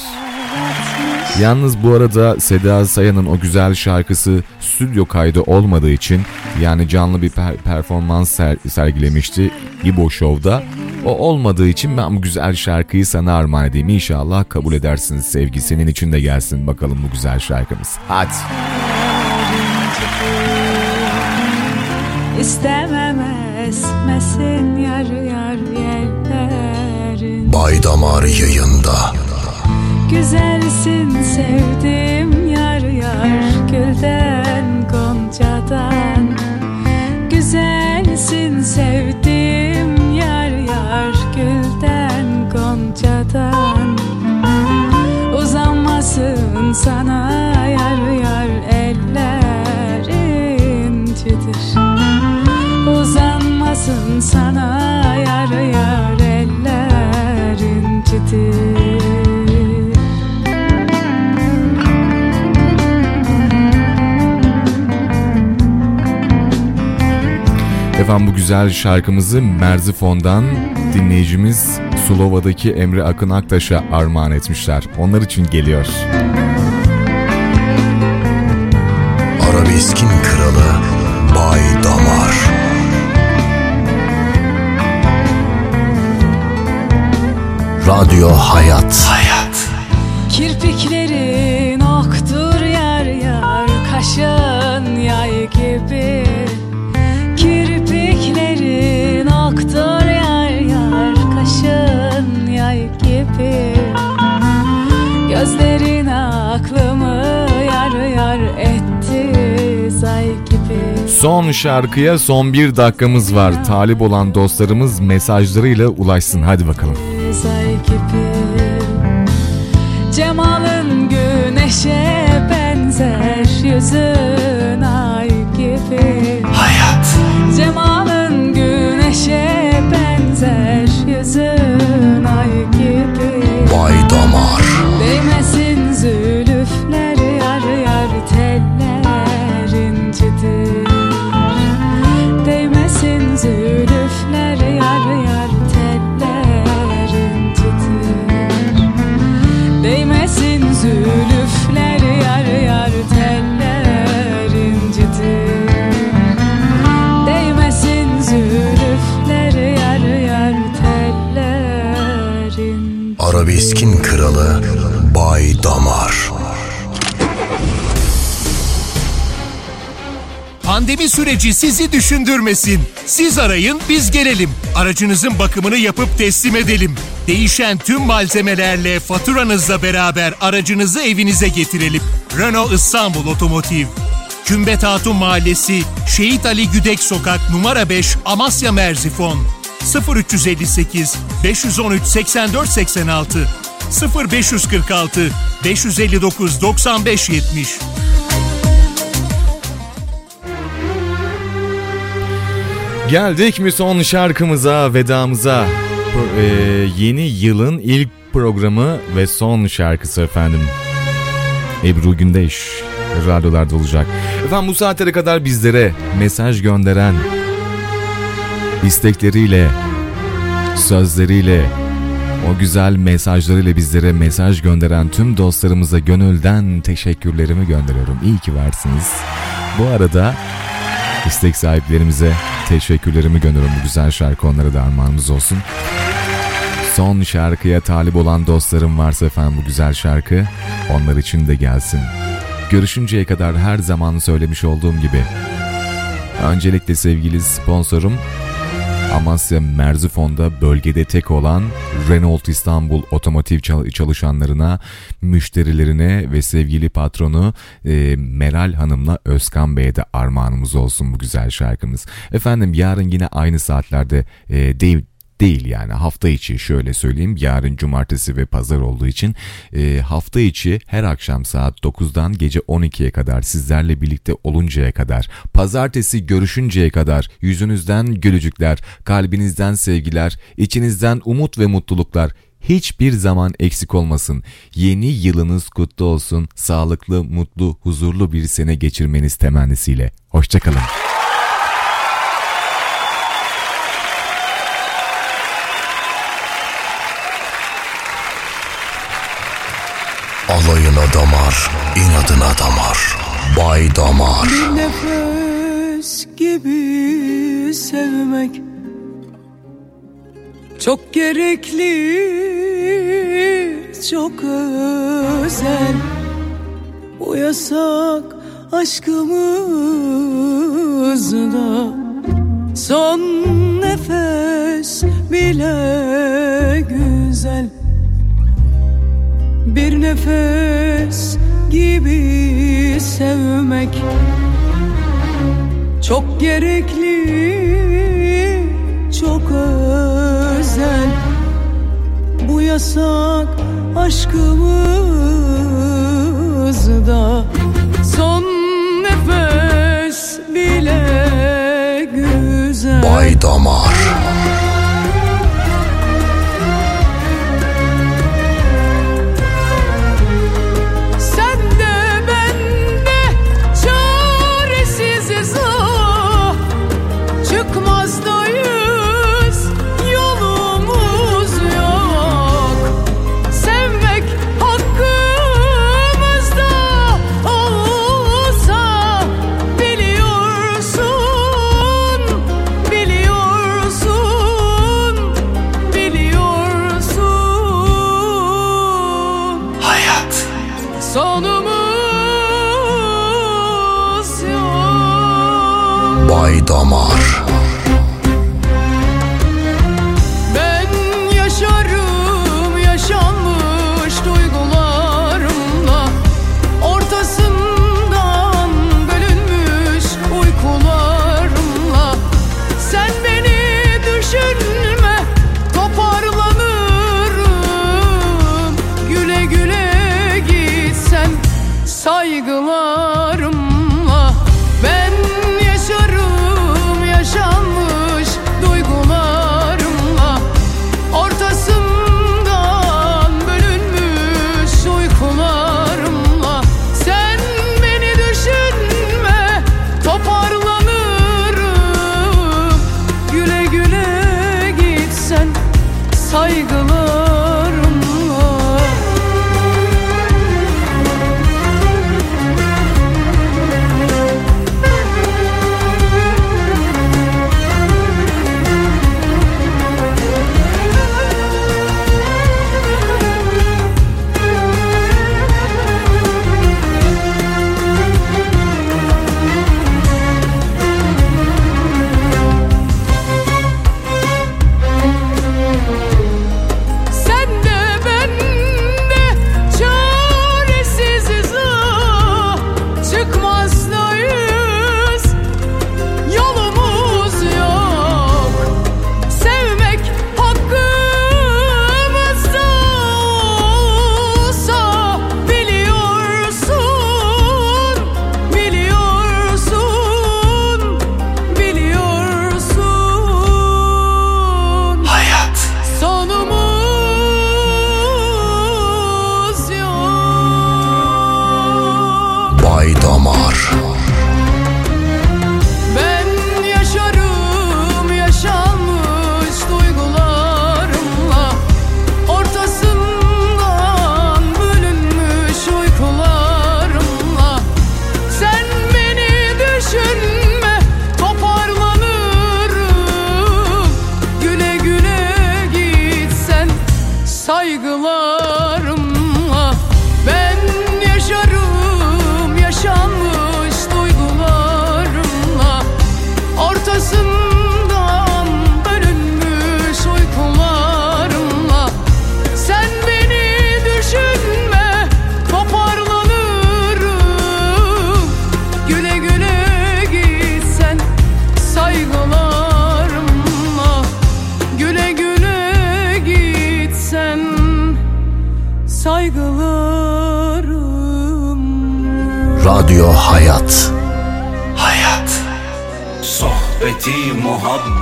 Yalnız bu arada Seda Sayan'ın o güzel şarkısı stüdyo kaydı olmadığı için yani canlı bir per- performans ser- sergilemişti İbo Show'da. O olmadığı için ben bu güzel şarkıyı sana armağan edeyim. İnşallah kabul edersin sevgi. Senin için de gelsin bakalım bu güzel şarkımız. Hadi. İstemem esmesin yar yar yerlerin. Bay Damar yayında. Güzelsin sevdim yar yar Gülden goncadan. Güzelsin sevdim yar yar Gülden goncadan. Uzanmasın sana sana yar yar Eller incidir Efendim bu güzel şarkımızı Merzifon'dan dinleyicimiz Sulova'daki Emre Akın Aktaş'a armağan etmişler. Onlar için geliyor. Arabeskin kralı Bay Radyo Hayat. Hayat. Kirpiklerin oktur yar yar Kaşın yay gibi Kirpiklerin oktur yar yar Kaşın yay gibi Gözlerin aklımı yar yar etti Zay gibi Son şarkıya son bir dakikamız var. Talip olan dostlarımız mesajlarıyla ulaşsın. Hadi bakalım. Zay gibi Cemalın güneşe benzer Yüzün Arabeskin kralı Bay Damar. Pandemi süreci sizi düşündürmesin. Siz arayın, biz gelelim. Aracınızın bakımını yapıp teslim edelim. Değişen tüm malzemelerle faturanızla beraber aracınızı evinize getirelim. Renault İstanbul Otomotiv. Kümbet Hatun Mahallesi, Şehit Ali Güdek Sokak numara 5, Amasya Merzifon. 0358 513 84 86 0546 559 95 70 Geldik mi son şarkımıza, vedamıza? Pro- e, yeni yılın ilk programı ve son şarkısı efendim. Ebru Gündeş radyolarda olacak. Efendim bu saatlere kadar bizlere mesaj gönderen, istekleriyle, sözleriyle, o güzel mesajlarıyla bizlere mesaj gönderen tüm dostlarımıza gönülden teşekkürlerimi gönderiyorum. İyi ki varsınız. Bu arada istek sahiplerimize teşekkürlerimi gönderiyorum. Bu güzel şarkı onlara da armağanımız olsun. Son şarkıya talip olan dostlarım varsa efendim bu güzel şarkı onlar için de gelsin. Görüşünceye kadar her zaman söylemiş olduğum gibi öncelikle sevgili sponsorum Amasya Merzifon'da bölgede tek olan Renault İstanbul otomotiv çal- çalışanlarına, müşterilerine ve sevgili patronu e, Meral Hanım'la Özkan Bey'e de armağanımız olsun bu güzel şarkımız. Efendim yarın yine aynı saatlerde e, değil değil yani hafta içi şöyle söyleyeyim yarın cumartesi ve pazar olduğu için e, hafta içi her akşam saat 9'dan gece 12'ye kadar sizlerle birlikte oluncaya kadar pazartesi görüşünceye kadar yüzünüzden gülücükler kalbinizden sevgiler içinizden umut ve mutluluklar hiçbir zaman eksik olmasın. Yeni yılınız kutlu olsun. Sağlıklı, mutlu, huzurlu bir sene geçirmeniz temennisiyle. Hoşçakalın. Alayına damar, inadına damar. Bay Damar. Bir nefes gibi sevmek çok gerekli, çok özel. Bu yasak aşkımızda son nefes bile güzel. Bir nefes gibi sevmek. Çok gerekli, çok özel. Bu yasak aşkımızda Son nefes bile güzel. Bay Damar.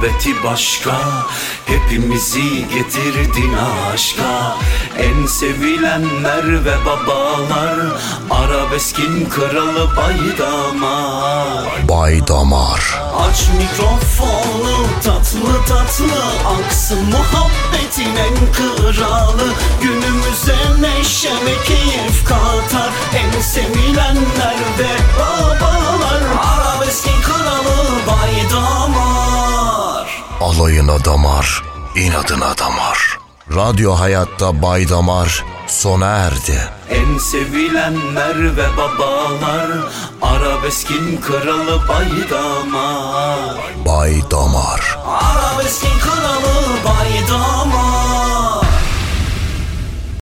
Muhabbeti başka Hepimizi getirdin aşka. En sevilenler ve babalar Arabeskin kralı baydamar. Bay Damar Aç mikrofonu tatlı tatlı Aksın muhabbetin en kralı. Günümüze neşe ve keyif katar En sevilenler ve babalar. Arabeskin kralı baydamar Alayına damar, inadına damar. Radyo Hayat'ta Bay Damar sona erdi. En sevilenler ve babalar Arabeskin kralı baydamar Bay Damar. Arabeskin kralı baydamar